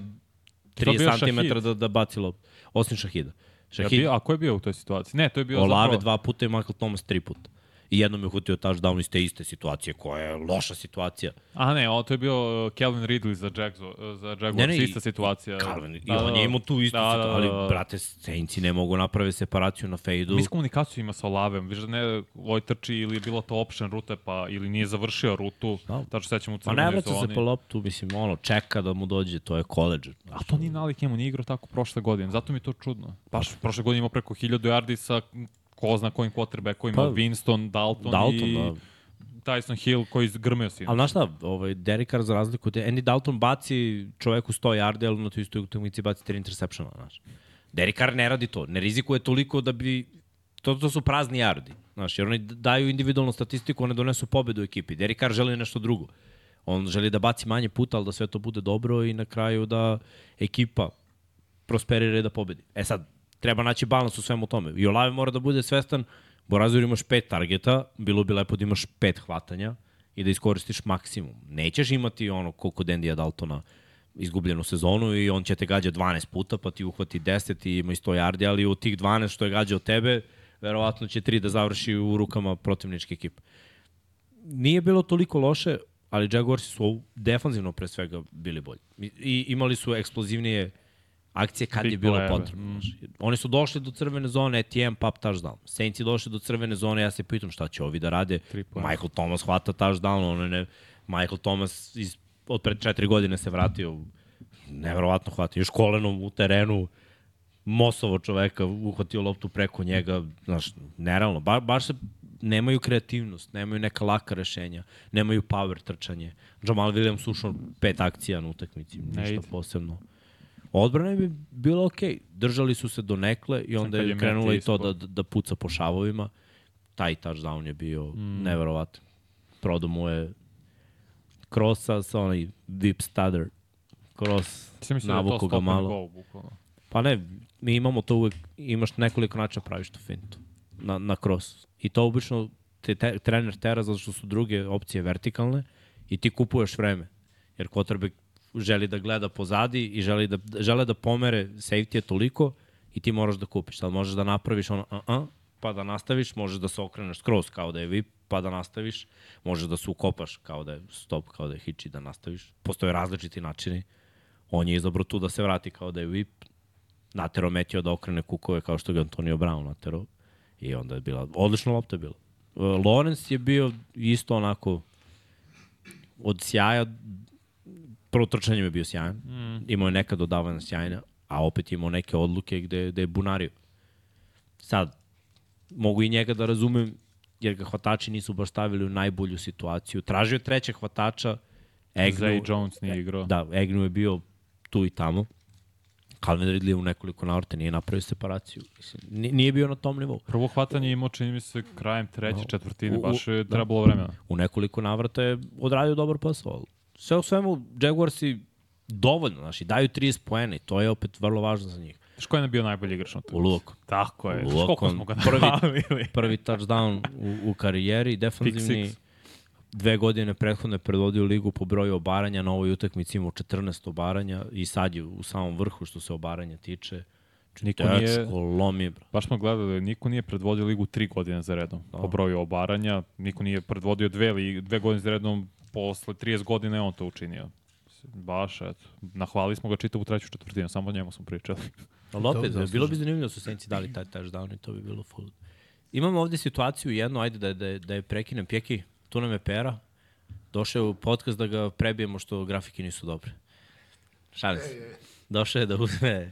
To je bio 3 cm da, da baci loptu. Osim Šahida. Ja Šahid, bio, a ko je bio u toj situaciji? Ne, to je bio Olave zapravo... dva puta i Michael Thomas tri puta. I jednom je uhvatio touchdown iz te iste situacije, koja je loša situacija. A ne, o, to je bio uh, Kelvin Ridley za, Jackso, za Jaguars, Ne, ne, i- ista situacija. Calvin, I Da, da, on je imao tu istu da, da, situaciju, da, da. ali, brate, Saintsi ne mogu naprave separaciju na fejdu. Miskomunikaciju ima sa Olavem, viš da ne ovaj trči ili je bila to option ruta, pa ili nije završio rutu, Da. tačno sećamo u Pa ne crvenoj vraća zoni. se po loptu, mislim, ono, čeka da mu dođe, to je college. A to nije nalik njemu, nije igrao tako prošle godine, zato mi je to čudno. Baš prošle godine imao preko 1000 yardi sa ko zna kojim quarterbackovima, Pa, Winston, Dalton, Dalton, i da. Tyson Hill koji zgrmeo si. Ali znaš šta, ovaj, Derek Carr za razliku od... Andy Dalton baci čoveku 100 yardi, ali na toj istoj utakmici baci 3 interseptiona, znaš. Derek Carr ne radi to, ne rizikuje toliko da bi... To, to su prazni yardi, znaš, jer oni daju individualnu statistiku, one donesu pobedu ekipi. Derek Carr želi nešto drugo. On želi da baci manje puta, ali da sve to bude dobro i na kraju da ekipa prosperira i da pobedi. E sad, treba naći balans u svemu tome. I Olave mora da bude svestan, Borazor imaš pet targeta, bilo bi lepo da imaš pet hvatanja i da iskoristiš maksimum. Nećeš imati ono koliko Dendija Daltona izgubljenu sezonu i on će te gađa 12 puta, pa ti uhvati 10 i ima i 100 yardi, ali u tih 12 što je gađao tebe, verovatno će 3 da završi u rukama protivničke ekipe. Nije bilo toliko loše, ali Jaguarsi su defanzivno pre svega bili bolji. I imali su eksplozivnije akcije kad Big je bilo potrebno. Mm. Oni su došli do crvene zone, Etienne pap touchdown. Saints je došli do crvene zone, ja se pitam šta će ovi da rade. Michael Thomas hvata touchdown, ono ne, Michael Thomas iz, od pred četiri godine se vratio, neverovatno hvata, još kolenom u terenu, Mosovo čoveka, uhvatio loptu preko njega, znaš, nerealno, ba, baš se nemaju kreativnost, nemaju neka laka rešenja, nemaju power trčanje. Jamal Williams ušao pet akcija na utakmici, ništa posebno. Odbrana bi bila okej. Držali su se do nekle i onda je je krenulo i to ispao. da, da puca po šavovima. Taj touchdown je bio mm. neverovatan. Prodao mu je krosa sa onaj deep stutter. Cross, Sam mislio da ga malo. go, bukvalno. Pa ne, mi imamo to uvek, imaš nekoliko načina praviš tu fintu na, na cross. I to obično te, te, trener tera zato što su druge opcije vertikalne i ti kupuješ vreme. Jer quarterback želi da gleda pozadi i želi da, žele da pomere safety je toliko i ti moraš da kupiš. Sad možeš da napraviš ono, uh -uh, pa da nastaviš, možeš da se okreneš skroz kao da je VIP, pa da nastaviš, možeš da se ukopaš kao da je stop, kao da je hitch i da nastaviš. Postoje različiti načini. On je izabrao tu da se vrati kao da je VIP, natero Metio da okrene kukove kao što ga Antonio Brown natero. I onda je bila, odlična lopta je bila. Uh, Lawrence je bio isto onako od sjaja, prvo trčanje mi je bio sjajan, mm. imao je neka dodavanja sjajna, a opet imao neke odluke gde, gde je bunario. Sad, mogu i njega da razumem, jer ga hvatači nisu baš stavili u najbolju situaciju. Tražio je trećeg hvatača, Zay Egnu, Jones nije igrao. da, Egnu je bio tu i tamo. Calvin Ridley u nekoliko navrata nije napravio separaciju. Mislim, ni- nije bio na tom nivou. Prvo hvatanje je imao, čini mi se, krajem treće četvrtine, U- u- baš je da. trebalo vremena. U nekoliko navrata je odradio dobar posao. Sve u svemu, Jaguarsi dovoljno, znaš, i daju 30 poena i to je opet vrlo važno za njih. Znaš ko je bio najbolji igrač na U Luok. Tako je. Znaš koliko Luok, smo ga prvi- nabavili? Prvi touchdown u, u karijeri, defensivni. six. Dve godine prethodno je predvodio ligu po broju obaranja, na ovoj utakmici imao 14 obaranja i sad je u samom vrhu što se obaranja tiče. Niko nije, lomi, bro. baš smo gledali, niko nije predvodio ligu tri godine za redom po broju obaranja, niko nije predvodio dve, li, dve godine za redom, posle 30 godina je on to učinio. Baš, eto. Nahvali smo ga čitavu treću četvrtinu, samo o njemu smo pričali. *laughs* Ali opet, Dobro, bilo bi zanimljivo da su Saintsi dali taj touchdown i to bi bilo full. Imamo ovde situaciju jednu, ajde da, da, da je prekinem. Pjeki, tu nam je Pera. Došao je u podcast da ga prebijemo što grafike nisu dobre. Šalim se. Došao je da uzme...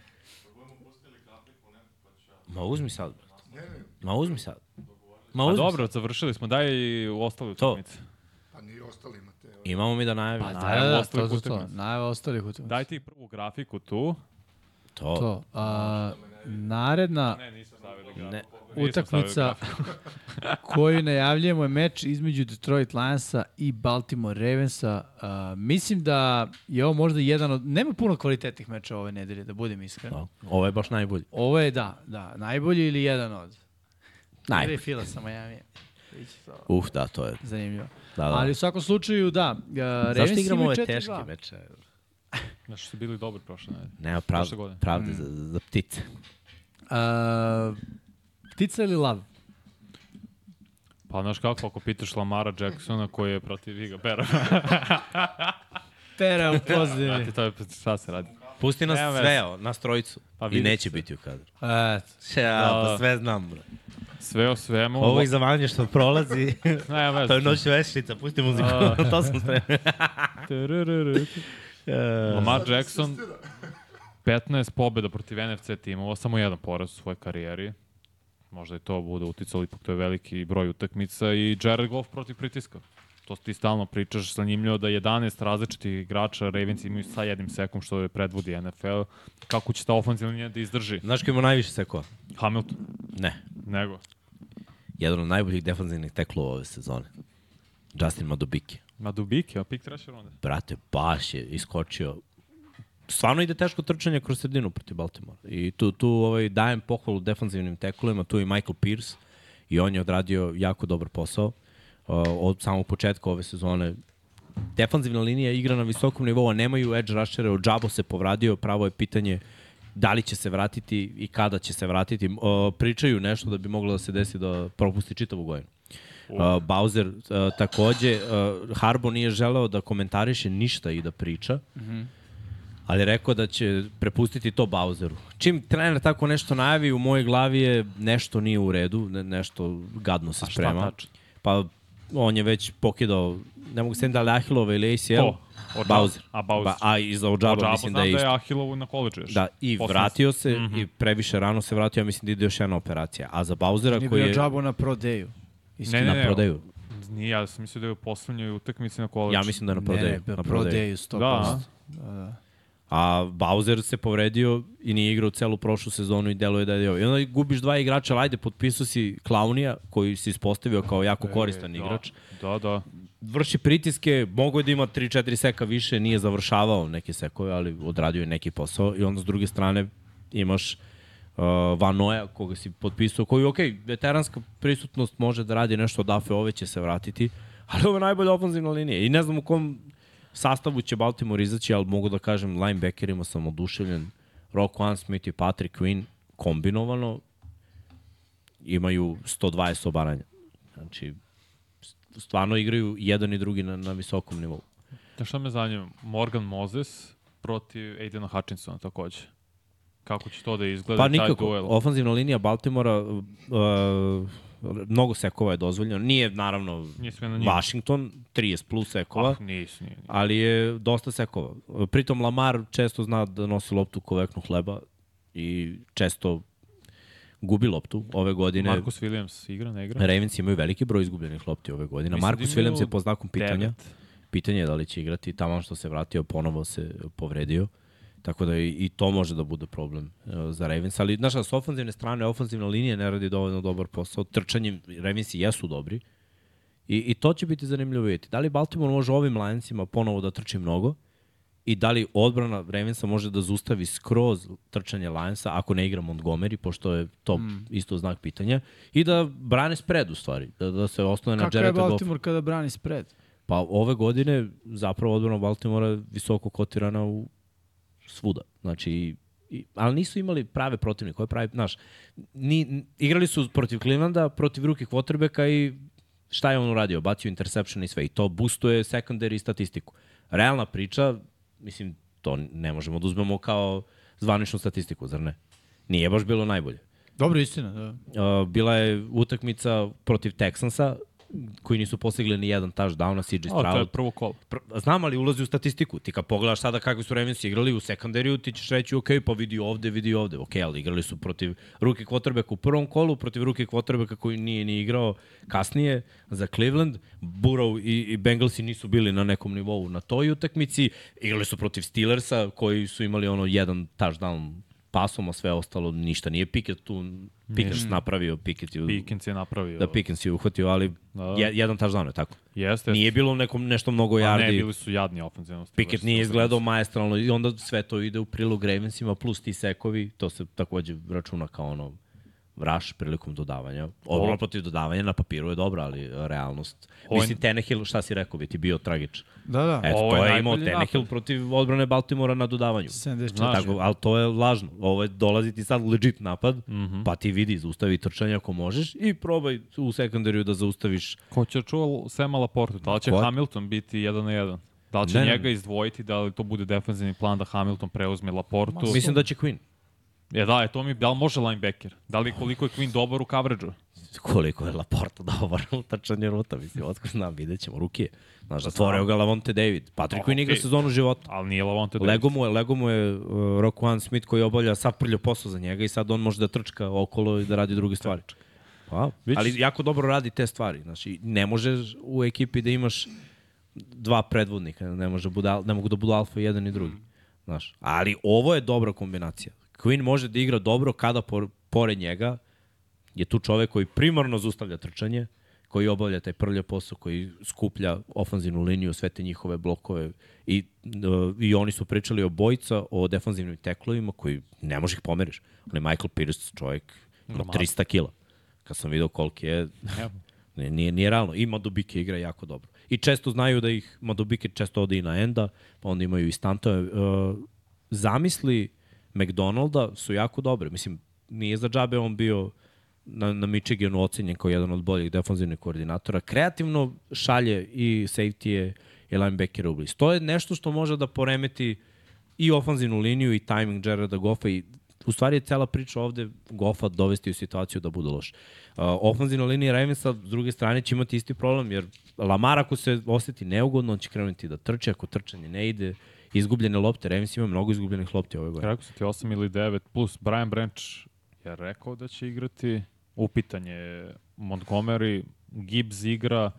Ma uzmi sad, brate. Ma uzmi sad. Ma A uzmi dobro, završili smo, daj i u ostale utakmice. Pa ni ostalima te. sad. Imamo mi da najavimo. Pa Najava da, da, ostalih to to. utakmica. Najava ostalih utakmica. Daj ti prvu grafiku tu. To. To. A, naredna Ne, nisam stavili grafiku. Ne. utakmica *laughs* koju najavljujemo je meč između Detroit Lionsa i Baltimore Ravensa. A, mislim da je ovo možda jedan od... Nema puno kvalitetnih meča ove nedelje, da budem iskren. Da. Ovo je baš najbolji. Ovo je, da, da, najbolji ili jedan od. Najbolji. Fila sa Miami. To Uf, da, to je. zanimljivo. Da, da. Ali u svakom slučaju, da. Uh, Zašto igramo ove teške meče? *laughs* Znaš, su bili dobri prošle nedelje. Nema Prošle pravde, godine. pravde za, za ptice. Uh, ptica ili lav? Pa znaš kako, ako pitaš Lamara Jacksona koji je protiv Iga Bera, Pera u *laughs* pozadini. Znate, to je šta se radi. Pusti nas Nema sve, o, nas trojicu. Pa I neće će. biti u kadru. Eto. Ja, Da, pa da. sve znam, bro. Sve o svemu. Ovo izavanje što prolazi, *laughs* Ne, veze. to je noć veštica, pusti muziku. *laughs* to sam spremio. *laughs* Turururu. Lamar Jackson, 15 pobjeda protiv NFC timova, samo jedan poraz u svojoj karijeri. Možda i to bude uticalo, ipak to je veliki broj utakmica i Jared Goff protiv pritiska. To ti stalno pričaš, zanimljivo da 11 različitih igrača Ravens imaju sa jednim sekom što je predvodi NFL. Kako će ta ofenzivna linija da izdrži? Znaš ko ima najviše sekova? Hamilton, Ne. nego. Jedan od najboljih defanzivnih teklova ove sezone. Justin Madubike. Ma Dubike, a pik treće runde. Brate, baš je iskočio. Stvarno ide teško trčanje kroz sredinu protiv Baltimora. I tu, tu ovaj, dajem pohvalu defanzivnim teklovima, tu je Michael Pierce i on je odradio jako dobar posao. Uh, od samog početka ove sezone defanzivna linija igra na visokom nivou, a nemaju edge rushere, od Džabo se povradio, pravo je pitanje da li će se vratiti i kada će se vratiti. Uh, pričaju nešto da bi moglo da se desi da propusti čitavu godinu. Uh, Bowser uh, takođe, uh, Harbo nije želeo da komentariše ništa i da priča, mm -hmm. ali je rekao da će prepustiti to Bowseru. Čim trener tako nešto najavi, u mojoj glavi je nešto nije u redu, ne, nešto gadno se sprema. tačno? Pa on je već pokidao, ne mogu se da li Ahilova ili ACL, Ko? Ođab- Bowser. A, Bowser. Ba, a i za Ođaba mislim da je da isto. je Ahilovu na koleđu još. Da, i Posle- vratio se mm Mhm. -hmm. i previše rano se vratio, ja mislim da ide još jedna operacija. A za Bowsera Nije koji bio je džabu na prodeju. Ne, ne, na ne, prodaju, Nije, ja sam mislio da je u poslednjoj utakmici na koleđu. ja mislim da je na Ne, prodaju. ne, bio na prodaju. prodeju 100%. Da. Da, da. A Bowser se povredio i nije igrao celu prošlu sezonu i deluje da je ovo. I onda gubiš dva igrača, ajde, potpisao si Klaunija, koji se ispostavio kao jako koristan igrač. Da, da. Vrši pritiske, mogo je da ima 3-4 seka više, nije završavao neke sekove, ali odradio je neki posao. I onda s druge strane imaš uh, Van Noja, koga si potpisao, koji, ok, veteranska prisutnost može da radi nešto od Afe, ove će se vratiti, ali ovo je najbolja ofenzivna linija. I ne znam u kom sastavu će Baltimore izaći, ali mogu da kažem, linebackerima sam oduševljen. Rock One Smith i Patrick Quinn kombinovano imaju 120 obaranja. Znači, stvarno igraju jedan i drugi na, na visokom nivou. Da šta me zanima? Morgan Moses protiv Aidena Hutchinsona takođe. Kako će to da izgleda, Pa taj nikako. duel? Ofanzivna linija Baltimora, uh, mnogo sekova je dozvoljeno. Nije, naravno. Washington, 30 plus sekova, Ah, nis, nije, nije. ali je dosta sekova. Pritom Lamar često zna da nosi loptu ko veknu hleba i često gubi loptu ove godine. Marcus Williams igra, ne igra? Ravens imaju veliki broj izgubljenih lopti ove godine. Mislim da Marcus imaju Williams je po znakom pitanja. Devet. Pitanje je da li će igrati. Tamo što se vratio, ponovo se povredio. Tako da i, i to može da bude problem uh, za Ravens. Ali, znaš, s ofenzivne strane, ofenzivna linija ne radi dovoljno dobar posao. Trčanjem Ravensi jesu dobri. I, I to će biti zanimljivo vidjeti. Da li Baltimore može ovim Lionsima ponovo da trči mnogo i da li odbrana Ravensa može da zustavi skroz trčanje Lionsa ako ne igra Montgomery, pošto je to mm. isto znak pitanja, i da brane spread u stvari, da, da se osnove na Kako je. Baltimore kada brani spread? Pa ove godine zapravo odbrana Baltimora je visoko kotirana u svuda. Znači, i, i, ali nisu imali prave protivnike. Koje pravi, znaš, ni, igrali su protiv Clevelanda, protiv ruke quarterbacka i šta je on uradio? Bacio interception i sve. I to boostuje secondary statistiku. Realna priča, mislim, to ne možemo da uzmemo kao zvaničnu statistiku, zar ne? Nije baš bilo najbolje. Dobro, istina, da. Uh, bila je utakmica protiv Texansa, koji nisu postigli ni jedan touchdown, CJ O, to je Stroud. prvo kolo. Pr- Znam, ali ulazi u statistiku. Ti kad pogledaš sada kakvi su Ravensi igrali u sekundariju, ti ćeš reći, ok, pa vidi ovde, vidi ovde. Ok, ali igrali su protiv ruke quarterbacka u prvom kolu, protiv ruke quarterbacka koji nije ni igrao kasnije za Cleveland. Burrow i, i Bengalsi nisu bili na nekom nivou na toj utakmici. Igrali su protiv Steelersa koji su imali ono jedan touchdown pasom, a sve ostalo ništa. Nije Pickett tu, Pickett napravio, Pickett je, Pickens je napravio. da Pickens je uhvatio, ali Da. je, jedan touchdown je tako. Jeste. Nije bilo nekom nešto mnogo A ne, bili su jadni ofenzivno. Pickett nije izgledao majestralno i onda sve to ide u prilog Ravensima plus ti sekovi, to se takođe računa kao ono vraš prilikom dodavanja. Odbrana protiv dodavanja na papiru je dobra, ali realnost. Ovo Mislim, Tenehill, šta si rekao, bi ti bio tragičan. Da, da. Eto, Ovo to je je imao Tenehill napad. protiv odbrane Baltimora na dodavanju. 74. Znaš, Tako, ali to je lažno. Ovo je dolazi ti sad legit napad, mm. -hmm. pa ti vidi, zaustavi trčanje ako možeš i probaj u sekundariju da zaustaviš Ko će čuva Sema Laportu? Da li će Ko? Hamilton biti jedan na jedan? Da li će Ne, ne, njega izdvojiti, da li to bude defensivni plan da Hamilton preuzme Laportu? Mislim da će Queen. Je da, je to mi, da li može linebacker? Da li koliko je Queen dobar u coverage-u? koliko je Laporta *laughs* dobar u trčanje ruta, mislim, otko znam, vidjet ćemo, ruke. Znaš, zatvorio ga Lavonte David. Patrick Queen igra okej. sezonu života. Ali nije Lavonte David. Lego mu je, Lego mu je uh, Rockwan Smith koji obavlja sav prljo posao za njega i sad on može da trčka okolo i da radi druge stvari. Pa, ali jako dobro radi te stvari. Znači, ne možeš u ekipi da imaš dva predvodnika, ne, može bude, al- ne mogu da budu alfa jedan i drugi. Znaš, ali ovo je dobra kombinacija. Queen može da igra dobro kada por, pored njega je tu čovek koji primarno zustavlja trčanje, koji obavlja taj prlja posao, koji skuplja ofanzivnu liniju, sve te njihove blokove i, uh, i oni su pričali o bojica, o defanzivnim teklovima koji ne možeš ih pomeriš. On je Michael Pierce, čovjek, ima Gromada. 300 kila. Kad sam video koliki je, nije, nije, nije realno. I Madubike igra jako dobro. I često znaju da ih, Madubike često ode i na enda, pa onda imaju i stantove. Uh, zamisli McDonalda su jako dobre. Mislim, nije za džabe on bio na, na Michiganu ocenjen kao jedan od boljih defanzivnih koordinatora. Kreativno šalje i safety-je i linebackere u bliz. To je nešto što može da poremeti i ofanzivnu liniju i timing Jareda Goffa i u stvari je cela priča ovde Goffa dovesti u situaciju da bude loš. Uh, ofanzivna linija Ravensa s druge strane će imati isti problem jer Lamar ako se oseti neugodno, on će krenuti da trče, ako trčanje ne ide, izgubljene lopte, Ravens ima mnogo izgubljenih lopti ove godine. Rekao sam ti 8 ili 9, plus Brian Branch je rekao da će igrati. Upitanje je Montgomery, Gibbs igra,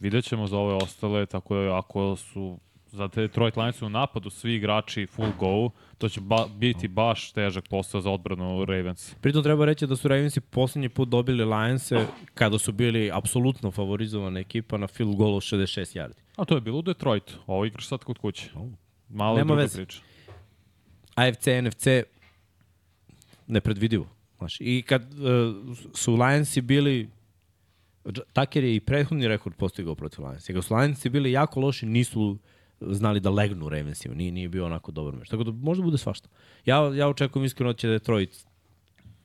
vidjet ćemo za ove ostale, tako da ako su za te Detroit Lions u napadu svi igrači full go, to će ba biti baš težak posao za odbranu Ravens. Pritom treba reći da su Ravensi poslednji put dobili Lionse kada su bili apsolutno favorizovana ekipa na field goal od 66 yardi. A to je bilo u Detroitu, ovo igraš sad kod kuće. Malo Nema druga veze. priča. AFC, NFC, nepredvidivo. Znaš, I kad uh, su Lionsi bili Tucker je i prethodni rekord postigao protiv Lionsa. Kad su Lionsi bili jako loši, nisu znali da legnu Ravensima. Nije, nije bio onako dobar meč. Tako da možda bude svašta. Ja, ja očekujem iskreno da će Detroit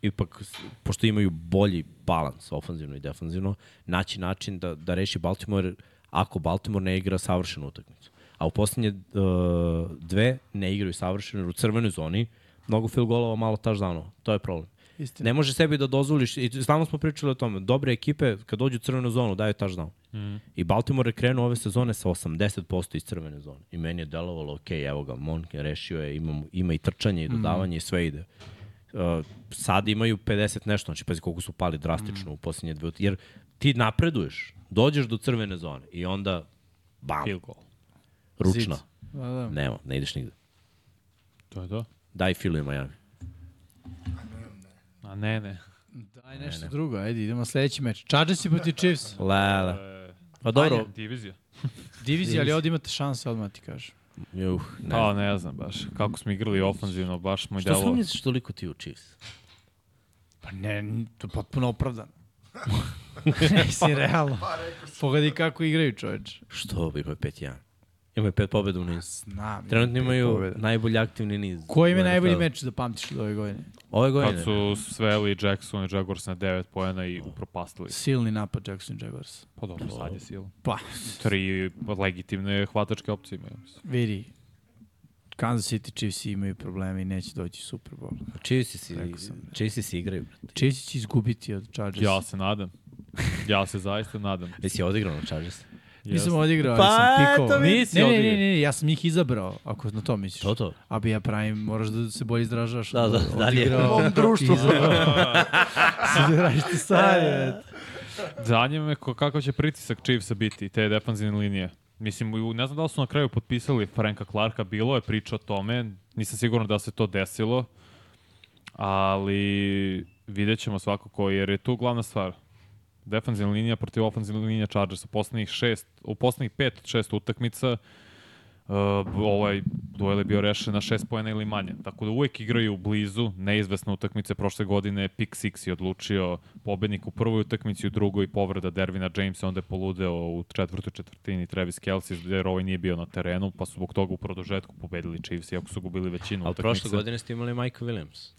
ipak, pošto imaju bolji balans ofanzivno i defanzivno, naći način da, da reši Baltimore ako Baltimore ne igra savršenu utakmicu. A u poslednje uh, dve ne igraju savršeno u crvenoj zoni mnogo field golova, malo touchdownova. To je problem. Istina. Ne može sebi da dozvoliš, i stalno smo pričali o tome, dobre ekipe kad dođu u crvenu zonu daju touchdown. Mm. I Baltimore je krenuo ove sezone sa 80% iz crvene zone. I meni je delovalo, ok, evo ga, Monk je rešio je, ima, ima i trčanje i dodavanje mm. i sve ide. Uh, sad imaju 50 nešto, znači pazi koliko su pali drastično mm. u posljednje dve, jer ti napreduješ, dođeš do crvene zone i onda bam, Field goal. Ručna. Da, da. Nema, ne ideš nigde. To je to. Daj filu i Miami. A ne, ne. Daj nešto drugo, ajde, idemo na sledeći meč. Chargers i protiv Chiefs. Lele. E, Pa dobro, Anja, divizija. Divizija, ali ovdje imate šanse, odmah ti kažem. juh, ne. Pa, ne znam baš. Kako smo igrali ofanzivno, baš mu je Što delo... sumnjiš toliko ti u Chiefs? Pa ne, to je potpuno opravdano. *laughs* Nisi realno. Pogledaj kako igraju, čoveč. Što imaju 5-1? Imaju pet pobjeda u niz. Znam. Trenutno imaju pobjeda. najbolji aktivni niz. Koji im je najbolji meč da pamtiš od ove godine? Ove godine? Kad su sveli Jackson i Jaguars na 9 pojena i upropastili. Silni napad Jackson Jaguars. Pa dobro, sad je sila. Pa, Tri legitimne hvatačke opcije imaju. vidi. Kansas City Chiefs imaju probleme i neće doći u Super Bowl. Chiefs si, sam. Chiefs si igraju, brate. Chiefs će izgubiti od Chargersa. Ja se nadam. Ja se zaista nadam. Jesi odigrao na Chargers? Nisam odigrao, Pa, ali sam vidi. Nisi Ne, ne, ne, ne, ja sam ih izabrao, ako na to misliš. To to. A bi ja pravim, moraš da se bolje izražaš. Da, da, dalje. U ovom društvu. izabrao. *laughs* Sad radiš ti savjet. Zanima me ko- kakav će pritisak Chiefsa biti, te defanzivne linije. Mislim, ne znam da li su na kraju potpisali Franka Clarka, bilo je priča o tome, nisam siguran da se to desilo, ali vidjet ćemo svakako, jer je tu glavna stvar. Defanzivna linija protiv ofenzivne linija Chargersa. U poslednjih, šest, u poslednjih pet od šest utakmica uh, ovaj duel je bio rešen na šest pojena ili manje. Tako da uvek igraju blizu, neizvesne utakmice. Prošle godine Pick Six je odlučio pobednik u prvoj utakmici, u drugoj povreda Dervina Jamesa, onda je poludeo u četvrtoj četvrtini Travis Kelce, jer ovaj nije bio na terenu, pa su zbog toga u produžetku pobedili Chiefs, iako su gubili većinu Ali utakmica. prošle godine ste imali Mike Williams.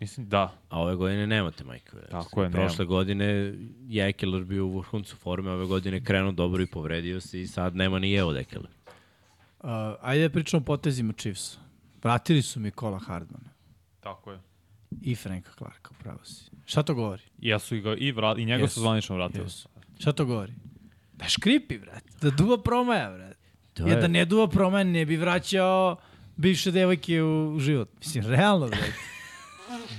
Mislim, da. A ove godine nemate Mike Williams. Tako je, Prošle godine je Ekeler bio u vrhuncu forme, ove godine je krenuo dobro i povredio se i sad nema ni Evo Ekeler. Uh, ajde da pričamo o potezima Chiefs. Vratili su mi Kola Hardmana Tako je. i Franka Clarka, upravo si. Šta to govori? I ja su i, ga, i, vrat, i njega Jesu. su zvanično vratili. Jesu. Šta to govori? Da škripi, brate. Da duva promaja, brate. To Jer je- da ne duva promaja, ne bi vraćao bivše devojke u, u život. Mislim, realno, brate.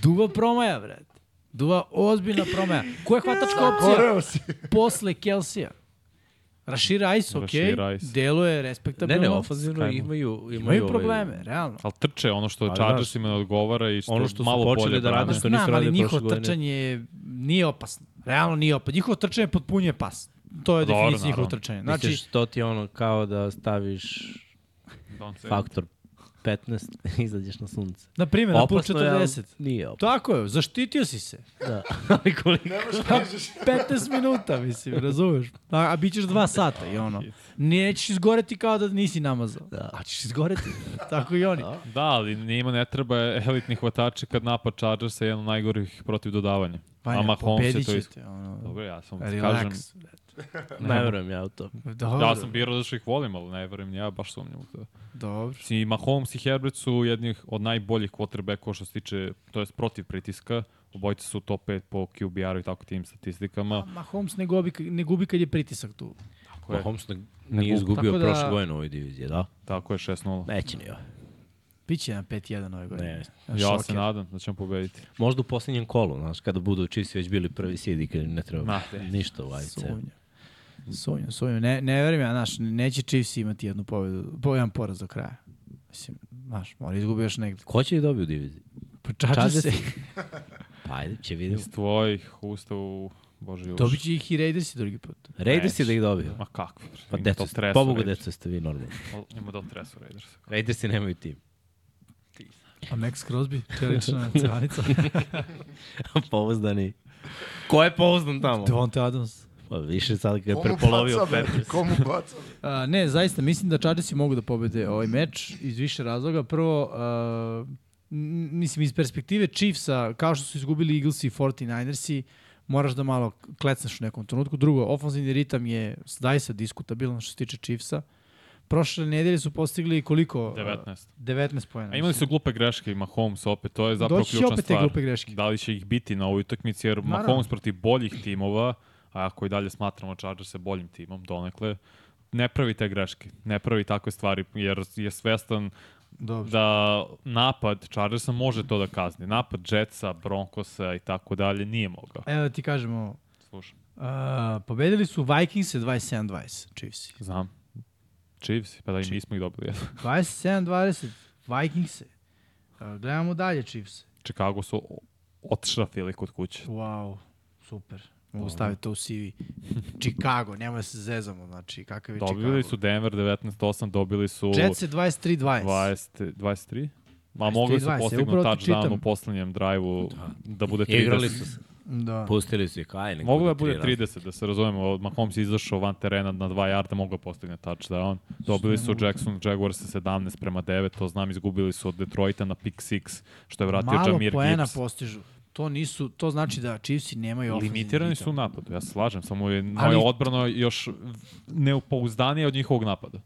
Duva promaja, brate. Duva ozbiljna promaja. Ko je hvatačka opcija posle Kelsija? Rashir Ice, ok. Rice. Deluje Ne, respektabilno. ne, ofenzivno Skymo. imaju, imaju, Imaju ovaj- probleme, realno. Ali trče ono što Pa, Chargersima ne odgovara i što, Ono što malo bolje da rade, što nisu radili njihovo prošle godine. trčanje je- nije opasno. Realno nije opasno. Njihovo trčanje potpunjuje pas. To je Dobro, definicija njihovog trčanja. Znači, Znači, to ti je ono kao da staviš faktor 15 i *laughs* izađeš na sunce. na primjer, na put Opasno je, ali 40. Nije opasno. Tako je, zaštitio si se. Da. *laughs* Ali koliko? Pa 15 minuta, mislim, razumeš? A, a bit ćeš dva sata i ono. Nećeš izgoreti kao da nisi namazao. Da. A ćeš izgoreti. *laughs* Tako i oni. Da, ali njima ne treba elitni hvatači kad napad Chargersa je jedan od najgorih protiv dodavanja. Vanja, A Mahomes je pobedit to isto. Ono, Dobro, ja sam kažem, da relax. *laughs* Ne verujem ja u to. Dobro, ja sam birao da što ih volim, ali ne verujem, ja baš sumnjam u to. dobro. Si Mahomes i Herbert su jednih od najboljih quarterbackova što se tiče, to jest protiv pritiska. Obojice su top 5 po QBR-u i tako tim statistikama. Mahomes ne gubi, ne gubi kad je pritisak tu. Tako je, Mahomes ne, nije gubi. izgubio da- prošle godine u ovoj diviziji, da? tako je 6-0. Neće ni ovo. Biće na 5-1 ove godine. Ne. Ja Šoker. se nadam da ćemo pobediti. Možda u posljednjem kolu, znaš, kada budu čisti već bili prvi seed i kada ne treba Ma, ništa u AFC. Sumnjam. Sumnjam, sumnjam. Ne, ne verujem ja, znaš, neće Chiefs imati jednu pobedu, po jedan poraz do kraja. Mislim, znaš, mora izgubi još negde. Ko će ih dobiti u diviziji? Pa Chargers se. Pa ajde, će vidimo. Iz tvojih usta u Boži uši. Dobit će ih i Raidersi drugi put. Raiders je da ih dobiju. Ma kako? Pa deco, pobogu deco ste vi normalni. Ima da tresu Raiders. Raidersi nemaju tim. A Max Crosby, čelična cevanica. *laughs* Pouzdani. Ko je pouzdan tamo? Devonte Adams. Pa više sad kad je prepolovio Peppers. Komu baca? A, ne, zaista, mislim da Chargersi mogu da pobede ovaj meč iz više razloga. Prvo, a, mislim, iz perspektive Chiefsa, kao što su izgubili Eaglesi i 49ersi, moraš da malo klecneš u nekom trenutku. Drugo, ofenzivni ritam je zaista diskutabilan što se tiče Chiefsa. Prošle nedelje su postigli koliko? 19. 19 pojena. A imali su glupe greške i Mahomes opet, to je zapravo Doći će ključna opet te stvar. glupe greške. Da li će ih biti na ovoj utakmici, jer Naravno. Mahomes protiv boljih timova, a ako i dalje smatramo Chargers boljim timom, donekle, ne pravi te greške, ne pravi takve stvari, jer je svestan Dobro. da napad Chargersa može to da kazni. Napad Jetsa, Broncosa i tako dalje nije mogao. Evo da ti kažemo, Slušam, uh, pobedili su Vikings 27-20, Chiefs. znam. Chiefs, pa da i mi smo ih dobili. 27-20, Vikings. Uh, gledamo dalje Chiefs. Chicago su otšrafili kod kuće. Wow, super. Mogu staviti to u CV. *laughs* Chicago, nemoj da se zezamo, znači kakav je Dobili Chicago. su Denver 19-8, dobili su Jets je 23-20. 20, 23? Ma mogli su 23-20, postignu upravo ti touchdown u poslednjem drive-u da bude 30. Igrali su se. Da. Pustili su ih, aj, nek Moglo da bude bude tri razlike. 30, da se razumemo. Mahomes je izašao van terena na 2 yarda, mogao postigne touchdown. Dobili su Jackson Jaguars sa 17 prema 9, to znam, izgubili su od Detroita na pick 6, što je vratio Malo Jamir poena Gibbs. postižu. To nisu, to znači da Chiefsi nemaju ofenzivni Limitirani su u napadu, ja se slažem, samo je Ali- moja odbrana još neupouzdanija od njihovog napada.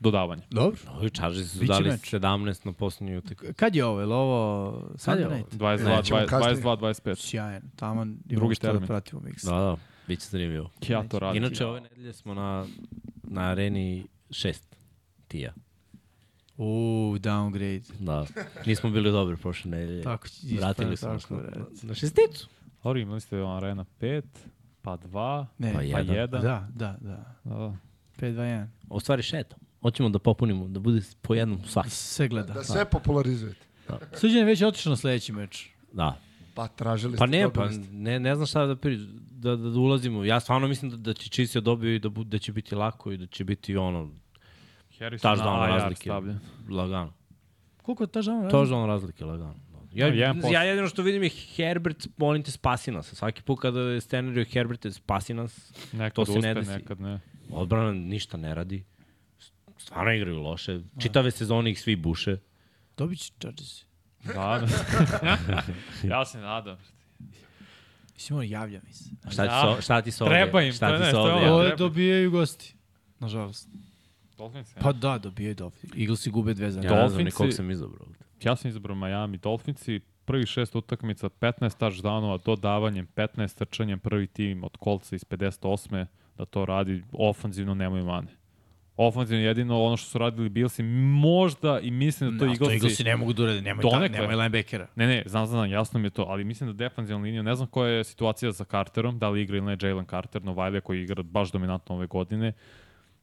dodavanja. Dobro. Ovi Chargers su Biće dali meč. 17 na posljednju utakmicu. Kad je ovo? Je li ovo Sad je Sunday night? 22, Nećemo 20, kasnije. 22, 25. Sjajan. Taman imamo Drugi što da termin. pratimo miksa. Da, da, bit će zanimljivo. Ja to radim. Inače, ove nedelje smo na, na areni 6 tija. Uuu, downgrade. Da. Nismo bili dobri prošle nedelje. Tako će ispada, Vratili smo tako se na, na šesticu. Dobro, imali ste Arena 5, pa 2, Ne, Pa pa jedan. 1. Da, da, da. Da. 5-2-1. U stvari šetom. Hoćemo da popunimo, da bude po jednom svaki. Sve gleda. Da sve popularizujete. Suđen je već otišao na sledeći meč. Da. Pa tražili Pa ste, ne, pa ne, ne znam šta da, pri, da, da, da ulazimo. Ja stvarno mislim da, da će Chiefs je dobio i da, bu, da će biti lako i da će biti ono, Harrison touchdown na razlike. stavljen. Lagano. Koliko je ta žana? Touchdown razlike, lagano. Ja, Da, jedan posto. ja jedino što vidim je Herbert, molim te, spasi nas. Svaki put kada je scenario Herbert, spasi nas. Nekad To se uspe, ne desi. nekad ne. Odbrana ništa ne radi. Stvarno igraju loše. Čitave sezone ih svi buše. Dobit će Chargers. Da, da. *laughs* ja se nadam. Mislim, on javlja mi se. Šta ti, Da. so, šta ti se ovdje? Treba im, šta to je ti nešto, ovdje? Ja, Ovo treba. dobijaju gosti. Nažalost. Dolphins, Pa da, dobijaju Dolphins. Eaglesi gube dve za. Ja ne znam Dolphinsi- ni kog sam izabrao. ja sam izabrao Miami Dolphinsi, prvi šest utakmica, 15 touchdownova, dodavanjem, 15 trčanjem, prvi tim od kolca iz 58. da to radi, ofanzivno nemaju mane. Ofanzivno jedino ono što su radili Billsi, možda i mislim da to To Eaglesi... Eaglesi ne mogu da urade. Nemoj, ta, Donekle. nemoj linebackera. Ne, ne, znam, znam, jasno mi je to, ali mislim da defanzivna linija, ne znam koja je situacija sa Carterom, da li igra ili ne Jalen Carter, Novajlija koji igra baš dominantno ove godine.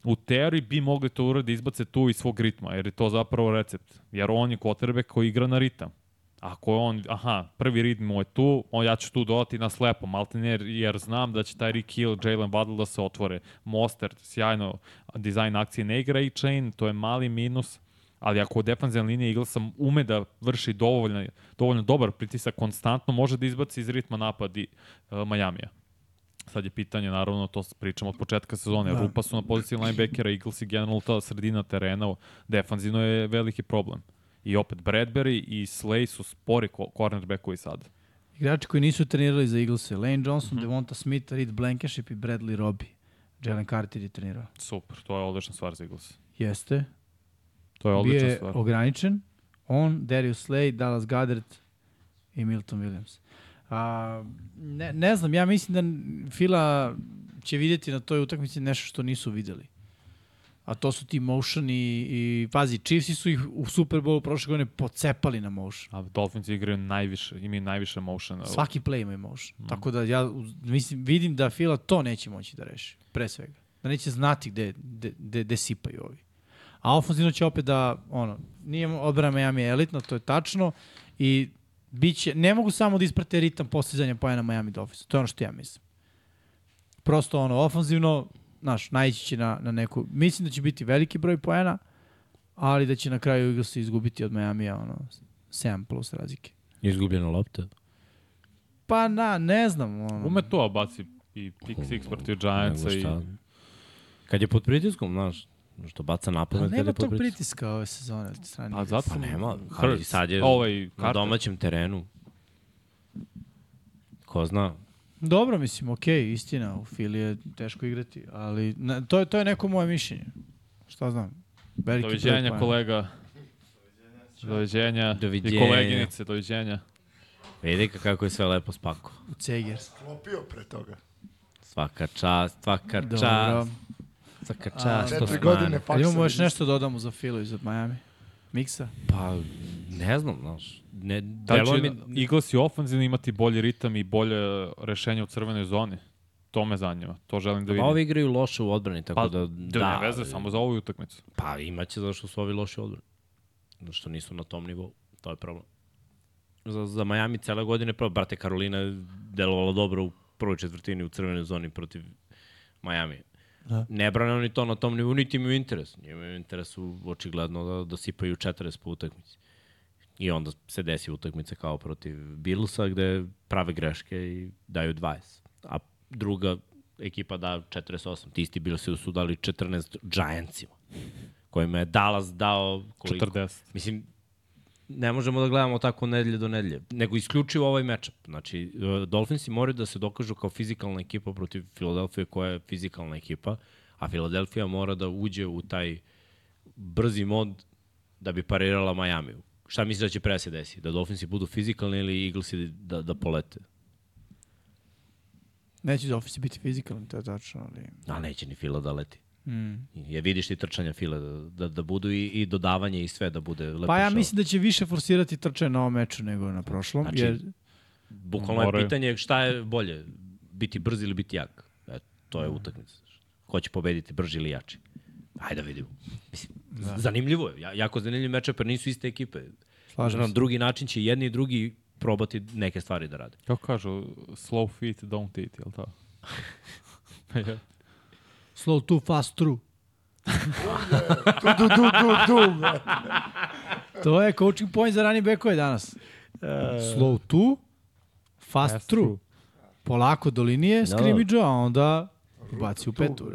U teoriji bi mogli to uradi izbace tu iz svog ritma, jer je to zapravo recept. Jer on je quarterback koji igra na ritam. Ako je on, aha, prvi ritm mu je tu, on, ja ću tu dodati na slepo, maltene, jer, znam da će taj Rick Hill, Jalen Waddle da se otvore. Mostert, sjajno, dizajn akcije ne igra i chain, to je mali minus, ali ako defanzivna linija Eaglesa ume da vrši dovoljno, dovoljno dobar pritisak konstantno, može da izbaci iz ritma napadi uh, Majamija. Sad je pitanje, naravno, to pričamo od početka sezone. Da. Rupa su na poziciji linebackera, Eagles i generalno ta sredina terena, defanzivno je veliki problem. I opet Bradbury i Slay su spori ko- cornerbackovi sad. Igrači koji nisu trenirali za Eaglese. Lane Mhm. Johnson, Devonta Smith, Reed Blankenship i Bradley Robbie. Jalen Carter je trenirao. Super, to je odlična stvar za Eagles. Jeste. To je odlična je stvar. ograničen. On, Darius Slay, Dallas Goddard i Milton Williams. A, ne, ne znam, ja mislim da Fila će vidjeti na toj utakmici nešto što nisu videli. A to su ti motion i, i pazi, Chiefsi su ih u Super Bowlu prošle godine pocepali na motion. A Dolphins igraju najviše, imaju najviše motiona. Svaki play ima motion. Mm. Tako da ja mislim, vidim da Fila to neće moći da reši, pre svega. Da neće znati gde, gde, gde, gde sipaju ovi. A ofenzivno će opet da, ono, nije odbrana Miami elitna, to je tačno, i biće, ne mogu samo da isprate ritam postizanja pojena Miami Dolphins. To je ono što ja mislim. Prosto ono, ofenzivno, znaš, naići će na, na neku, mislim da će biti veliki broj pojena, ali da će na kraju Eagles izgubiti od Miami-a, ono, 7 plus razlike. Izgubljena lopta. Pa na, ne znam. Ono. Ume to, a baci i pick six protiv Giantsa i... Kad je pod pritiskom, znaš, što baca Pa napad kad nema je pod tog pritiskom. pritiska ove sezone od strane. Pa zato Pa nema, ali sad je Ovaj na domaćem terenu. Ko zna? Dobro, mislim, okej, istina, u Fili je teško igrati, ali na, to, je, to je neko moje mišljenje. Šta znam. Veliki Doviđenja kolega. Doviđenja. Doviđenja. I koleginice, doviđenja. Vidi ka- kako je sve lepo spako. U Cegers. Klopio pre toga. Svaka čast, svaka Dobro. čast, svaka čast. Četiri Osmane. godine Ali faksa. imamo još nešto da dodamo za Filu iz Miami? Miksa? Pa, ne znam, znaš. Ne, Da će mi, Eagles i ofenzivno imati bolji ritam i bolje rešenje u crvenoj zoni? To me zanima. To želim da Pa vidim. ovi igraju loše u odbrani, tako Pa, da... da, da, veze, samo za ovu utakmicu. Pa imaće zašto su ovi loši u odbrani. Zato što nisu na tom nivou, to je problem. Za, za Miami cele godine, prvo, brate, Karolina je delovala dobro u prvoj četvrtini u crvenoj zoni protiv Miami. Da. Ne brane oni to na tom nivou, niti imaju interes. Imaju interes u, očigledno da, da sipaju 40 po utakmici. I onda se desi utakmica kao protiv Billsa gde prave greške i daju 20. A druga ekipa da 48. Ti isti Billsi su dali 14 Giantsima kojima je Dallas dao koliko? 40. Mislim, ne možemo da gledamo tako nedelje do nedelje, nego isključivo ovaj matchup. Znači, e, Dolphinsi moraju da se dokažu kao fizikalna ekipa protiv Filadelfije koja je fizikalna ekipa, a Filadelfija mora da uđe u taj brzi mod da bi parirala Majamiju. Šta misliš da će pre da se desi? Da Dolphinsi budu fizikalni ili Eaglesi da, da polete? Neće da ofisi biti fizikalni, to je tačno, ali... A neće ni Fila da leti. Mm. Je vidiš ti trčanja Fila da, da, da budu i, i dodavanje i sve da bude lepo Pa ja show. mislim da će više forsirati trčanje na ovom meču nego na prošlom, Znači, jer Bukvalno je pitanje šta je bolje, biti brz ili biti jak. E, to je utakmica. Ko će pobediti brži ili jači? Ajde da vidimo. Mislim, da. zanimljivo je. Ja, jako zanimljiv mečep, jer nisu iste ekipe. Slažem Na drugi način će jedni i drugi probati neke stvari da rade. Kako kažu, slow feet don't eat, jel to? *laughs* Slow too, fast true. *laughs* Du, du, du, du, du, brate. To je coaching point za running backove danas. Slow to, fast, Fast through. through. Polako do linije, scrimmage a onda baci u petu.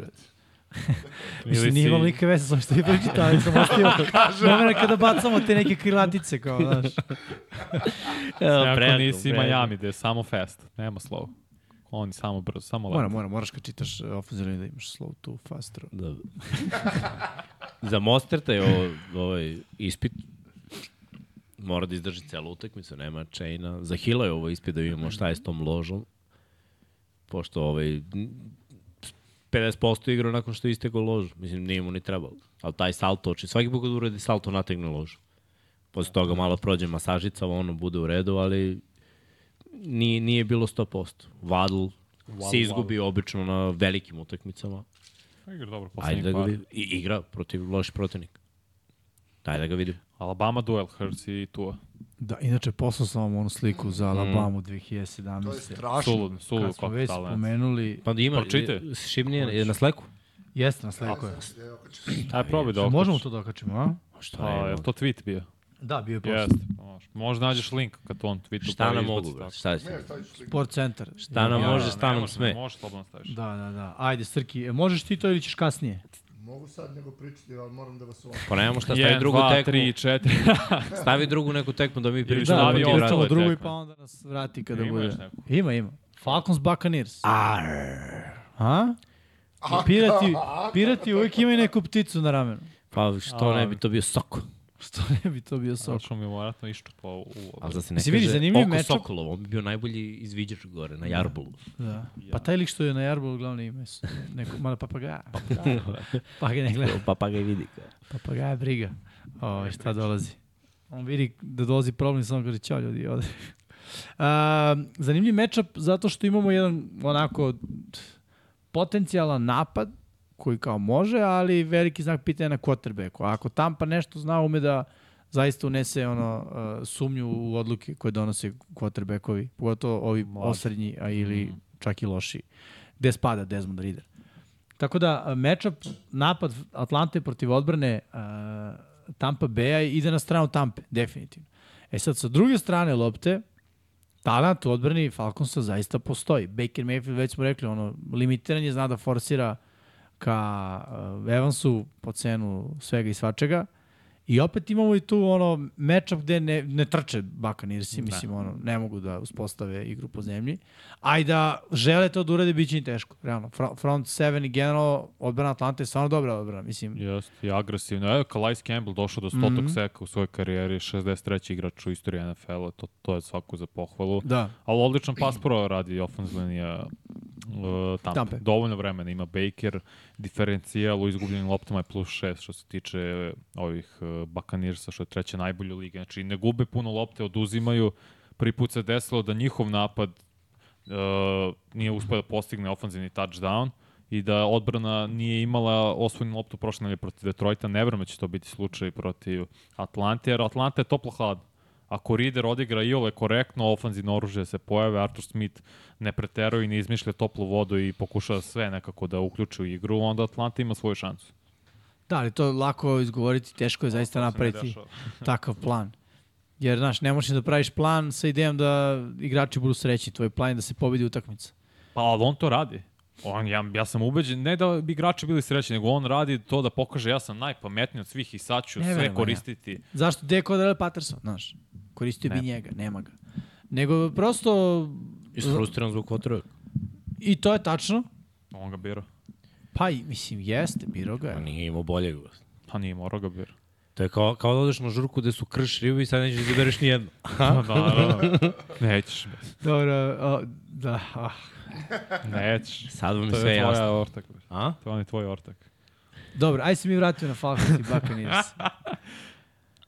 *laughs* Mislim, nije si- imalo nikakve veze sa što vi pročitali, ali sam *laughs* ostio moment kada bacamo te neke krilatice, kao, znaš. Ako nisi Miami, gde je samo fast, nema slow. On samo brzo, samo Mora, lepo. mora, moraš kad čitaš ofenzivno da imaš slow to, fast through. Da. *laughs* Za Mosterta je ovo, ovaj ispit mora da izdrži celu utakmicu, nema chaina. Za Hila je ovo ispit da vidimo šta je s tom ložom. Pošto ovaj n- 50% igra nakon što je istekao lož. Mislim, nije mu ni trebalo. Ali taj salto, oči, svaki put kad uradi salto, nategne ložu. Posle toga malo prođe masažica, ono bude u redu, ali nije, nije bilo 100%. Vadl se izgubi obično na velikim utakmicama. Igra dobro, Ajde poslednji da ga vidim. I igra protiv loših protivnika. Daj da ga vidim. Alabama duel, Hurts i Tua. Da, inače poslao sam vam onu sliku za Alabamu 2017. To je strašno. Sulud, sulud Kad smo već talent. spomenuli, Pa da ima, Pročitaj. Šibnije je na sleku. jeste na sliku je. Aj, probaj da okačiš. možemo to da okačimo, a? Šta Pa, je je? li to tweet bio? Da, bio je post. Jeste. Možda nađeš link kad on tweetu Šta nam mogu? brate? Šta je. Sport centar. Šta nam Ja, može, šta nam može, sme? Može, slobodno staviš. Da, da, da. Ajde, Srki, e, možeš ti to ili ćeš kasnije? Mogu sad nego pričati, ali moram da vas ovam. Pa nemamo šta, stavi drugu dva, tekmu. tri, četiri. *laughs* Stavi drugu neku tekmu da mi Da, pričamo stavi protiv ostalo drugo i pa onda nas vrati kada Ima bude. Ima, ima. Falcons Buccaneers. A? Pirati, pirati uvijek imaju neku pticu na ramenu. Pa što ne bi to bio sok? Što ne bi to bio sok? Sad mi vjerojatno iščupao u... Ali da se ne Mislim, vidi, kaže zanimljiv oko matchup. Sokolov, on bi bio najbolji izviđač gore, na Jarbolu. Da. Pa taj lik što je na Jarbolu glavno ime su neko malo papagaja. *laughs* pa ga ne gleda. *laughs* Pa pa ga i vidi. Papagaja briga. O, šta dolazi? On vidi da dolazi problem samo kaže ćao ljudi ovde. *laughs* A, zanimljiv matchup zato što imamo jedan onako potencijalan napad koji kao može, ali veliki znak pitanja na quarterbacku. Ako Tampa nešto zna, ume da zaista unese ono uh, sumnju u odluke koje donose quarterbackovi, pogotovo ovi Mladi. osrednji, a ili čak i loši. Gde spada Desmond Reader. Tako da, uh, matchup, napad Atlante protiv odbrane uh, Tampa Bay-a ide na stranu Tampe, definitivno. E sad, sa druge strane lopte, talent u odbrani Falconsa zaista postoji. Baker Mayfield, već smo rekli, ono, limitiran je, zna da forsira ka Evansu po cenu svega i svačega. I opet imamo i tu ono matchup gde ne, ne trče Buccaneersi, mislim, ono, ne mogu da uspostave igru po zemlji. A i da žele to da urade, bit će im teško. Realno, Fro- front 7 i generalno odbrana Atlante je stvarno dobra odbrana, mislim. Jeste, i agresivno. Evo, Calais Campbell došao do 100. Mm -hmm. seka u svojoj karijeri, 63. igrač u istoriji NFL-a, to, to je svako za pohvalu. Da. Ali odličan *clears throat* pas pro radi ofenzivna linija uh, Tampa. Tampe. Dovoljno vremena ima Baker, diferencijal u izgubljenim loptama je plus 6 što se tiče uh, ovih uh, Buccaneersa, što je treća najbolja liga. Znači ne gube puno lopte, oduzimaju. Prvi put se desilo da njihov napad uh, nije uspio da postigne ofenzivni touchdown i da odbrana nije imala osvojenu loptu prošle nedelje protiv Detroita. Ne verujem da će to biti slučaj protiv Atlante, jer Atlanta je toplo hladno. Ako Reader odigra i ove korektno, ofanzivno oružje se pojave, Arthur Smith ne preteruje i ne izmišlja toplu vodu i pokušava sve nekako da uključi u igru, onda Atlanta ima svoju šansu. Da, ali to je lako izgovoriti, teško je zaista napraviti *laughs* takav plan. Jer, znaš, ne možeš da praviš plan sa idejom da igrači budu srećni. Tvoj plan je da se pobedi utakmica. Pa, ali on to radi. On, ja, ja sam ubeđen, ne da bi igrači bili srećni, nego on radi to da pokaže ja sam najpametniji od svih i sad ću Ne sve verujem, ja. koristiti. Zašto? Gde je Cordell Patterson, znaš? Koristio bi Ne. njega, nema ga. Nego prosto... Isfrustriran zbog kvotera. I to je tačno. On ga bira. Pa, mislim, jeste, biro ga. Pa je. nije imao boljeg. Pa nije morao ga bira. To je kao, kao da odeš na žurku gde su krš ribu i sad nećeš da izabereš nijednu. *laughs* Da, naravno. Nećeš. be. Dobro, a, da, ah. Nećeš. Sad vam je To sve je jasno. tvoja ortak. be. A? To je tvoj ortak. Dobro, aj se mi vratio na Falcons i Buccaneers.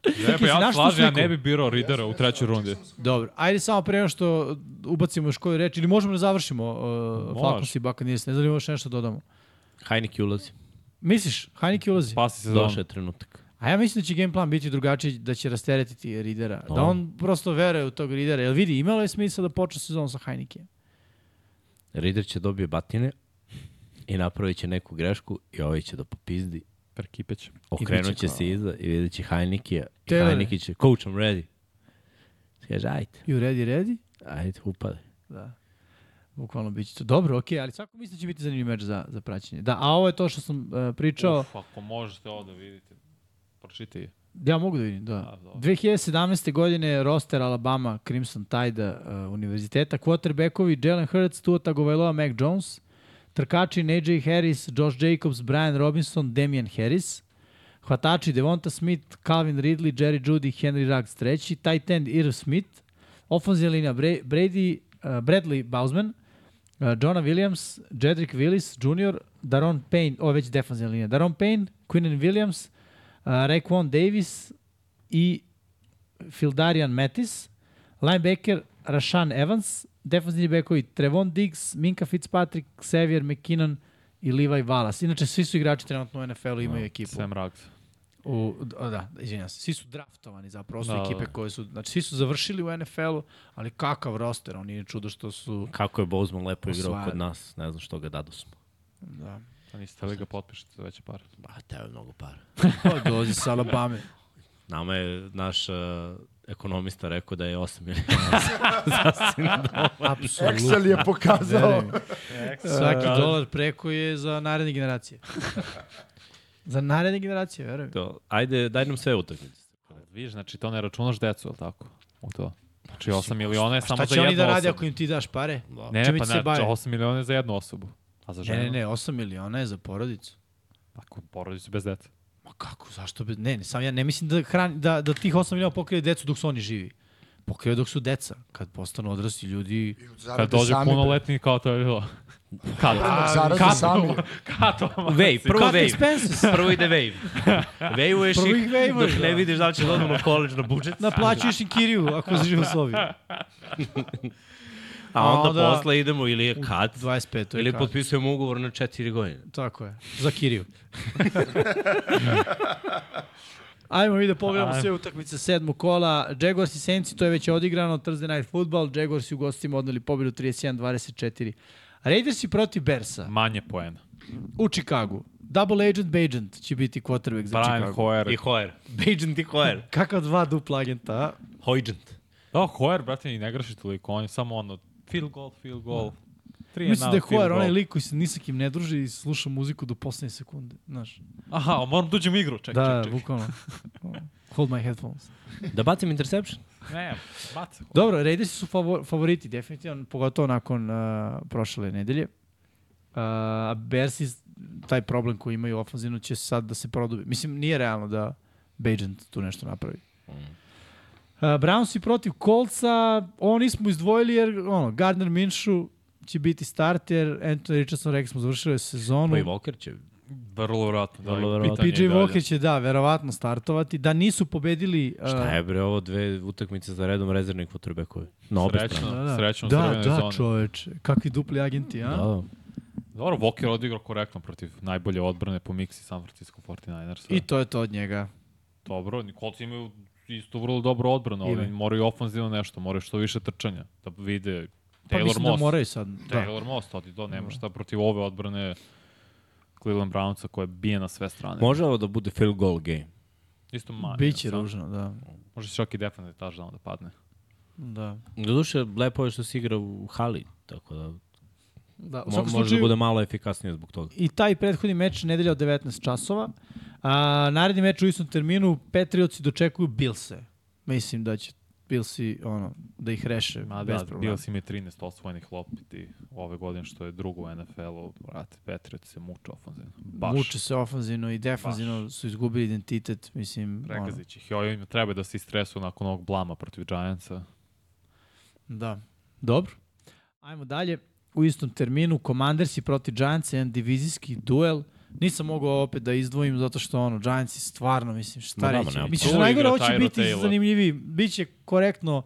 Ne, si ja slažem, ja ne bi birao Ridera u trećoj rundi. Dobro, ajde samo pre nego što ubacimo još koju reč, ili možemo da završimo uh. Falcons i Buccaneers, ne znam li još nešto dodamo. Heineke ulazi. Misliš, Heineke ulazi? Spasi sezonu. Došao je trenutak. A ja mislim da će game plan biti drugačiji, da će rasteretiti Ridera. Da No. on prosto veruje u tog Ridera. Jel vidi, imalo je smisla da počne sezon sa Heineke? Rider će dobije batine i napravit će neku grešku i ovaj će da popizdi. Perkipeć. Okrenut će kao- se iza i vidjet će Heineke. I će, coach, I'm ready. Kaže, ajde, You ready, ready? ajde, upade. Da. Bukvalno bit će to. Dobro, okej, ali svako mislim da će biti zanimljiv meč za, za praćenje. Da, a ovo je to što sam uh, pričao. Uf, ako možete ovo da vidite. Pročitaj. Ja mogu da vidim, da. A, dobro. 2017. godine roster Alabama Crimson Tide uh, univerziteta, quarterbackovi Jalen Hurts, Tua Tagovailoa, Mac Jones, trkači Najee Harris, Josh Jacobs, Brian Robinson, Damian Harris, hvatači Devonta Smith, Calvin Ridley, Jerry Judy, Henry Ruggs treći, tight end Irv Smith, ofenzija linija Bra- Brady, uh, Bradley Bausman, uh, Jonah Williams, Jedrick Willis Jr., Daron Payne, ovo je već defanzivna linija, Daron Payne, Quinnen Williams, uh, Raekwon Davis i Fildarian Mattis, linebacker Rashan Evans, defensivni bekovi Trevon Diggs, Minka Fitzpatrick, Xavier McKinnon i Levi Wallace. Inače, svi su igrači trenutno u NFL-u, imaju ekipu. Sam Ruggs. U, o, da, izvinjam se. Svi su draftovani zapravo, su Da, ekipe da. koje su, znači svi su završili u NFL-u, ali kakav roster, on nije čudo što su, Kako je Bozeman lepo igrao kod nas, ne znam što ga dadu smo. da, Pa niste li ga potpišete za veće pare. Ba, teo je mnogo para. *laughs* pa dolazi sa Alabama. Nama je naš uh, ekonomista rekao da je 8 miliona *laughs* sasvim dovoljno. Excel je pokazao. Svaki dolar preko je za naredne generacije. za naredne generacije, verujem. To, ajde, daj nam sve utakmice. Viš, znači to ne računaš decu, je li tako? U to. Znači 8 miliona je samo Šta za će oni jednu da rade osobu. ako im ti daš pare? Ne, pa će se ne, bave? 8 miliona je za jednu osobu. A za Ne, ženu? ne, ne, 8 miliona je za porodicu. Ako porodicu bez dece. Ma kako, zašto? Bez... Ne, ne, sam ja ne mislim da, hrani, da, da tih 8 miliona pokrije decu dok su oni živi. Pokrije dok su deca. Kad postanu odrasli ljudi... Kad dođe punoletni kao to je bilo. *laughs* Kad? Sami. *laughs* Kato. Wave, prvo Cut wave. expenses. *laughs* Prvo ide wave. Wave-uješ Prvo ih dok ne da. vidiš da li će da odmah na college na budžet. Naplaćuješ im kiriju ako živi u slovi. A onda, onda- posle idemo ili je cut, 25, to je ili potpisujemo ugovor na 4 godine. Tako je, za kiriju. *laughs* Ajmo mi da pogledamo sve utakmice sedmog kola. Jaguars i Saints, to je već odigrano, Thursday Night Football. Jaguars u gostima odneli pobedu 31-24. Raidersi protiv Bersa Manje poena. u Chicagu. Double agent, Bajent će biti quarterback za Brian Chicago. Hoyer. I Hoyer. Bajent i Hoyer. Kakav dva dupla agenta, a? Hoyjent. Da, Hoyer, brate, i ne greši toliko. On je samo ono, field goal, field goal. Tri Mislim da je goal. onaj lik koji se ni sa kim ne druži i sluša muziku do poslednje sekunde. Znaš. Aha, moram da uđem u igru. Ček, da, ček, ček. bukvalno. *laughs* Hold my headphones. Da bacim interception? Ne, baca. Dobro, Raidersi su favor, favoriti, definitivno, pogotovo nakon uh, prošle nedelje. Uh, A Bersi, taj problem koji imaju ofanzivno će sad da se produbi. Mislim, nije realno da Bajent tu nešto napravi. Uh, Brownsi protiv Coltsa, ovo nismo izdvojili jer ono, Gardner Minshew će biti starter, Anthony Richardson, rekli smo, završio je sezonu. Pa i Walker će. Vrlo vjerojatno. Da, Vrlo i verovatno. PJ. Walker će, da, verovatno startovati. Da nisu pobedili... Uh, Šta je bre ovo dve utakmice za redom rezervnih quarterbackovi? Na obe Srećno. strane. Da, da. Srećno da, da, zoni. čoveče. Kakvi dupli agenti, a? Da, da. Dobro, Walker odigrao korektno protiv najbolje odbrane po miksi San Francisco 49ers. I to je to od njega. Dobro, Colts imaju isto vrlo dobro odbranu, ali moraju ofanzivno nešto, moraju što više trčanja, da vide Pa Taylor mislim da Moss. moraju sad. Da. Taylor Moss, to ti to, nema šta protiv ove odbrane Cleveland Brownsa koja bije na sve strane. Može ovo da bude field goal game. Isto manje. Biće samo- ružno, da. Može se čak i defensivni touchdown da padne. Da. Doduše, lepo je što se igra u hali, tako da da. U može da slučaju, bude malo efikasnije zbog toga. i taj prethodni meč nedelja od 19 časova. A, naredni meč u istom terminu Patriotsi dočekuju Billse. Mislim da će Billsi, ono, da ih reše Ma bez da, problema. Bills im je 13 osvojenih lopti ove godine, što je drugo u NFL-u. Brate, Patriot se muče ofenzivno. Baš. Muče se ofanzivno i defanzivno su izgubili identitet, mislim, ono, Pregazit ih. I ovim treba da se istresu nakon ovog blama protiv Giantsa. Da. Dobro. Ajmo dalje. U istom terminu Commandersi protiv Giants, jedan divizijski duel. Nisam mogao opet da izdvojim zato što ono Giantsi stvarno mislim šta da, reći. Mislim što najgore hoće biti Taylor. zanimljiviji, biće korektno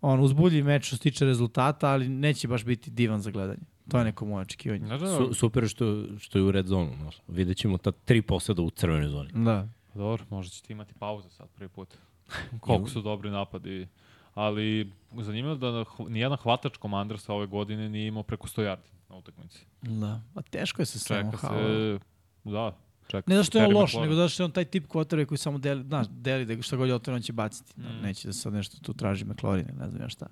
on uzbudljiv meč što se tiče rezultata, ali neće baš biti divan za gledanje. To je neko moje očekivanje. Znaš da, Su, super što, što je u red zonu. No. Vidjet ćemo ta tri poseda u crvenoj zoni. Da. Dobro, možda ćete imati pauzu sad prvi put. *laughs* Koliko su dobri napadi. Ali zanimljivo da nijedan hvatač Commandersa ove godine nije imao preko 100 yardi na utakmici. Da. A teško je se samo Čeka se... Da, čeka Ne zato što je on loš, nego zato što je on taj tip kvotera koji samo deli, znaš, deli da šta god je otvoreno on će baciti. Da, Mm. neće da sad nešto tu traži McLaurin, ne znam ja šta.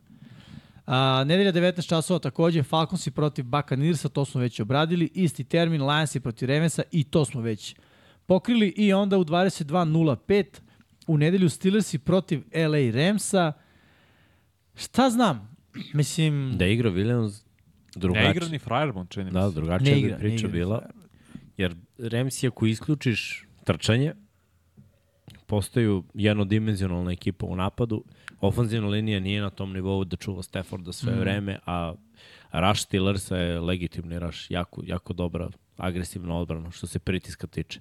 A, nedelja 19 časova takođe, Falconsi protiv Buccaneersa, to smo već obradili, isti termin, Lionsi protiv Revensa i to smo već pokrili i onda u 22.05 u nedelju Steelersi protiv LA Ramsa. Šta znam? Mislim, Da igra Williams Ne drugačije. igra ni Frierbond, čini mi Da, se. drugačija Ne bi ne priča igra. bila. Jer Ramsey ako isključiš trčanje, postaju jednodimenzionalna ekipa u napadu. Ofanzivna linija nije na tom nivou da čuva Stafforda sve Mm. vreme, a Rush Steelersa je legitimni rush, jako, jako dobra agresivna odbrana što se pritiska tiče.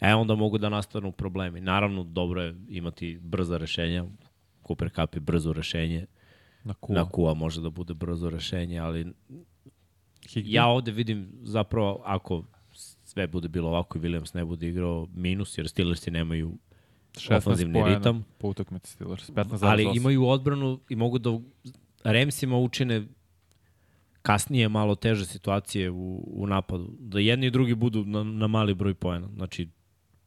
E onda mogu da nastanu problemi. Naravno, dobro je imati brza rešenja. Cooper Cup je brzo rešenje. Na kuva. Na Kua može da bude brzo rešenje, ali Higby. ja ovde vidim zapravo ako sve bude bilo ovako i Williams ne bude igrao minus, jer Steelersi nemaju 16 ofanzivni poena ritam. Po utakmici Steelers. 15 ali imaju odbranu i mogu da Ramsima učine kasnije malo teže situacije u, u napadu. Da jedni i drugi budu na, na mali broj poena. Znači,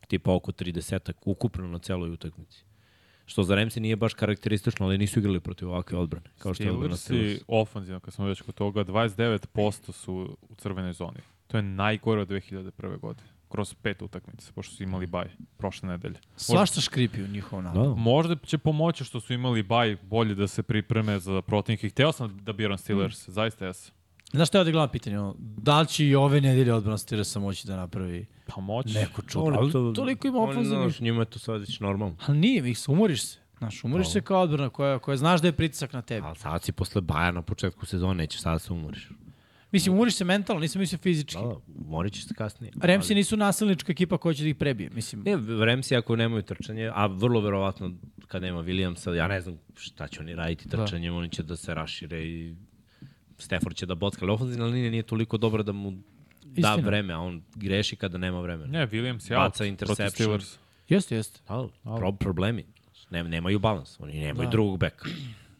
tipa oko 30 ukupno na celoj utakmici. Što za Ramsi nije baš karakteristično, ali nisu igrali protiv ovakve odbrane. Kao što je odbrana Steelersi Steelers. ofanzivno, kad smo već kod toga, 29% su u crvenoj zoni. To je najgore od 2001. godine. Kroz pet utakmica, pošto su imali baj prošle nedelje. svašta škripi u njihovom napadu. Da. Možda će pomoći što su imali baj bolje da se pripreme za protivnike. Hteo sam da biram Steelers, Mm. zaista jesam. Znaš šta je ovde glavno pitanje? Da li će i ove nedelje odbrana Steelersa moći da napravi Pa moći. neko čudo? Oni Ali to- toliko ima oni, ofenzivnih znaš, njima je to sad već normalno. Ali nije, ih se umoriš se. Znaš, umoriš se kao odbrana koja, koja znaš da je pritisak na tebi. Ali sad si posle baja na početku sezone, nećeš sada da se umoriš. Mislim, umoriš se mentalno, nisam mislio fizički. Da, da, umorit ćeš se kasnije. Remsi nisu nasilnička ekipa koja će da ih prebije. Mislim, Ne, Remsi ako nemaju trčanje, a vrlo verovatno kad nema Williamsa, ja ne znam šta će oni raditi trčanjem, oni će da se rašire i Stafford će da bocka, ali ofenzivna linija nije toliko dobra da mu da Istina. vreme, a on greši kada nema vremena. Ne, Williams je out Baca protiv interception. Steelers. jeste, jeste. Da, pro, problemi. Ne, nemaju balans, oni nemaju Da. drugog beka.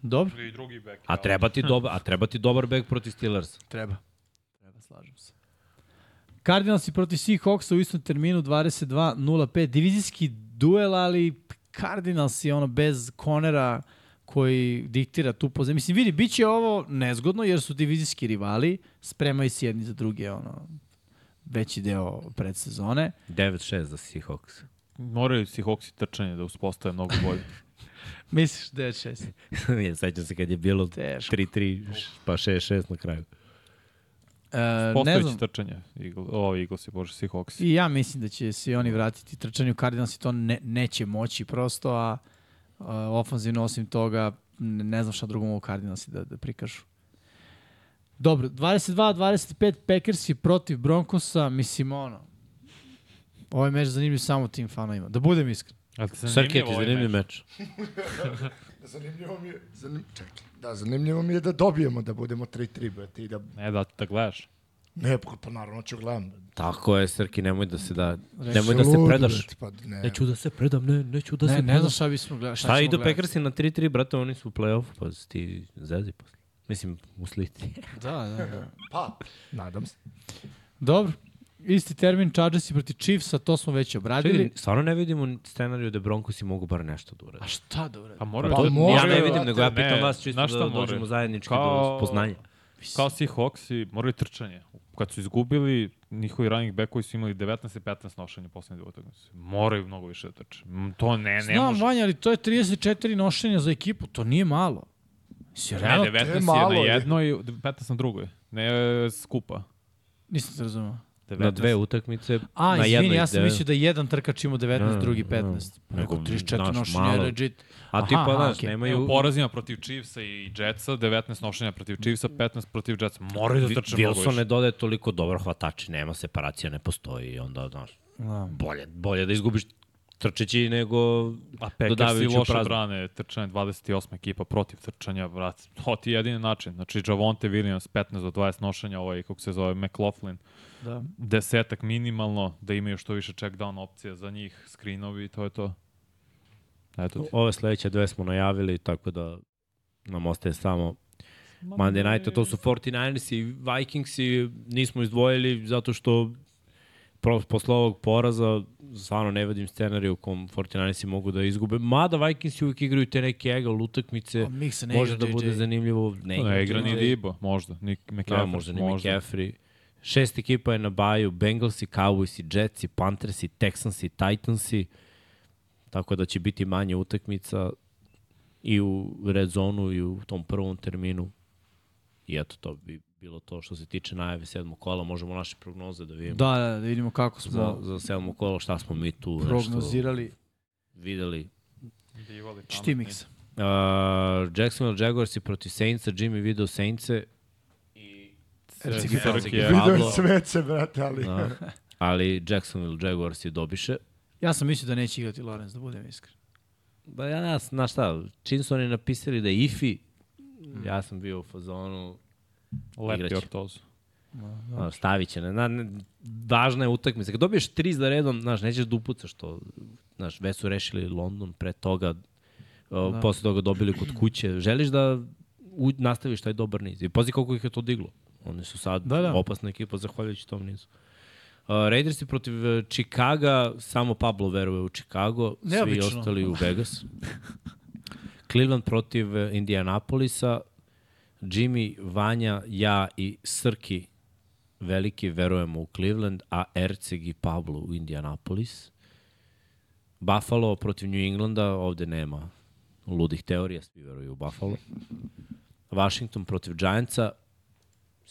Dobro. I drugi back. A treba ti, dobar, a treba ti dobar bek protiv Steelers. Treba. Treba, slažem se. Cardinalsi protiv Seahawksa u istom terminu 22-05. Divizijski duel, ali Cardinalsi ono bez Conera koji diktira tu pozem. Mislim, vidi, bit će ovo nezgodno jer su divizijski rivali, spremaju se jedni za druge ono, veći deo predsezone. 9-6 za Seahawks. Moraju Seahawksi trčanje da uspostave mnogo bolje. *laughs* Misliš 9-6? Ja *laughs* sećam se kad je bilo Teško. 3-3, pa 6-6 na kraju. E, ne znam, trčanje. Eagle, o, Eagles je, bože, Seahawksi. I ja mislim da će se oni vratiti trčanju. Cardinals to ne, neće moći prosto, a, a ofanzivno osim toga ne, ne znam šta drugo mogu Cardinalsi da, da prikažu. Dobro, 22-25 Packersi protiv Broncosa, mislim ono, ovaj meč zanimljiv samo tim fanovima. Da budem iskren. Ali ti Srke, ti ovaj zanimljiv meč. *laughs* Zanimljivo mi je, zanim, čekaj, da, zanimljivo mi je da dobijemo, da budemo 3-3, brate, i da, Ne, da, da gledaš. ne, pa, pa naravno ću gledam. Tako je, Srki, nemoj da se da, Reći, nemoj da se Lud, predaš. brate, Pa, ne, Neću da se predam, ne, neću da Ne, se ne predam. znam šta bismo gledali. Šta ćemo idu. Packersi na 3-3, brate, oni su u play-off, pa ti zezi posle. Mislim, u slici. Da, da, da. pa, nadam se. Dobro, isti termin Chargersi protiv Chiefsa, to smo već obradili. Čekaj, stvarno ne vidimo scenariju da Broncosi mogu bar nešto da urade. A šta da uradi? Pa moraju Pa da... moraju, ja ne brate, vidim, nego ja ne, pitam vas čisto da dođemo zajednički Kao- do spoznanja. Kao Seahawks i morali trčanje. Kad su izgubili, njihovi running backovi su imali 19 i 15 nošenja poslednje dve utakmice. Moraju mnogo više da trče. To ne, ne Znam, može. Vanja, ali to je 34 nošenja za ekipu, to nije malo. Si Ne, realno? 19 je, malo na je. jednoj, 15 na drugoj. Ne skupa. Nisam se razumio. 19. Na dve utakmice, A, na izvini, jednoj ja sam mislio da jedan trkač ima 19, Ne, drugi ne, 15. ne. Nego Nego, 34 znaš, nošenja je legit. A tipa, aha, znaš, okej. nemaju... U porazima protiv Chiefsa i Jetsa, 19 nošenja protiv Chiefsa, 15 protiv Jetsa. Moraju da trče mnogo Wilson ne više. dodaje toliko dobro hvatači, nema separacija, ne postoji onda, znaš, Da. bolje, bolje da izgubiš trčeći nego A dodavajući u loše brane trčanje 28 ekipa protiv trčanja, vrat. *laughs* To ti je jedini način. Znači, Javonte Williams 15 do 20 nošenja, ovaj, kako se zove, McLaughlin, Da. desetak minimalno, da imaju što više check down opcija za njih, screenovi, to je to. Eto ti. Ove sledeće dve smo najavili, tako da nam ostaje samo Monday Night, to su 49ers i Vikings i nismo izdvojili zato što posle ovog poraza stvarno ne vidim scenariju u kom 49ersi mogu da izgube. Mada Vikingsi uvijek igraju te neke egal utakmice, može da bude zanimljivo. Ne, Ne igra ni. Dibo, možda. Ni Da, McCaffrey, možda ni McCaffrey. Šest ekipa je na baju, Bengalsi, Cowboysi, Jetsi, Panthersi, Texansi, Titansi, tako da će biti manje utakmica i u red zonu i u tom prvom terminu. I eto, to bi bilo to što se tiče najave sedmog kola. Možemo naše prognoze da vidimo Da, da, da vidimo kako smo za, za sedmo kolo, šta smo mi tu nešto prognozirali. videli. Divali, Čti Miksa. Uh, Jacksonville Jaguarsi protiv Saintsa, Jimmy video Saintse Video Pablo. svece, brate, ali... Da. Ali Jacksonville Jaguarsi dobiše. Ja sam mislio da neće igrati Lorenz, da budem iskren. Da ja, ja znaš šta, čim su oni napisali da je Ifi, ja sam bio u fazonu, igraće. ortozu. a, stavit će. Ne, na, ne, važna je utakmica. Kad dobiješ tri za redom, znaš, nećeš da upucaš to. Znaš, već su rešili London, pre toga, da. posle toga dobili kod kuće. Želiš da u, nastaviš taj dobar niz. I pazi koliko ih je to diglo. Oni su sad Da, da, opasna ekipa zahvaljujući tom nizu. Uh, Raidersi protiv uh, Chicaga, samo Pablo veruje u Chicago, svi ostali u Vegas. *laughs* Cleveland protiv uh, Indianapolisa, Jimmy, Vanja, ja i Srki veliki verujemo u Cleveland, a Erceg i Pablo u Indianapolis. Buffalo protiv New Englanda, ovde nema ludih teorija, svi veruju u Buffalo. Washington protiv Giantsa,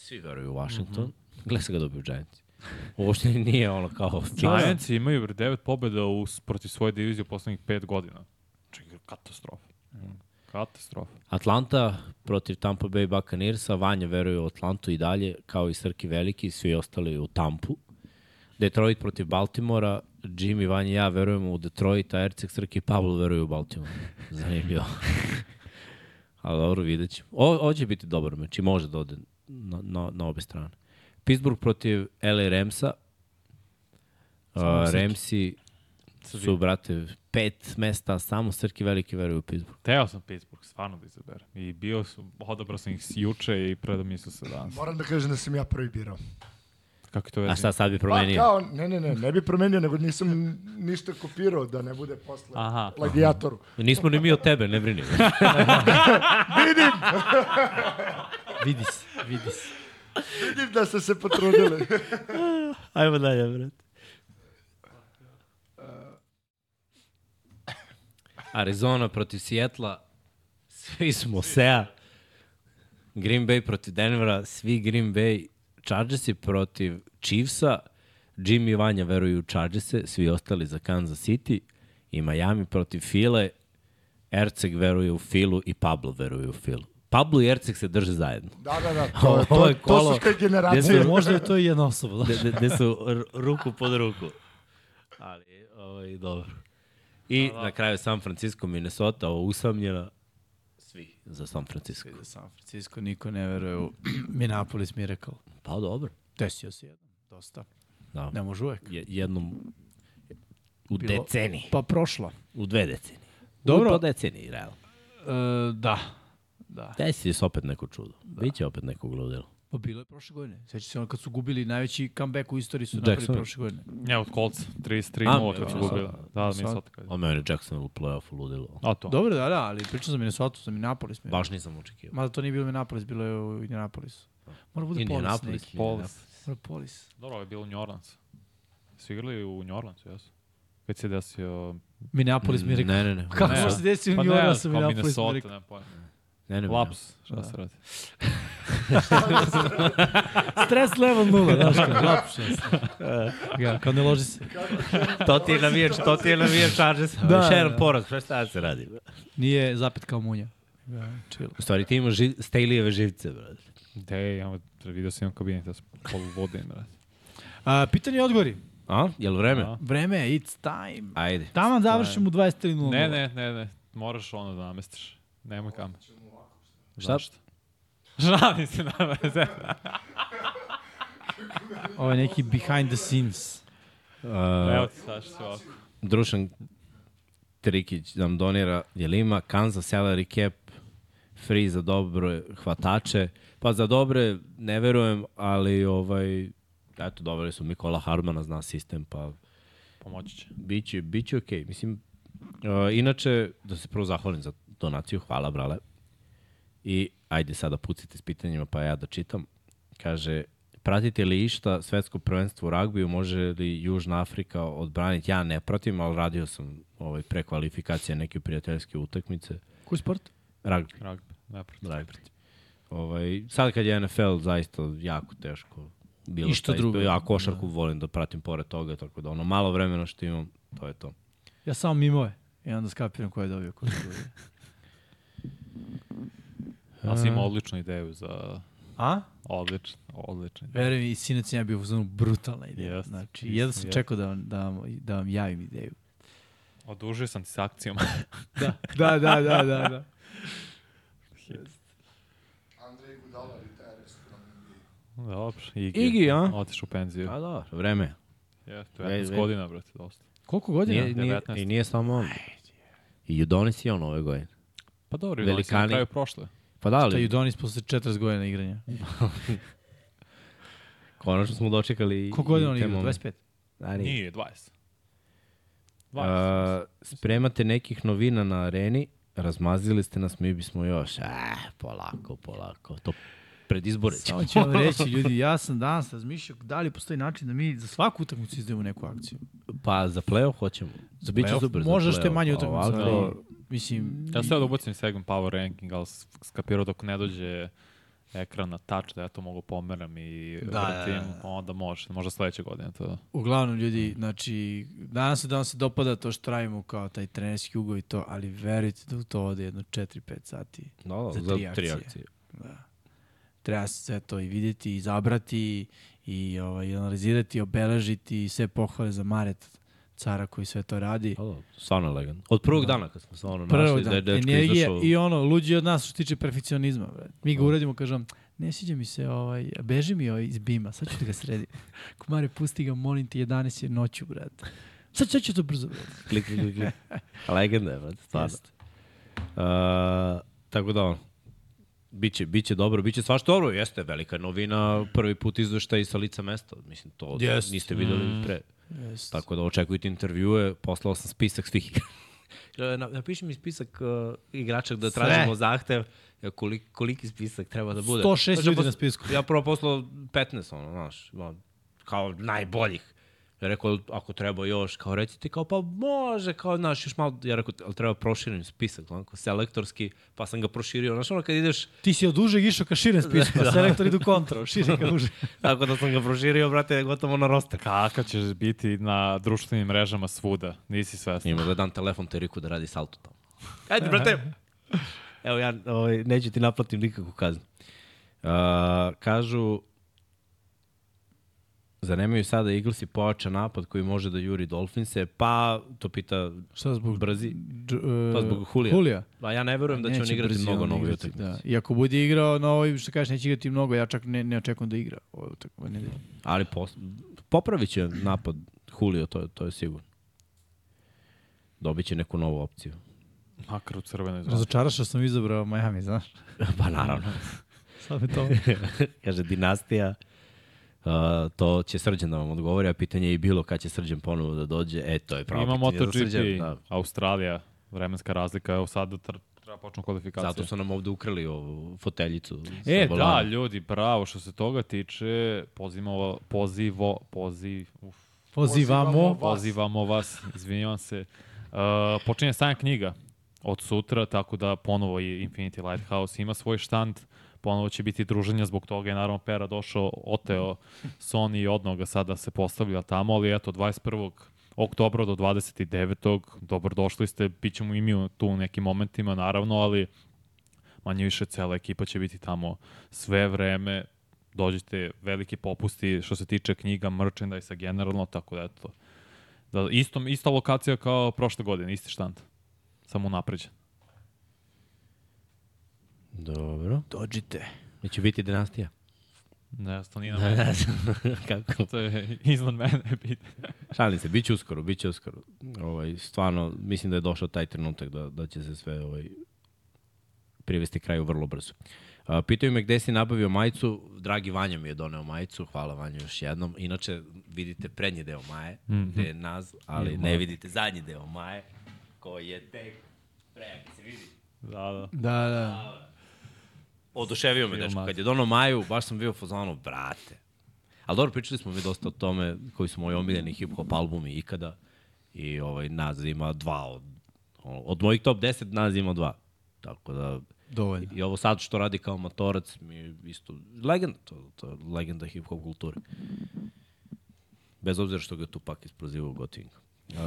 svi veruju u Washington. Mm -hmm. Gle se ga dobiju Giants. Uopšte nije ono kao... Giants imaju bre, devet pobjeda u, protiv svoje divizije u poslednjih pet godina. Čekaj, katastrofa. Katastrofa. Atlanta protiv Tampa Bay Buccaneersa, Vanja veruje u Atlantu i dalje, kao i Srki Veliki, svi ostali u Tampu. Detroit protiv Baltimora, Jimmy, Vanja i ja verujemo u Detroit, a Erceg, Srki i Pablo veruju u Baltimore. *laughs* Zanimljivo. *laughs* Ali dobro, vidjet ćemo. O, ovo će biti dobar meč i može da ode na, na, na obe strane. Pittsburgh protiv LA Ramsa. Uh, Ramsi su, brate, pet mesta, samo Srki Veliki veruju u Pittsburgh. Teo sam Pittsburgh, stvarno da izaberem. I bio su, odabrao sam ih juče i predomislio se danas. Moram da kažem da sam ja prvi birao. Kako je to A vezi? šta sad bi Pa promenio? kao, ne, ne, ne, ne bi promenio, nego nisam ništa kopirao da ne bude posle Aha. plagijatoru. Nismo ni mi od tebe, ne brini. *laughs* *laughs* Vidi se, vidi se. Vidim da ste se potrudili. *laughs* Ajmo dalje, brat. Arizona protiv Sijetla, svi smo Sea. Green Bay protiv Denvera, svi Green Bay. Chargersi protiv Chiefsa, Jimmy i Vanja veruju u Chargerse, svi ostali za Kansas City. I Miami protiv File, Erceg veruje u Filu i Pablo veruje u Filu. Pablo i Erceg se drže zajedno. Da, da, da, to, *laughs* Ovo to, je to, kolo su gde generacije. su- Možda je to i jedna osoba, da. Gde, gde su ruku pod ruku. Ali, ovaj, dobro. I na kraju San Francisco, Minnesota, ovo usamljena. Svi za San Francisco. Za San Francisco niko ne veruje u *clears throat* Minneapolis Miracle. Pa dobro. Desio se jedan, dosta. Da. Ne može uvek. Je, jednom u Bilo- deceniji. Pa prošlo. U dve decenije. Dobro. U po deceniji, realno. E, da. Da. Desi se opet neko čudo. Da. Biće opet neko gludilo. Pa bilo je prošle godine. Sveća se ono kad su gubili najveći comeback u istoriji su napravili Jackson. prošle godine. Ja, od Colts, 33-0 A, kad su Minnesota. gubili. Da, da. Minnesota. kad- O meni Jackson u play-offu ludilo. A to. Dobro, da, da, ali pričam za Minnesota, za Minneapolis. Baš nisam očekivao. Mada to nije bilo Minneapolis, bilo je u Indianapolisu. Mora bude Polis Indianapolis. neki. Polis. Mora Polis. Dobro, ovo je bilo u New Orleans. Su igrali u New Orleansu, jesu? Kad se desio... Minneapolis mi je rekao. Ne, ne, ne. Kako se desiti u pa New ne, Orleansu, kao Minneapolis mi je Minnesota, rekao. ne pojma. Ne, ne. Laps, šta se radi? *laughs* Stres level nula, znaš kao, lapše. Ja, kao ne loži se. To ti je navijač, to ti je navijač Chargers. Da, Da, Još jedan da. poraz, šta šta se radi? Nije zapet kao munja. Ja, chill. U stvari ti imaš ži, Staleyjeve živce, brate. De, ja vidio sam imam kabinet, ja sam polu vodim, brate. A, pitanje i odgovori. A? Jel vreme? A? Vreme it's time. Ajde. Taman završimo u 23.00. Ne, ne, ne, ne, moraš ono da namestiš. Nemoj kam. Šta? Zašto? *laughs* Žalim se na *laughs* veze. Ovo je neki behind the scenes. Evo Uh, ti sad što ovako. Drušan Trikić nam donira, jel ima Kansas salary cap free za dobre hvatače? Pa za dobre ne verujem, ali ovaj, eto, doveli su Mikola Hardmana, zna sistem, pa Pomoći će. biće, biće okej. Okay. Mislim, uh, inače, da se prvo zahvalim za donaciju, hvala brale. I ajde sada pucite s pitanjima, pa ja da čitam. Kaže, pratite li išta svetsko prvenstvo u ragbiju, može li Južna Afrika odbraniti? Ja ne pratim, ali radio sam ovaj, pre kvalifikacije neke prijateljske utakmice. Koji sport? Ragbi, Rugby, ne protiv. ragbi. Ovaj, sad kad je NFL zaista jako teško. Bilo I što drugo. Ja košarku volim da pratim pored toga, tako da ono malo vremena što imam, to je to. Ja samo mimove. I onda skapiram ko je dobio. Ko je dobio. *laughs* Ali si imao odličnu ideju za... A? Odličnu ideju. Verujem mi, i sinac sam ja bio u zonu brutalna ideja. Jest, znači, isto, jedno sam jest. čekao da vam, da, vam, da vam javim ideju. Odužio sam ti s akcijom. *laughs* Da, da, da, da, da. da. Andrej Gudala, retired Dobro, Igi. Igi, a? Otiš u penziju. A da, vreme. je. Je, Vej, 19 vej. godina, brate, dosta. Koliko godina? Nije, nije, 19. I nije samo on. I Udonis i on ove godine. Pa dobro, Velikani. Velikani. na kraju prošle. Pa da, Šta ali Judonis posle 40 godina igranja. *laughs* konačno smo dočekali Koliko godina on igra? momente. 25? Da, nije. Nije, 20. 20. A, spremate nekih novina na areni, razmazili ste nas, mi bismo još, a, polako, polako, to pred izbore ćemo. Samo ću vam *laughs* reći, ljudi, ja sam danas razmišljao da li postoji način da mi za svaku utakmicu izdajemo neku akciju. Pa za play-off hoćemo. Za biće Playoff, super za Možda što je manje a utakmica, ovako- ali mislim... Ja sam da ubacim segment Power Ranking, ali skapirao dok ne dođe ekran na touch, da ja to mogu pomeram i Da, vratim, da, da. onda može, možda sledeće godine to. Uglavnom, ljudi, znači, danas se da vam se dopada to što radimo kao taj trenerski ugo i to, ali verujte da u to ode jedno 4-5 sati. Da, da, za za, tri tri akcije. akcije. Treba se sve to i videti, i zabrati, i ovaj, analizirati, obeležiti, i sve pohvale za Maret, cara koji sve to radi. Da, da, stvarno je legan. Od prvog dana kad smo stvarno našli da dan, je dečko energija izašao. i ono, luđi od nas što se tiče perfekcionizma. Bre. Mi ga uradimo, kažem, ne sviđa mi se, ovaj, beži mi ovaj iz bima, sad ću da ga sredim. *laughs* Kumare, pusti ga, molim ti, 11 je noću, brate. Sad, sad ću to brzo. *laughs* Klik, klik, klik, klik. *laughs* Legenda je, brate, stvarno. Uh, tako da, biće, biće dobro, biće svašta dobro, jeste velika novina, prvi put izveštaj sa lica mesta, mislim, to Jest. niste videli Mm. pre. Jeste. Tako da očekujte intervjue, poslao sam spisak svih. *laughs* Na, napiši mi spisak uh, igrača da Sve. tražimo zahtev, ja, kolik, koliki spisak treba da bude. 106 Znači, ljudi na spisku. Ja prvo poslao 15, ono, znaš, kao najboljih. Ja rekao, ako treba još, kao recite, kao pa može, kao, znaš, još malo, ja rekao, ali treba proširen spisak, onako, selektorski, pa sam ga proširio, znaš, ono kad ideš, Ti si od užeg išao ka širem spisku, a selektor idu kontra, šire ka *laughs* užeg. tako da sam ga proširio, brate, gotovo na roster. Kakav ćeš biti na društvenim mrežama svuda, nisi svestan. Ima da dam telefon Teriku da radi salto tamo. Ajde, brate. Evo, ja ovaj, neću ti naplatim nikakvu kaznu. Uh, kažu, zanemaju sada Eaglesi pojača napad koji može da juri Dolfinse, pa, to pita Šta zbog... brzi, Dž, uh, pa zbog Hulija. Hulija. Pa ja ne verujem da će on igrati brzi mnogo on na ovoj igrati, utakmici. Da. I ako bude igrao na ovoj, što kažeš, neće igrati mnogo, ja čak ne, ne očekujem da igra ovoj utakmici. Ne, Ali pos, popravit će napad Julio, to, to je sigurno. Dobit će neku novu opciju. Makar u crvenoj zoni. Razočaraš što sam izabrao Miami, znaš? *laughs* pa naravno. Sad me to... *laughs* Kaže, dinastija, uh, to će Srđan da vam odgovori, a pitanje je i bilo kad će Srđan ponovo da dođe. E, to je pravo Ima pitanje za MotoGP, Srđan. Da. Australija, vremenska razlika, evo sad da tr treba počnu kvalifikacije. Zato su nam ovde ukrali ovu foteljicu. E, da, ljudi, bravo, što se toga tiče, pozivamo, pozivo, poziv, uf, Pozivamo. pozivamo vas, izvinjavam se. Uh, počinje sajam knjiga od sutra, tako da ponovo i Infinity Lighthouse ima svoj štand, ponovo će biti druženja, zbog toga je naravno Pera došao, oteo Sony i odnog ga sada se postavlja tamo, ali eto, 21. oktobra do 29. Dobrodošli ste, bit ćemo i mi tu u nekim momentima, naravno, ali manje više cela ekipa će biti tamo sve vreme, dođite veliki popusti što se tiče knjiga, merchandise generalno, tako da eto, da, isto, ista lokacija kao prošle godine, isti štand, samo napređen. Dobro. Dođite. Neće biti dinastija. Ne, to nije na mene, Kako? to je iznad mene *laughs* pitanje. Šalim se, bit će uskoro, bit će uskoro. Ovaj, stvarno, mislim da je došao taj trenutak da, da će se sve ovaj, privesti kraju vrlo brzo. A, pitaju me gde si nabavio majicu, dragi Vanja mi je doneo majicu, hvala Vanja još jednom. Inače, vidite prednji deo maje, mm -hmm. gde je naz, ali ne vidite zadnji deo maje, koji je tek pre, se vidi. Da, da. Da, da. Oduševio me, dečko. Kad je donao Maju, baš sam bio fazonu, brate. Ali dobro, pričali smo mi dosta o tome koji su moji omiljeni hip-hop albumi ikada. I ovaj, Naz ima dva od, od mojih top 10 Naz ima dva. Tako da, Dovoljno. i ovo sad što radi kao motorac mi je isto legenda, to, to je legenda hip-hop kulture. Bez obzira što ga tu pak isprozivao u Gotingu. Uh,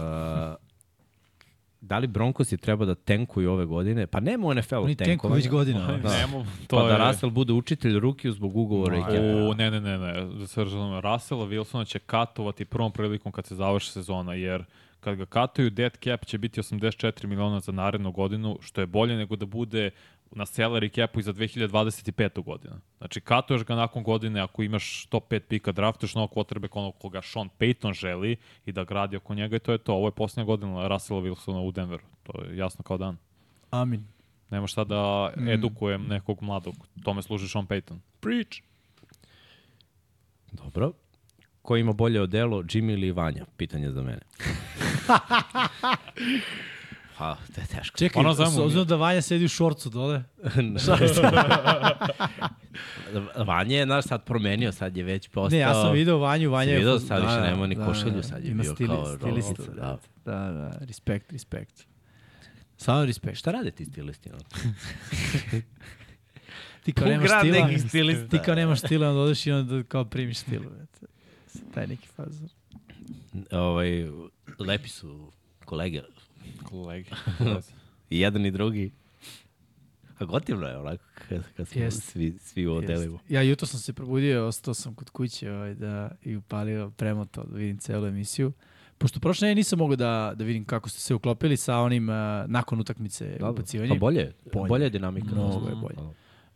da li Broncosi treba da tenkuju ove godine? Pa nema u NFL-u Oni tenkuju tenkovanja. već godina. Da. Nemo, to Pa da je... Russell bude učitelj rukiju zbog ugovora i kepa. U, ne, ne, ne, ne. Da se razumemo, Russella Wilsona će katovati prvom prilikom kad se završi sezona, jer kad ga katuju, dead cap će biti 84 miliona za narednu godinu, što je bolje nego da bude na salary capu i za 2025. godinu. Znači, katuješ ga nakon godine ako imaš top 5 pika, draftuješ novog quarterback onog koga Sean Payton želi i da gradi oko njega i to je to. Ovo je posljednja godina Russella Wilsona u Denveru. To je jasno kao dan. Amin. Nema šta da edukujem nekog mladog. Tome služi Sean Payton. Preach! Dobro. Ko ima bolje odelo, Jimmy ili Vanja? Pitanje za mene. *laughs* pa, to je teško. Čekaj, Ono ono znamo s obzirom da Vanja sedi u šorcu dole. *laughs* *laughs* Vanja je, naš, sad promenio, sad je već postao... Ne, ja sam video Vanju, Vanja je... video, fo- sad više nema ni košulju, sad je ima bio stili, kao stilista. rolnica, Da, da. da, da, respekt, respekt. Samo respekt. Šta rade ti stilisti? ono? *laughs* Ti kao nemaš stila, stilista. ti kao nemaš stila, onda odeš i onda kao primiš stilu. Taj neki fazor. ovaj, lepi su kolege. Kolegi. *laughs* I jedan i drugi. A gotivno je onako kad, kad smo Jest. svi, svi u odelima. Ja jutro sam se probudio, ostao sam kod kuće ovaj, da, i upalio premoto da vidim celu emisiju. Pošto prošle nedelje nisam mogao da, da vidim kako ste se uklopili sa onim uh, nakon utakmice Da, ubacivanje. Pa bolje, Bolje. bolje, bolje je dinamika. Mnogo je bolje.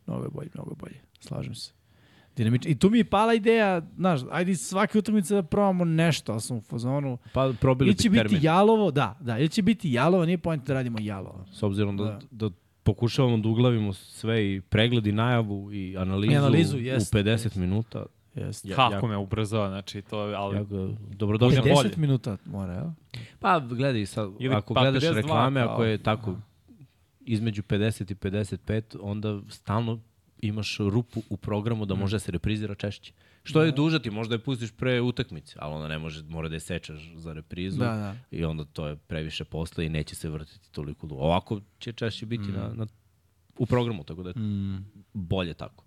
Mnogo je bolje, mnogo je bolje. Slažem se. Dinamično. I tu mi je pala ideja, znaš, ajde svake utakmice da probamo nešto, ali sam u fazonu. Pa probili Ili će bi biti termin. jalovo, da, da, ili će biti jalovo, nije pojent da radimo jalovo. S obzirom da, Da. da. pokušavamo da uglavimo sve i pregled i najavu i analizu, I analizu, u jest, 50 jest. minuta. Jeste. Ja- Kako jako- me ubrzava, znači to je, ali... Jako, dobrodošli. Budem 10 bolje. minuta mora, jel? Pa gledaj, sad, Ili ako pa gledaš 52 reklame, kao. ako je tako između 50 i 55, onda stalno imaš rupu u programu Mm. da može da se reprizira češće. Što je duže ti, možda je pustiš pre utakmice, ali onda ne može, mora da je sečeš za reprizu Da, da. i onda to je previše posla i neće se vrtiti toliko dugo. Ovako će češće biti Mm. na, na, u programu, tako da je bolje tako.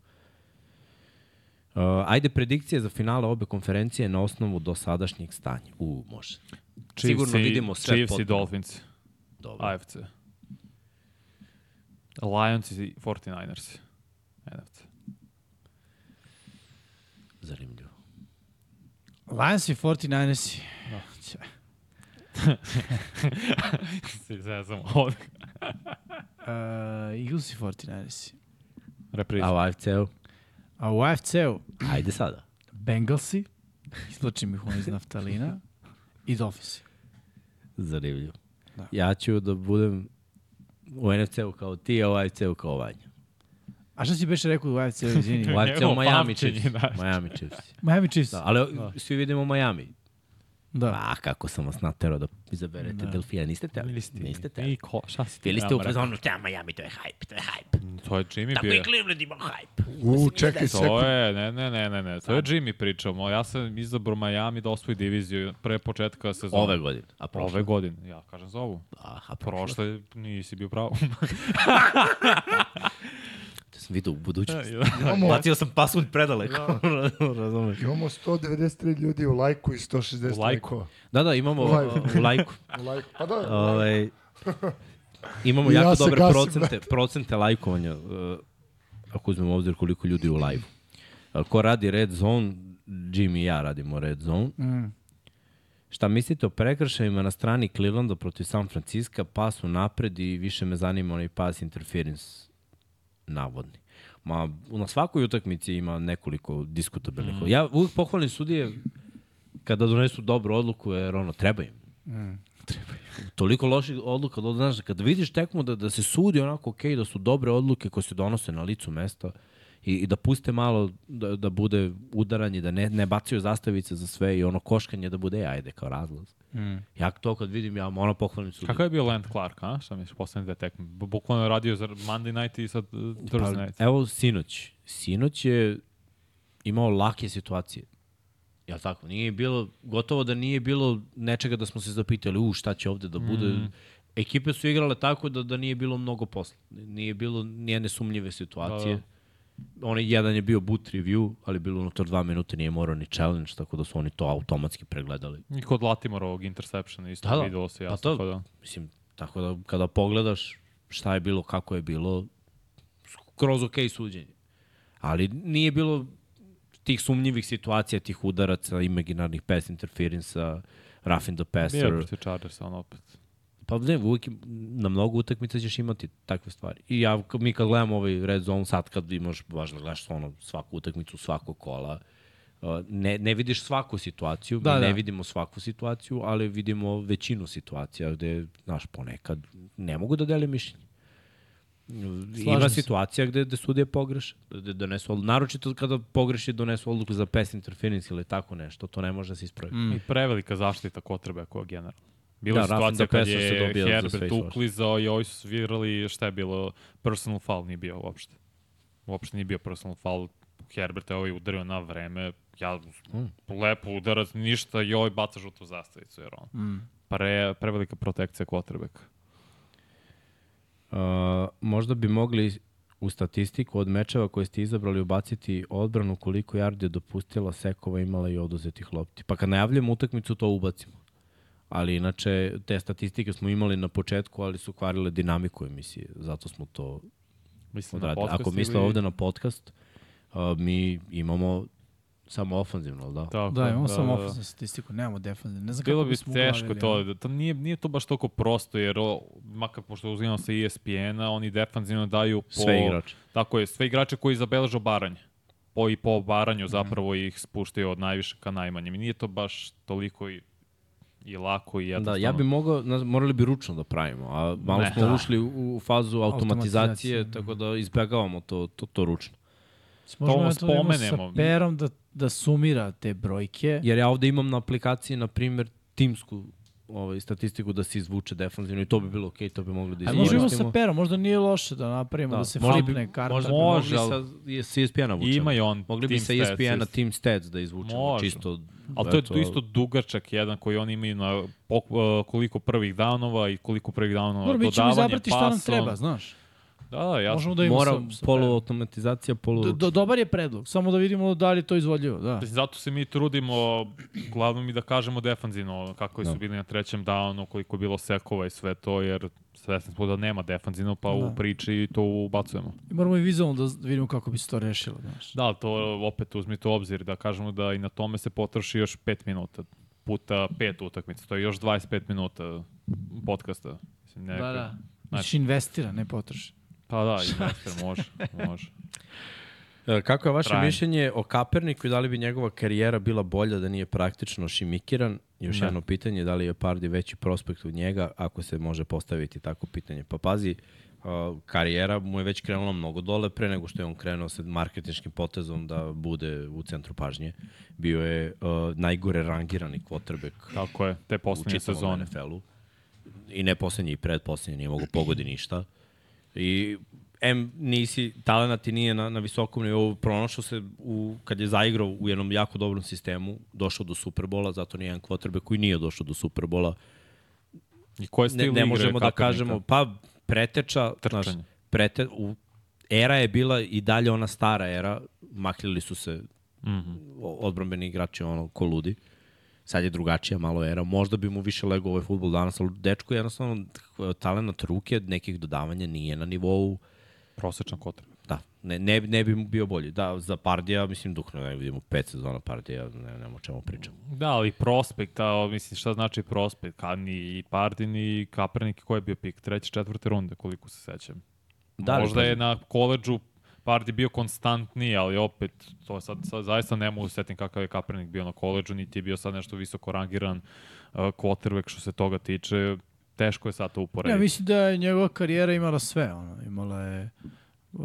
Uh, ajde predikcije za finale obe konferencije na osnovu dosadašnjeg stanja. U, može. Sigurno Chiefs i- vidimo sve Chiefs i potpuno. Dolphins, Dobro. AFC. Lions i 49ers, NFC. Zanimljivo. Lions i 49ers. Ća. *laughs* Si zezamo ovdje. Uh, Eagles i 49ers. Repriza. A u AFC-u? A u AFC-u Ajde sada. Bengalsi, izločim ih ono iz naftalina, i Dolphins. Zanimljivo. Da. Ja ću da budem u NFC-u kao ti, a u AFC-u kao Vanja. A šta si beše rekao u AFC-u, *laughs* izvini? U AFC-u Njegovo Miami Chiefs. da. Miami Chiefs. Miami Chiefs. Da, ali svi vidimo Miami. Da. A, kako sam vas naterao da izaberete da. Delfina. Niste te? Niste. Niste te? I ko, šta si ti? Bili ste u fazonu, šta Miami, to je hype, to je hype. To je Jimmy Tako bio. i Cleveland ima hype. U, čekaj To sekund. je, ne, ne, ne, ne, ne, to je Jimmy pričao. Ja sam izabrao Miami da osvoji diviziju pre početka sezona. Ove godine. A prošle? Ove godine, ja kažem za ovu. Aha, prošle. Prošle nisi bio pravo. *laughs* *laughs* Sam vidio u budućnosti. Imamo, Bacio sam pasund predaleko. *laughs* Razumeš? imamo 193 ljudi u lajku i 160 U lajku. Da, da, imamo U lajku. u lajku. U lajku. Pa da, Ovaj, *laughs* imamo ja jako dobre gasim, procente, procente lajkovanja, uh, ako uzmemo u obzir koliko ljudi u live. Uh, ko radi Red Zone, Jimmy i ja radimo Red Zone. Mm. Šta mislite o prekršajima na strani Clevelanda protiv San Francisco, pas u napred i više me zanima onaj pas interference navodni. Ma, na svakoj utakmici ima nekoliko diskutabilnih. Mm. Ja uvijek pohvalim sudije kada donesu dobru odluku, jer ono, treba im. Mm. Toliko loših odluka, da, znaš, kada vidiš tekmu da, da se sudi onako okej, da su dobre odluke koje se donose na licu mesta i, i da puste malo da, da bude udaranje, da ne, ne bacaju zastavice za sve i ono koškanje da bude, ajde, kao razlaz. Mm. Ja to kad vidim, ja ono pohvalim sudiju. Kakav je bio Land Clark, a? Šta misliš, poslednje dve tekme? Bu- Bukvalno je radio za Monday night i sad Thursday night. Evo sinoć. Sinoć je imao lake situacije. Ja tako, nije bilo, gotovo da nije bilo nečega da smo se zapitali, u šta će ovde da bude. Mm. Ekipe su igrale tako da, da nije bilo mnogo posla. Nije bilo nijedne sumnjive situacije. Da, da. Onaj jedan je bio boot review, ali bilo unutar dva minuta nije morao ni challenge, tako da su oni to automatski pregledali. I kod Latimorovog interceptiona isto Da, da. videlo se Pa jasno. to- Pa da. Mislim, tako da kada pogledaš šta je bilo, kako je bilo, skroz okej suđenje. Ali nije bilo tih sumnjivih situacija, tih udaraca, imaginarnih pass interferensa, roughing the passer. protiv Chargersa, on opet. Pa ne, uvijek im- na mnogo utakmica ćeš imati takve stvari. I ja, mi kad gledamo ovaj red zone, sad kad imaš baš da gledaš ono, svaku utakmicu, svako kola, uh, ne, ne vidiš svaku situaciju, Da, mi ne da. vidimo svaku situaciju, ali vidimo većinu situacija gde, znaš, ponekad ne mogu da dele mišljenje. Ima Slažem se. situacija gde, gde sudije pogreše, gde donesu odluku. Naročito kada pogreši donesu odluku za pass interference ili tako nešto, to ne može da se ispravi. Mm. I prevelika zaštita kotrbe koja generalno. Bila Da, situacija kad je Herbert uklizao i ovi su svirali šta je bilo, personal foul nije bio uopšte. Uopšte nije bio personal foul. Herbert je ovaj udario na vreme, ja Mm. lepo udarac, ništa i ovaj baca žutu zastavicu, jer on. Mm. Pre, prevelika protekcija quarterbacka. Uh, možda bi mogli u statistiku od mečeva koje ste izabrali ubaciti odbranu koliko yardi je dopustila sekova imala i oduzetih lopti. Pa kad najavljamo utakmicu to ubacimo. Ali inače te statistike smo imali na početku, ali su kvarile dinamiku emisije. Zato smo to Mislim odradili. Ako misle ili- ovde na podcast, uh, mi imamo samo ofanzivno, da? Tako, Da, imamo samo ofenzivnu statistiku, nemamo defenzivnu. Ne znam Bilo kako bi teško to, da, to nije, nije to baš toliko prosto, jer o, makar pošto uzimamo sa ESPN-a, oni defanzivno daju po... Sve igrače. Tako je, sve igrače koji zabeležu baranje. Po i po baranju zapravo ih spuštaju od najviše ka najmanjem. I nije to baš toliko i, i lako i Da, jednostavno. ja bi mogao, morali bi ručno da pravimo, a malo Ne. smo Da. ušli u, fazu automatizacije, Automatizacije, tako da izbegavamo to, to, to ručno. Možemo To da spomenemo. Sa perom da, da sumira te brojke. Jer ja ovde imam na aplikaciji, na primjer, timsku ovaj, statistiku da se izvuče defanzivno i to bi bilo okej, to bi mogli da A izvučemo. možemo sa perom, možda nije loše da napravimo, da, da se možda flipne bi, karta. Možda bi Može, ali- sa, ESPN-a vučemo. Ima i on Mogli bi sa ESPN-a. Team Stats da izvučemo, Može. čisto. Ali to je tu isto dugačak jedan koji oni imaju na uh, koliko prvih downova i koliko prvih downova Dobro, mi ćemo dodavanje izabrati šta nam pasom. treba, znaš. Da, da, jasno. Možemo da imamo Mora sa, sa perom. poluautomatizacija, polu... Do, do, dobar je predlog, samo da vidimo da li je to izvodljivo. Da. Zato se mi trudimo, uglavnom i da kažemo defanzivno, kako Da. su bili na trećem downu, koliko je bilo sekova i sve to, jer svesni smo da nema defanzivno, pa Da. u priči to ubacujemo. I moramo i vizualno da vidimo kako bi se to rešilo. Znaš. Da, to opet uzmite u obzir, da kažemo da i na tome se potroši još 5 minuta, puta 5 utakmica, to je još 25 minuta podcasta. Mislim, neka, Da, da. Znači- Znači, investira, ne potroši. Pa da, investor, može, može. E, Kako je vaše Traje. mišljenje o Kaperniku i da li bi njegova karijera bila bolja da nije praktično šimikiran? Još Ne. jedno pitanje, da li je Pardi veći prospekt od njega, ako se može postaviti tako pitanje. Pa pazi, Uh, karijera mu je već krenula mnogo dole pre nego što je on krenuo sa marketinškim potezom da bude u centru pažnje. Bio je uh, najgore rangirani quarterback Tako je, te u poslednje čitavom sezone. NFL-u. I ne poslednji, i predposlednji, nije mogu pogodi ništa. I M nisi, talent ti nije na, na visokom nivou, pronašao se u, kad je zaigrao u jednom jako dobrom sistemu, došao do Superbola, zato nije jedan quarterback koji nije došao do Superbola. I koje Ne, stil ne igre možemo da kažemo, pa preteča, znaš, prete, u, era je bila i dalje ona stara era, makljali su se Mm -hmm. o- odbrambeni igrači ono ko ludi. Sad je drugačija malo era. Možda bi mu više legao ovaj futbol danas, ali dečko je jednostavno talent ruke, nekih dodavanja nije na nivou Prosečan kotar. Da, ne, ne, ne bi mu bio bolji. Da, za Pardija, mislim, dok ne vidimo pet sezona Pardija, ne, nema o čemu pričam. Da, ali prospekt, a mislim šta znači prospekt? Ka, ni i Pardi, ni Kaepernick, koji je bio pik? Treće, četvrte runde, koliko se sećam. Da, Možda je na koleđu Pardi bio konstantniji, ali opet, to sad, sad zaista ne mogu da setim kakav je Kaepernick bio na koleđu, niti je bio sad nešto visoko rangiran uh, quarterback što se toga tiče. Teško je sad to uporediti. Ja mislim da je njegova karijera imala sve. Ono. Imala je uh,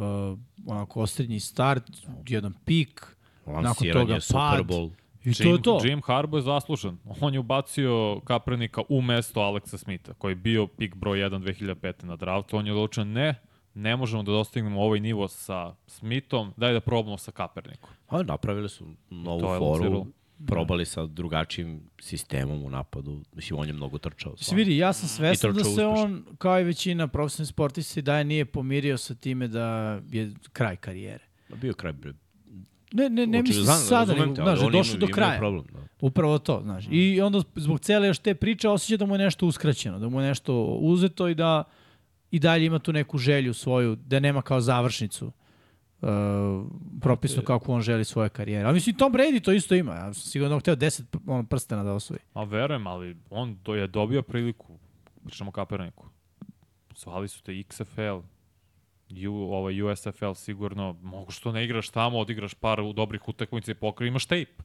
onako osrednji start, jedan pik, nakon toga Super pad. Bowl. I to Jim, je to. Jim Harbaugh je zaslužen. On je ubacio Kaepernicka u mesto Alexa Smitha, koji je bio pik broj 1 2005. na draftu. On je odlučio ne, ne možemo da dostignemo ovaj nivo sa Smithom, daj da probamo sa Kaepernickom. A, napravili su novu To je foru, probali sa drugačijim sistemom u napadu. Mislim, on je mnogo trčao. Svi vidi, ja sam svestan da trčao se uspešno. on, kao i većina profesionalnih sportista, i daje nije pomirio sa time da je kraj karijere. Bio je kraj bre. Ne, ne, ne Oči- mislim znam, sada, nego, znaš, došao do kraja. problem, da. Upravo to, znaš. I onda zbog cele još te priče osjeća da mu je nešto uskraćeno, da mu je nešto uzeto i da i dalje ima tu neku želju svoju, da nema kao završnicu uh, propisno kako on želi svoje karijere. Ali mislim, Tom Brady to isto ima. Ja sam sigurno on hteo 10 pr- ono, prstena da osvoji. A verujem, ali on do, je dobio priliku, pričamo o Kaepernicku. Zvali su te XFL, U, ovaj USFL sigurno, mogu što ne igraš tamo, odigraš par dobrih utakmica i pokri, imaš tape.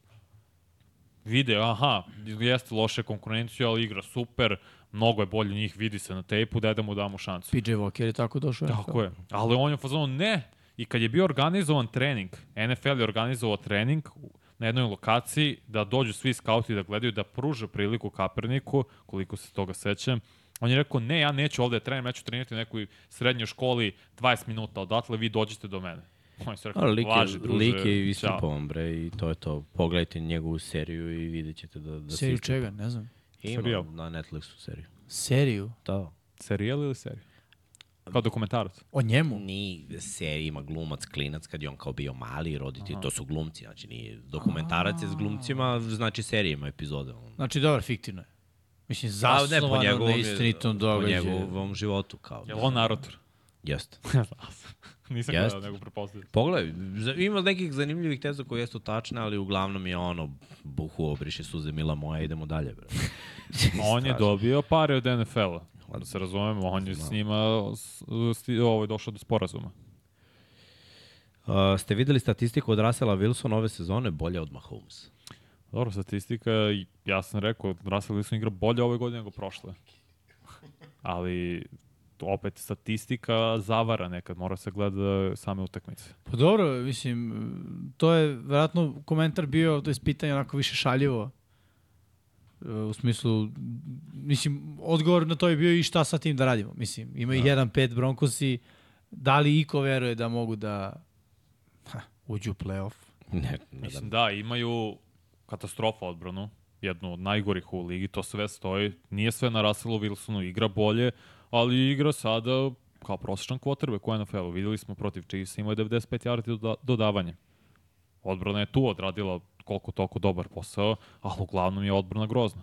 Vide, aha, jeste loše konkurenciju, ali igra super, mnogo je bolje njih, vidi se na tejpu, daj da mu damo šansu. PJ Walker je tako došao. Tako je. Ali on je u fazonu ne. I kad je bio organizovan trening, NFL je organizovao trening na jednoj lokaciji da dođu svi skauti da gledaju, da pruže priliku Kaperniku, koliko se toga sećam. On je rekao, ne, ja neću ovde da treniram, ja ću trenirati u nekoj srednjoj školi 20 minuta, odatle vi dođete do mene. *laughs* On se rekao, Ali lik je, druže, lik je ćao." istupovan, bre, i to je to. Pogledajte njegovu seriju i vidjet ćete da, da se Seriju čega, ne znam. Ima Serijal. na Netflixu seriju. Seriju? Da. Serijal ili serija? Kao dokumentarac. O njemu? Ni serija ima glumac, klinac, kad je on kao bio mali, roditelj, to su glumci, znači nije dokumentarac je s glumcima, znači serija ima epizode. Znači, dobro, fiktivno je. Mislim, zasnovano po njegovom, na istinitom po događaju. njegovom životu, kao. Je on narotor? Jeste. *laughs* *laughs* *laughs* Nisam Jest. gledao, nego prepostavljam. Pogledaj, ima nekih zanimljivih teza koje jesu tačne, ali uglavnom je ono, buhu obriše suze mila moja, idemo dalje, bre. *laughs* On je dobio pare od NFL-a. Da se razumemo, on je s njima s, sti, ovo, došao do sporazuma. Uh, ste videli statistiku od Russella Wilson ove sezone bolje od Mahomes? Dobro, statistika, ja sam rekao, Russell Wilson igra bolje ove godine nego prošle. *laughs* Ali opet statistika zavara nekad, mora se gleda same utakmice. Pa dobro, mislim, to je verovatno komentar bio, to je pitanje onako više šaljivo. E, U smislu, mislim, odgovor na to je bio i šta sa tim da radimo. Mislim, ima i 1-5 Broncosi, da li iko veruje da mogu da ha, uđu u playoff? Ne, ne Mislim da, imaju katastrofa odbranu, jednu od najgorih u ligi, to sve stoji. Nije sve na Russellu Wilsonu, igra bolje, ali igra sada kao prosječan quarterback u NFL-u. Videli smo protiv Chiefs, imao je 95 yardi doda dodavanje. Odbrana je tu odradila koliko toliko dobar posao, ali uglavnom je odbrana grozna.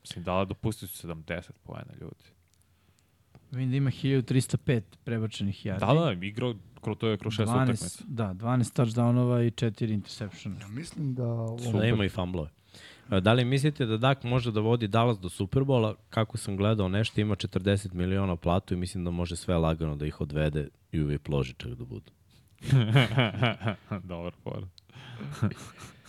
Mislim, da dopustili su 70 poena ljudi. Vidim da ima 1305 prebačenih yardi. Da, da, igrao kroz to je kroz šest 12, utakmica. da, 12 touchdownova i 4 interceptiona. Ja mislim da ovo... Da ima i fumblove. E, Da li mislite da Dak može da vodi Dallas do Superbola? Kako sam gledao nešto, ima 40 miliona platu i mislim da može sve lagano da ih odvede i uvijek loži čak da budu. *laughs* Dobar por. *laughs*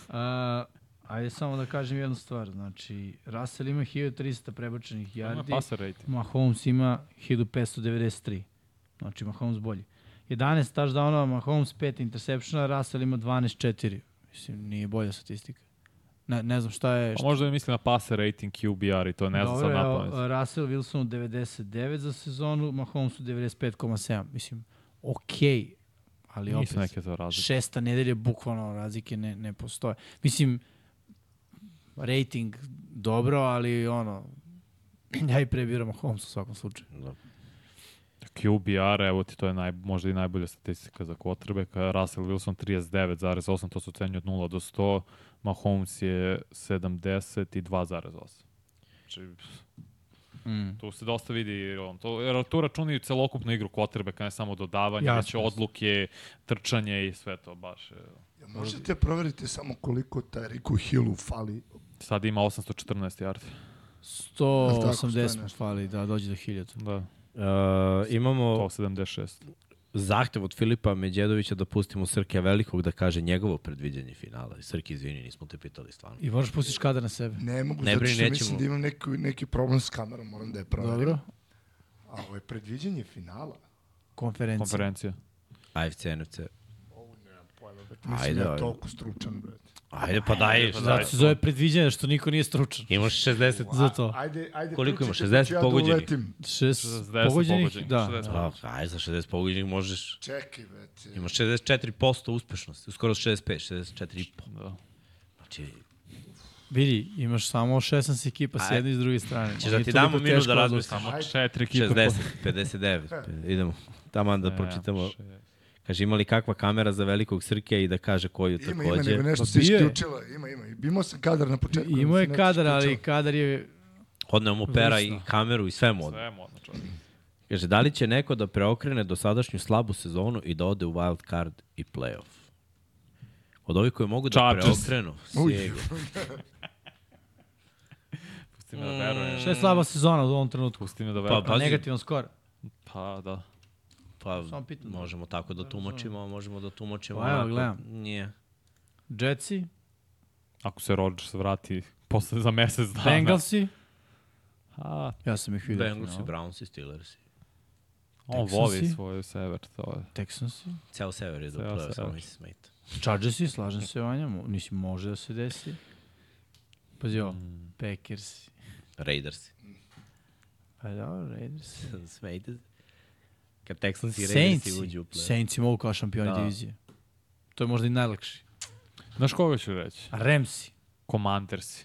A, ajde samo da kažem jednu stvar. Znači, Russell ima 1300 prebačenih Ima yardi, passer rating. Mahomes ima 1593. Znači, Mahomes bolji. 11 touchdownova, Mahomes 5 interceptiona, Russell ima 12-4. Mislim, nije bolja statistika. Ne, ne znam šta je... Pa Šta... možda je misli na passer rating QBR i to ne znam sad Dobro, napamet. evo, Russell Wilsonu 99 za sezonu, Mahomesu 95,7. Mislim, okej, ali Nisu opet, neke to razlike. šesta nedelja bukvalno razlike ne, ne postoje. Mislim, rating dobro, ali ono, *clears throat* ja i prebiram Mahomes u svakom slučaju. QBR, evo ti, to je naj, možda i najbolja statistika za quarterbacka. Russell Wilson 39,8, to se ocenjuje od 0 do 100. Mahomes je 72,8. Znači, Mm. tu se dosta vidi, on, to, jer tu računaju celokupnu igru quarterbacka, ne samo dodavanje, Jasno, već odluke, trčanje i sve to baš. je- Ja, možete proveriti samo koliko Tariku Hillu fali. Sad ima 814 yardi. 180 mu nešto? fali da dođe do 1000. Da, Uh, imamo to 76. zahtev od Filipa Međedovića da pustimo Srke Velikog da kaže njegovo predviđanje finala. Srke, izvini, nismo te pitali stvarno. I možeš pustiš kadar na sebe. Ne mogu, Ne zato što nećemo. mislim da imam neki, neki problem s kamerom, moram da je proverim. Dobro. A ovo je predviđanje finala. Konferencija. Konferencija. AFC, NFC. Ovo nemam pojma, brate. Mislim Ajde, da ajde. toliko stručan, brate. Ajde, pa daj. Zato se zove predviđanje što niko nije stručan. Imaš 60. Za to. Ajde, ajde. Koliko ima? pričajte, 60 pa ću ja pogođenih? Da. Šest 60 pogođenih, pogođenih, da. 60. Da, ajde, sa 60 pogođenih možeš... Čekaj, brate. Imaš 64% uspešnosti, skoro 65, 64,5. Da. Znači, Vidi, imaš samo 16 ekipa s jedne i s druge strane. Ćeš da ti damo minut da razmisliš. Samo Ajde. četiri ekipe. 60, 59. *laughs* Idemo. Tamo da pročitamo. Kaže, ima li kakva kamera za velikog Srke i da kaže koju Ima, ima, takođe. nego nešto Pa se bio je. isključila. Ima, ima. Imao sam kadar na početku. Imao je nešto kadar, ali kadar je... Odneo mu pera i kameru i sve mu odneo. Sve modno čovjek. Kaže, da li će neko da preokrene dosadašnju slabu sezonu i da ode u wild card i playoff? Od ovih koji mogu da Chargers. preokrenu. Pusti me da verujem. Šta je slaba sezona u ovom trenutku? Pusti me da Pa, verujem. Pazi. Negativan skor. Pa, da. Pa, Samo pitam. možemo tako da tumačimo, a možemo da tumačimo. Pa, evo, gledam. Nije. Jetsi, Ako se Rodgers vrati posle za mesec dana. Bengalsi. A, Ja sam ih vidio. Bengalsi. Brownsi, Steelersi. on Texansi? voli svoj sever, to je. Texansi. Ceo sever je do sever. samo mi se smeta. Chargersi, slažem se Vanja. Mislim, može da se desi. Pazi ovo, Mm. Packersi. Raidersi. Pa dobro, Raiders. *laughs* Smejte se. Kad Texans i Saintsi. uđu u playoff. Saintsi mogu kao šampioni Da. divizije. To je možda i najlakši. Znaš koga ću reći? Ramsi. Commandersi.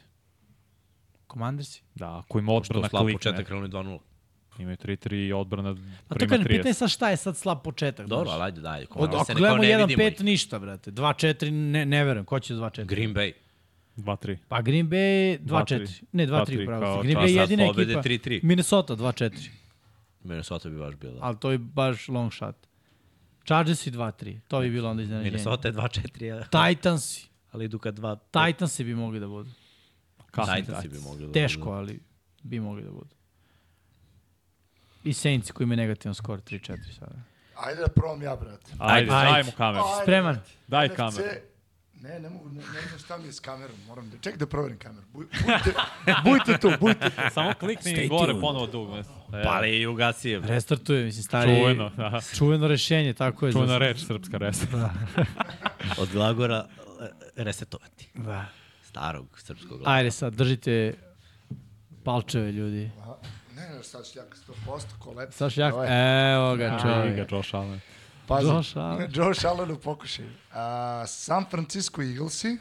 Commandersi. Da, koji ima Što odbrana slab klikne. početak krenuli 2-0. Imaju 3-3 i odbrana A to prima kažem, 30. pitanje sad šta je sad slab početak. Dobro, ali ajde, daj. Od, Ako ako gledamo neko ne 1-5, vidimo. ništa, brate. 2-4, ne, ne verujem. Ko će 2-4? Green Bay. 2-3. Pa Green Bay 2-4. 2-3. Ne, 2-3 2-3 upravo. kao si. Green Bay je jedina ekipa. 3-3. Minnesota 2-4. Minnesota bi baš bila. Ali to je baš long shot. Chargersi 2-3. To bi bilo onda iznenađenje. Minnesota je 2-4, a- Titansi. ali idu kad 2 Titansi bi mogli da budu. Kasni Titansi bi mogli da Teško, budu. ali bi mogli da budu. I Saints koji imaju negativan skor 3-4 sada. Ajde da probam ja, brate. Ajde, Ajde. daj mu kameru. Ajde, Spreman. Daj kameru. Ne, ne mogu, ne, ne znam šta mi je s kamerom. Moram da, ček da proverim kameru. Buj, bujte, *laughs* bujte tu, bujte tu. Samo klikni Stay gore tuned. ponovo dugme. E, Pa i ugasi je. Restartuje, mislim, stari... Čuveno, da. Čuveno rešenje, tako je. Čuvena za- reč, srpska resa. Od glagora e, resetovati. Da. Starog srpskog glagora. Ajde sad, držite palčeve, ljudi. Aha. Ne, ne, sad šljaka 100%, ko lep. Saš jak, evo ga Vidi ga, čovjek. Josh Allen. Pazi, Josh Allen. *laughs* Josh Allen u pokušaju. A, San Francisco Eaglesi,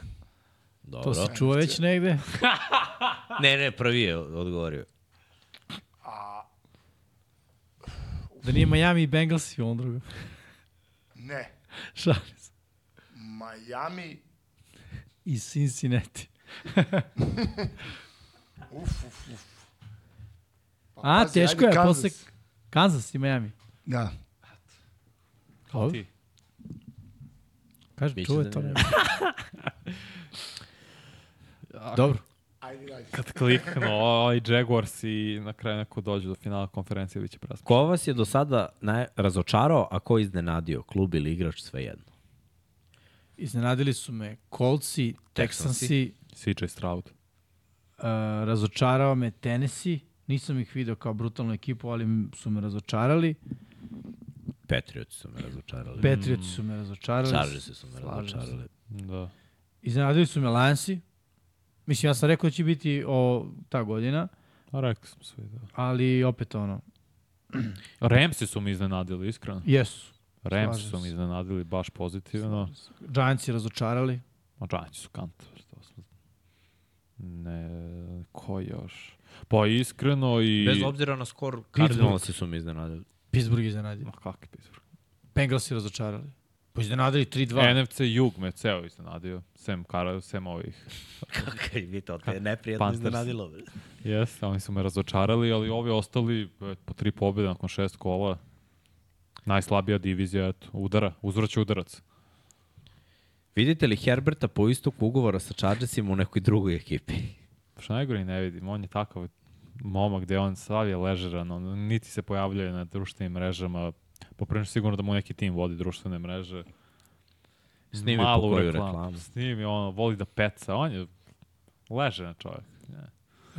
Dobro. To se čuva već negde. *laughs* Ne, ne, prvi je odgovorio. Da nije Miami i Bengals i on drugo. ne, *laughs* Šalim se. Miami, I Cincinnati. uf, uf, uf. Pa, A, pazi, teško je, Kansas. posle Kansas i Miami. Da. Ovo, Ti. Kaže, Biće čuvaj to. *laughs* Dobro. Ajde, ajde. Kad kliknu ovaj Jaguars i na kraju neko dođe do finala konferencije, bit će prasno. Ko vas je do sada naj... razočarao, a ko iznenadio? Klub ili igrač, sve jedno. Iznenadili su me Coltsi, Texansi, CJ Stroud. uh, razočarao me Tennessee. Nisam ih video kao brutalnu ekipu, ali su me razočarali. Patriots su me razočarali. Patriots su me razočarali. Chargersi su me razočarali. Da. Iznenadili su me Lansi. Mislim, ja sam rekao da će biti o, ta godina, A rekli smo svi, da. ali opet ono, *clears throat* Ramsi su mi iznenadili, iskreno. jesu. Ramsi su mi iznenadili baš pozitivno. Giantsi razočarali. Ma Giantsi su kant. što smo- Ne, ko još? Pa iskreno i... Bez obzira na skor, Cardinalsi su me iznenadili. Pittsburgh iznenadio. Ma kakvi Pittsburgh? Bengalsi razočarali. Pa iznenadili 3-2. NFC Jug me ceo iznenadio. Sem, kara, sem ovih. *laughs* Kakaj vi to, te *laughs* neprijatno Panthers. iznenadilo. Jes, oni su me razočarali, ali ovi ostali e, po tri pobjede nakon šest kola. Najslabija divizija, eto, udara, uzvraća udarac. Vidite li Herberta po istoku ugovora sa Chargersima u nekoj drugoj ekipi? Što najgore ne vidim, on je takav momak gde on sav je ležeran, on niti se pojavljuje na društvenim mrežama, poprilično sigurno da mu neki tim vodi društvene mreže. Snimi Malu po koju reklamu. Snimi, ono, voli da peca, on je ležeran čovjek. Ne.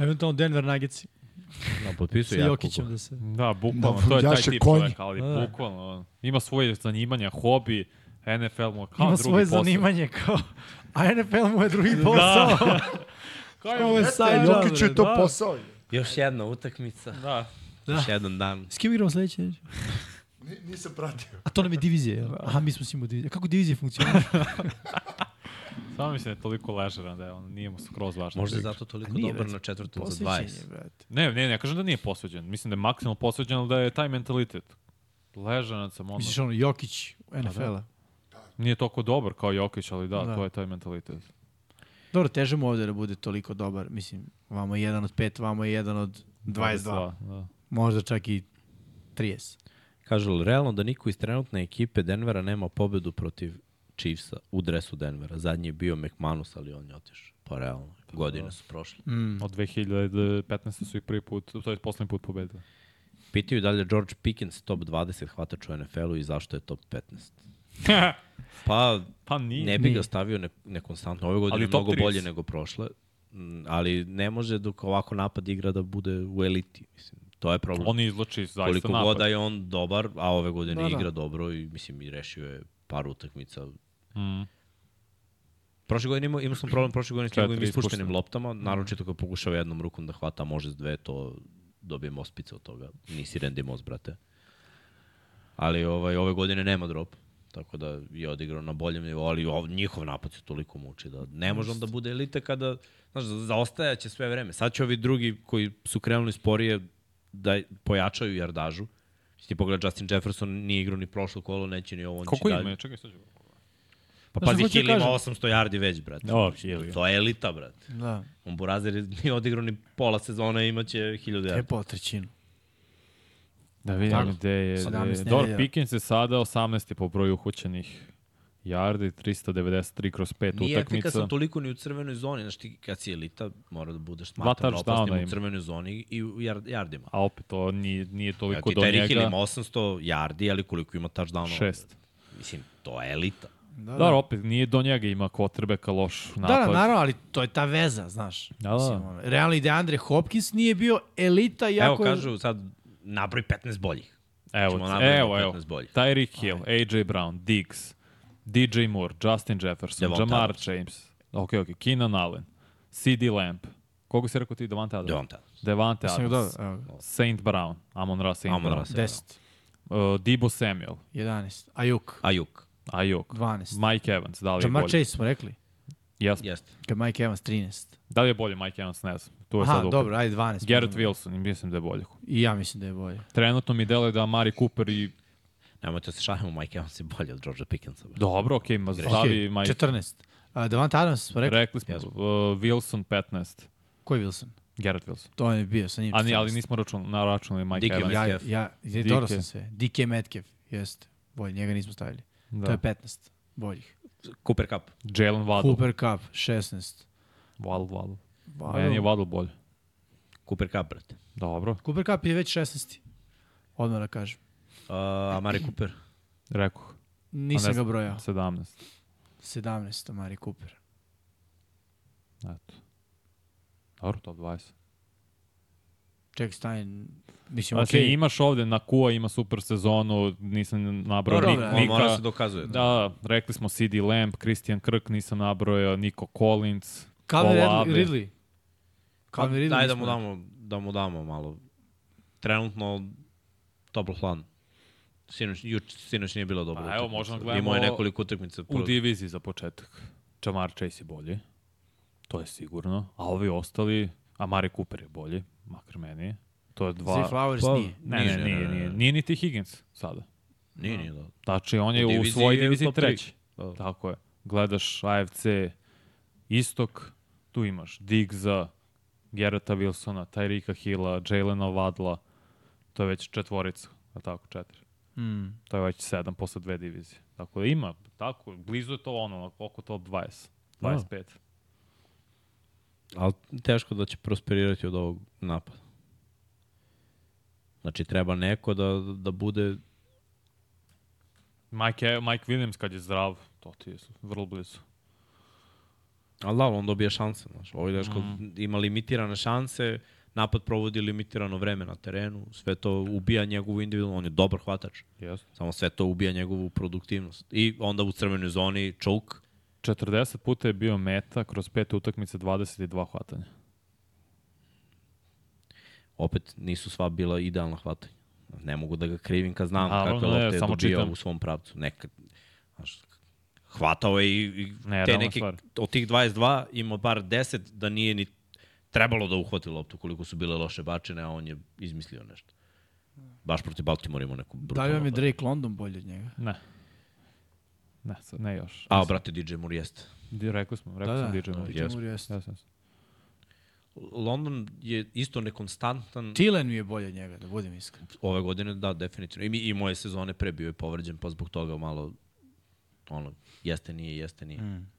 Eventualno Denver. No, *laughs* Sa potpisuje jako Jokićem da se... Da, bukvalno, Da, to je taj tip konj. čovjeka, ali Da. bukvalno, on, ima svoje zanimanja, hobi, NFL mu je kao Ima drugi svoje posao. zanimanje kao... A NFL mu je drugi posao. *laughs* Kao Ovo je Jokić je to da. posao. Još jedna utakmica. Da. Da. Još jedan dan. S kim igramo sledeće? Nisam pratio. A to nam je divizija, jel? Aha, mi smo s njim u diviziji. Kako divizija funkcioniše? *laughs* Samo mislim da je toliko ležeran da je on nije mu skroz važno. Možda je da zato toliko Nije, dobar na četvrtom za Posvećenje, 20. brate. Ne, ne, ne kažem da nije posveđen. Mislim da je maksimalno posveđen, ali da je taj mentalitet. Ležanac sam ono. Misliš ono, Jokić NFL-a? Nije toliko dobar kao Jokić, ali da, Da. to je taj mentalitet. Dobro, teže mu ovde da bude toliko dobar. Mislim, vamo je jedan od pet, vamo je jedan od 22. Da. Možda čak i 30. Kažu li realno da niko iz trenutne ekipe Denvera nema pobedu protiv Chiefsa u dresu Denvera? Zadnji je bio McManus, ali on je otišao. Pa realno, godine su prošle. Mm. Od 2015. su i prvi put, to je poslednji put pobedili. Pitaju da li je George Pickens top 20 hvatač u NFL-u i zašto je top 15. *laughs* Pa, pa nije. ne bi Nije. ga stavio ne, nekonstantno. Ove godine Ali je mnogo 30. bolje nego prošle. Mm, Ali ne može dok ovako napad igra da bude u eliti. Mislim, to je problem. On izloči zaista Koliko napad. god da je on dobar, a ove godine Da, da. igra dobro i mislim i rešio je par utakmica. Mm. Prošle godine imao, imao sam problem prošle godine s njegovim ispuštenim loptama, naročito kad pokušava jednom rukom da hvata, može s dve, to dobije Mospica od toga. Nisi Randy Moss, brate. Ali ovaj, ove godine nema drop, tako da je odigrao na boljem nivou, ali ov, njihov napad se toliko muči da ne može da bude elita kada, znaš, zaostajaće sve vreme. Sad će ovi drugi koji su krenuli sporije da pojačaju jardažu. Ti pogleda Justin Jefferson nije igrao ni prošlo kolo, neće ni ovo, Koliko će dalje. ima? Čekaj, sad ću. Pa Znaš šta pazi, da Hill ima kažem? 800 yardi već, brate. O, Hill. To je elita, brate. Da. On Burazer je- nije odigrao ni pola sezona, imaće 1000 E yardi. po trećinu. Da vidim Tako. gde je. gde 17 je. Dobro, nedelja. Pickens je sada 18. po broju uhućenih yardi, 393 kroz 5 Nije utakmica. efikasan toliko ni u crvenoj zoni. Znaš ti kad si elita, mora da budeš smatran touchdowna opasnim u crvenoj zoni i u yard, yardima. A opet to nije, nije Evo toliko ti do Terry Hill njega. ima 800 yardi, ali koliko ima touchdownova? Šest. Mislim, to je elita. Da, Dobro, opet nije do njega ima kvotrbeka loš Da, napad. da, naravno, ali to je ta veza, znaš. Da, da. Mislim, ono, realno i DeAndre Hopkins nije bio elita, Evo, jako... je- kažu sad, nabroj 15 boljih. Evo, Ćemo napraviti evo, evo. 15 boljih. Tyreek Hill, AJ Brown, Diggs, DJ Moore, Justin Jefferson, Devonta Jamar Adams. James, ok, ok, Keenan Allen, CD Lamp, koga si rekao ti, Devante Adams? Devante Sam ga Adams, dodao, evo. Saint Brown, Amon Ra Saint Amon Brown, Saint 10, uh, Debo Samuel, 11, Ajuk, Ajuk. Ayuk, 12. Mike Evans, da li je Jamar bolji? Chase smo rekli. Yes. Jeste. Kad Mike Evans 13. Da li je bolji Mike Evans, ne znam. Tu je Aha, sad upit. dobro, ajde 12. Garrett. Wilson, mislim da je bolji. I ja mislim da je bolje. Trenutno mi deluje da Amari Cooper i... Nemojte da se šalimo, Mike Evans je bolji od Georgea Pickensa. Dobro, okej, ma Ok, stavi Mike... 14. Uh, Devante Adams smo rekli. Rekli smo, Jesmo. uh, Wilson 15, Koji Wilson? Garrett Wilson. To je bio sa njim. Ali 14. nismo račun, naračunali Mike Dike Evans. Ja, Metcalf. ja, ja dobro sam sve. DK Metcalf, jeste. Bolje, njega nismo stavili. Da. To je 15 boljih. Cooper Cup. Jalen Waddle. Cooper Cup, 16. Waddle, Waddle. Waddle. Meni je Waddle bolje. Cooper Cup, brate. Dobro, Cooper Cup je već 16. Odmah da kažem. Uh, Amari Cooper. rekoh. Nisam ne ga brojao. 17. 17. Amari Cooper. Eto. Dobro, top 20. Jack Stein, mislim, Znači, okej. imaš ovde, Nakua ima super sezonu, nisam nabrao Dobro, Nik, Nika. mora se dokazuje. Da. Da, rekli smo CD Lamb, Christian Kirk, nisam nabrojao, Nico Collins, Calvin Olave. Ridley. Ridley. Pa, Daj da mu damo, da mu damo malo. Trenutno toplo hladno. Sinoć, juč, sinoć nije bila dobra Pa evo, utakmica. možemo da gledamo Imao je nekoliko utakmica. u diviziji za početak. Jamar Chase je bolji, to je sigurno, a ovi ostali, a Mari Cooper je bolji, makar meni. To je dva... Zay Flowers Pa, nije. Ne, ne, nije, nije, nije ni ti Higgins sada. Nije, nije da. Znači, on je U svojoj diviziji treći. Da. Tako je. Gledaš AFC istok, tu imaš Diggsa, Gerata Wilsona, Tyrika Hilla, Jalena Vadla, to je već četvorica, a tako četiri. Mm. To je već sedam posle dve divizije. Tako da ima, tako, blizu je to ono, oko top 20, 25. Ali teško da će prosperirati od ovog napada. Znači, treba neko da, da bude... Mike, Mike Williams kad je zdrav, to ti je vrlo blizu. Ali da, on dobija šanse. Znaš. Ovo je deško mm. ima limitirane šanse, napad provodi limitirano vreme na terenu, sve to ubija njegovu individualnu, on je dobar hvatač. Jeste. Samo sve to ubija njegovu produktivnost. I onda u crvenoj zoni choke, 40 puta je bio meta, kroz pet utakmice 22 hvatanja. opet nisu sva bila idealna hvatanja. Ne mogu da ga krivim kad znam kakve lopte je dobijao čitam. u svom pravcu. Nekad, znaš, hvatao je i, i Ne, te neke, stvar. od tih 22 imao bar 10 da nije ni trebalo da uhvati loptu koliko su bile loše bačene, a on je izmislio nešto. Baš protiv Baltimore imao neku Da li brutalnu vam je. Drake London bolji od njega? Ne. Ne, sad, ne još. A, brate, DJ Moore jeste. Di, rekli smo, rekli Da, sam da. DJ Moore. DJ. Moore jeste. Jes, jes. London je isto nekonstantan. Thielen mi je bolji od njega, da budem iskren. Ove godine, da, definitivno. I, mi, i moje sezone pre bio je povređen, pa zbog toga malo, ono, jeste, nije, jeste, nije. Mm.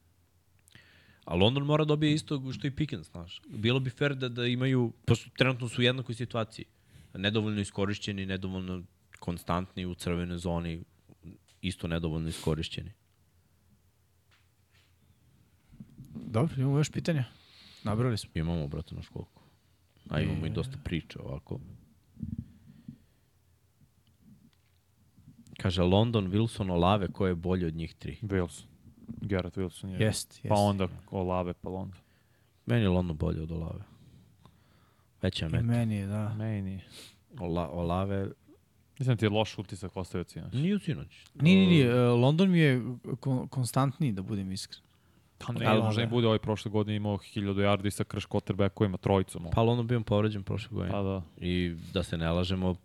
A London mora dobije isto što i Pickens, znaš. Bilo bi fair da, da imaju, pošto trenutno su u jednakoj situaciji. Nedovoljno iskorišćeni, nedovoljno konstantni u crvenoj zoni, isto nedovoljno iskorišćeni. Dobro, imamo još pitanja. Nabrali smo. Imamo, brate, na školku. A imamo i dosta priča ovako. Kaže London, Wilson, Olave, ko je bolji od njih tri? Wilson. Garrett Wilson je. Jest, jest. Pa onda Olave, pa onda. Meni je London bolji od Olave. Veća I meta. meni je, da. Meni. Ola, Olave, Mislim ti je loš utisak ostavio sinoć. nije u sinoć. Nije, nije, nije. e, London mi je kon konstantniji, da budem iskren. Pa ne, Ali- možda i bude ovaj prošle godine imao 1000 yardi sa krš quarterbackovima, trojicom. Pa London bio povređen prošle godine. Pa da. I da se ne lažemo, uh,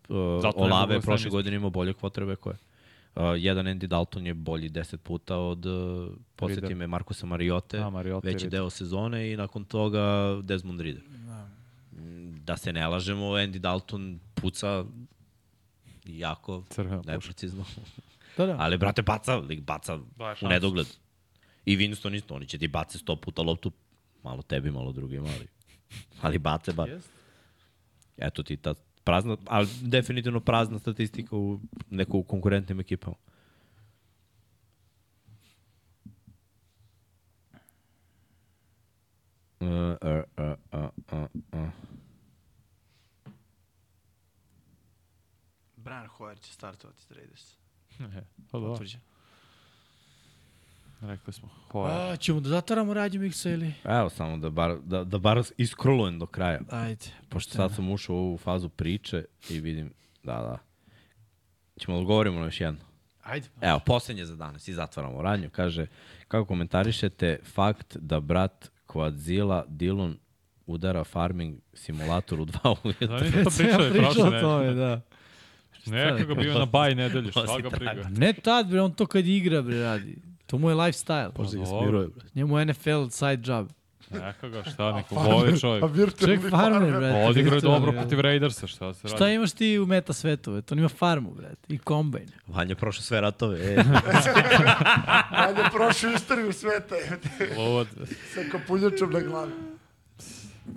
Zato Olave je da prošle godine imao bolje kvotrebe koje. Uh, jedan Andy Dalton je bolji 10 puta od, uh, posjeti me, Markusa Mariote, A, Mariota i veći deo sezone i nakon toga Desmond Reader. Da. Da se ne lažemo, Andy Dalton puca jako Crvena neprecizno. Da, da. *laughs* Ali, brate, baca, lik baca Daje u nedogled. I Winston isto, oni će ti bace sto puta loptu, malo tebi, malo drugima, ali, ali bace, ba. Eto ti ta prazna, ali definitivno prazna statistika u neku konkurentnim ekipama. Uh, uh, uh, uh, uh, uh. Brian Hoyer će startovati za Raiders. Pa da, Potvrđen. Rekli smo. Hoja. A, ćemo da zatvaramo Rađe Miksa ili? Evo samo da bar, da, da bar iskrolujem do kraja. Ajde. Pošto sad sam ušao u ovu fazu priče i vidim, da, da. Ćemo da odgovorimo na još jedno. Ajde. Evo, poslednje za danas i zatvaramo radnju. Kaže, kako komentarišete fakt da brat Quadzilla Dillon udara farming simulator u dva ujutra? Da, nismo to pričali pričao prošle o ne. tome, da. Neka ga bio na baj nedelju, *laughs* šta ga briga. Ne tad, bre, on to kad igra, bre, radi. To mu je lifestyle. Možda ga smiruje, bre. Njemu je NFL side job. Neka ga, šta, neko voli čovjek. A virtualni Čovjek farmer, brate. Odigrao je dobro protiv Raidersa, šta se radi? Šta imaš ti u meta svetu, bre? On ima farmu, brate. I kombajn. Vanja prošao sve ratove. E. *laughs* Ajde, prošlu istoriju sveta, Lovod. sa kapuljačom na glavi.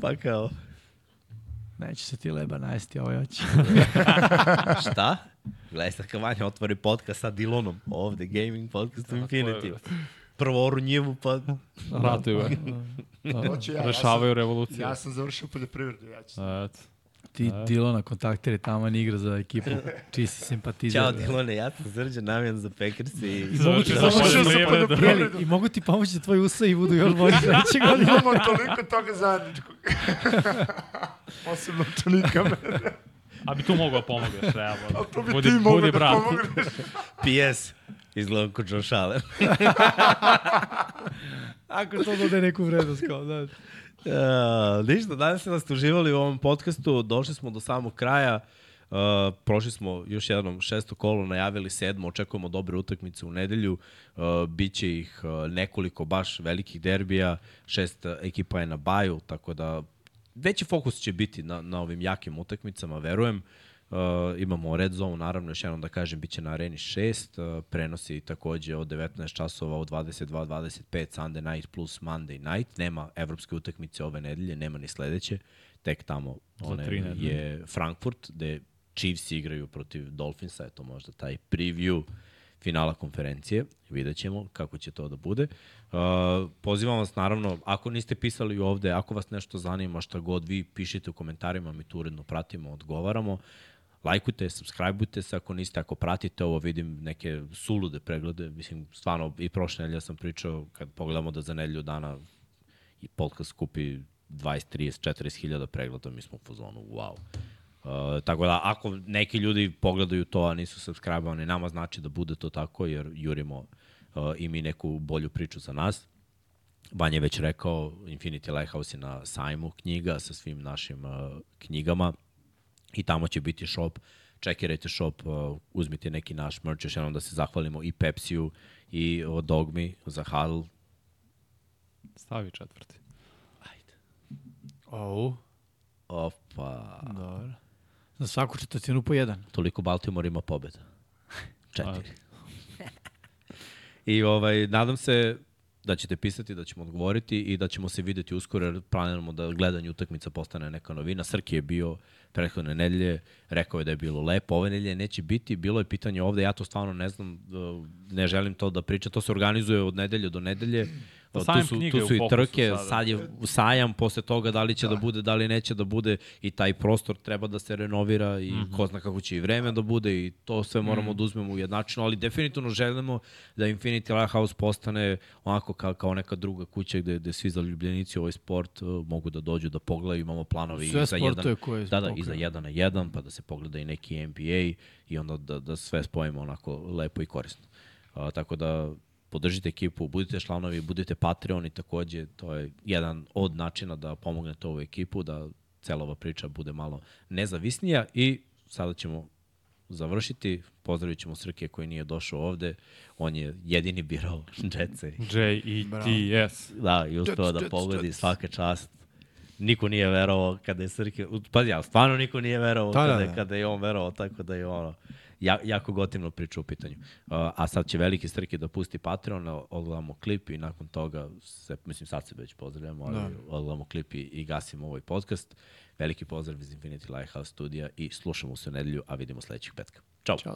pa kao. Neće se ti leba najesti, ovo hoće. Šta? Gledaj sad kad Vanja otvori podcast sa Dilonom. Ovde, gaming podcast Infinity. Prvo oru njivu, pa... Ratuju ga. Hoću ja, ja sam, Rešavaju revoluciju. ja sam završio poljoprivredu, ja ću. Eto. Ti Dilona kontakteri tamo igra za ekipu, čiji si simpatizer. Ćao Dilone, ja sam Srđan Namijan za Packers i... I mogu ti pomoći da poljoprivredu. I mogu ti pomoći da tvoji usaji budu još bolji *laughs* sledeće godine. Imamo toliko toga zajedničkog. *laughs* Osim novčanika. A bi tu mogao pomogneš, evo. To bi Budi, ti mogao da brat. pomogneš. PS. Izgledam ko Josh Allen. *laughs* Ako to dode neku vrednost kao, da. Uh, ništa, danas ste nas uživali u ovom podcastu, došli smo do samog kraja, uh, prošli smo još jednom šesto kolo, najavili sedmo, očekujemo dobre utakmice u nedelju, uh, biće ih uh, nekoliko baš velikih derbija, šest uh, ekipa je na baju, tako da veći fokus će biti na, na ovim jakim utakmicama, verujem. Uh, imamo Red Zone, naravno, još jednom da kažem, bit će na Areni 6, uh, prenosi takođe od 19 časova u 22.25 Sunday night plus Monday night. Nema evropske utakmice ove nedelje, nema ni sledeće, tek tamo one je Frankfurt, gde Chiefs igraju protiv Dolphinsa, eto možda taj preview finala konferencije. Vidjet ćemo kako će to da bude. Uh, pozivam vas naravno, ako niste pisali ovde, ako vas nešto zanima, šta god vi pišite u komentarima, mi tu uredno pratimo, odgovaramo. Lajkujte, subscribeujte se ako niste, ako pratite ovo, vidim neke sulude preglede, mislim, stvarno i prošle nedelje sam pričao, kad pogledamo da za nedelju dana i podcast skupi 20, 30, 40 hiljada pregleda, mi smo u fazonu, wow. Uh, tako da, ako neki ljudi pogledaju to, a nisu subscribe-ovani, nama znači da bude to tako, jer jurimo uh, i mi neku bolju priču za nas. Banja je već rekao, Infinity Lighthouse je na sajmu knjiga sa svim našim uh, knjigama i tamo će biti shop. Čekirajte shop, uh, uzmite neki naš merch, još jednom da se zahvalimo i Pepsiju i uh, Dogmi za Huddle. Stavi četvrti. Ou, Opa, dobro. Za svaku četvrtinu po jedan. toliko Baltimore ima pobjeda. *laughs* Četiri. I ovaj, nadam se da ćete pisati, da ćemo odgovoriti i da ćemo se videti uskoro jer planiramo da gledanje utakmica postane neka novina. Srki je bio prethodne nedelje, rekao je da je bilo lepo, ove nedelje neće biti, bilo je pitanje ovde, ja to stvarno ne znam, uh, ne želim to da pričam, to se organizuje od nedelje do nedelje, Pa tu sajam su, knjiga tu je su i trke, sada. sad je sajam, posle toga da li će da. da bude, da li neće da bude i taj prostor treba da se renovira i mm -hmm. ko zna kako će i vreme da bude i to sve moramo mm -hmm. da uzmemo ujednačeno, ali definitivno želimo da Infinity Lighthouse postane onako kao, kao neka druga kuća gde, gde svi zaljubljenici u ovaj sport uh, mogu da dođu da pogledaju, imamo planovi Sve i za jedan, koje da, da, i za jedan na jedan, pa da se pogleda i neki NBA i onda da, da sve spojimo onako lepo i korisno. Uh, tako da podržite ekipu, budite članovi, budite Patreoni takođe, to je jedan od načina da pomognete ovu ekipu, da cela ova priča bude malo nezavisnija i sada ćemo završiti. Pozdravit ćemo Srke koji nije došao ovde. On je jedini birao *laughs* Jetse. J-E-T-S. Da, i uspeo Jets, da pogodi Jets. svaka čast. Niko nije verovao kada je Srke... Pazi, ja, stvarno niko nije verovao Da, da, kada, da. kada je on verovao, tako da je ono ja, jako gotivno priča u pitanju. Uh, a sad će veliki Srke da pusti Patreon, odgledamo klip i nakon toga, se, mislim sad se već pozdravljamo, ali Da. odgledamo klip i, i gasimo ovaj podcast. Veliki pozdrav iz Infinity Lighthouse studija i slušamo se u nedelju, a vidimo sledećeg petka. Ćao. Ćao.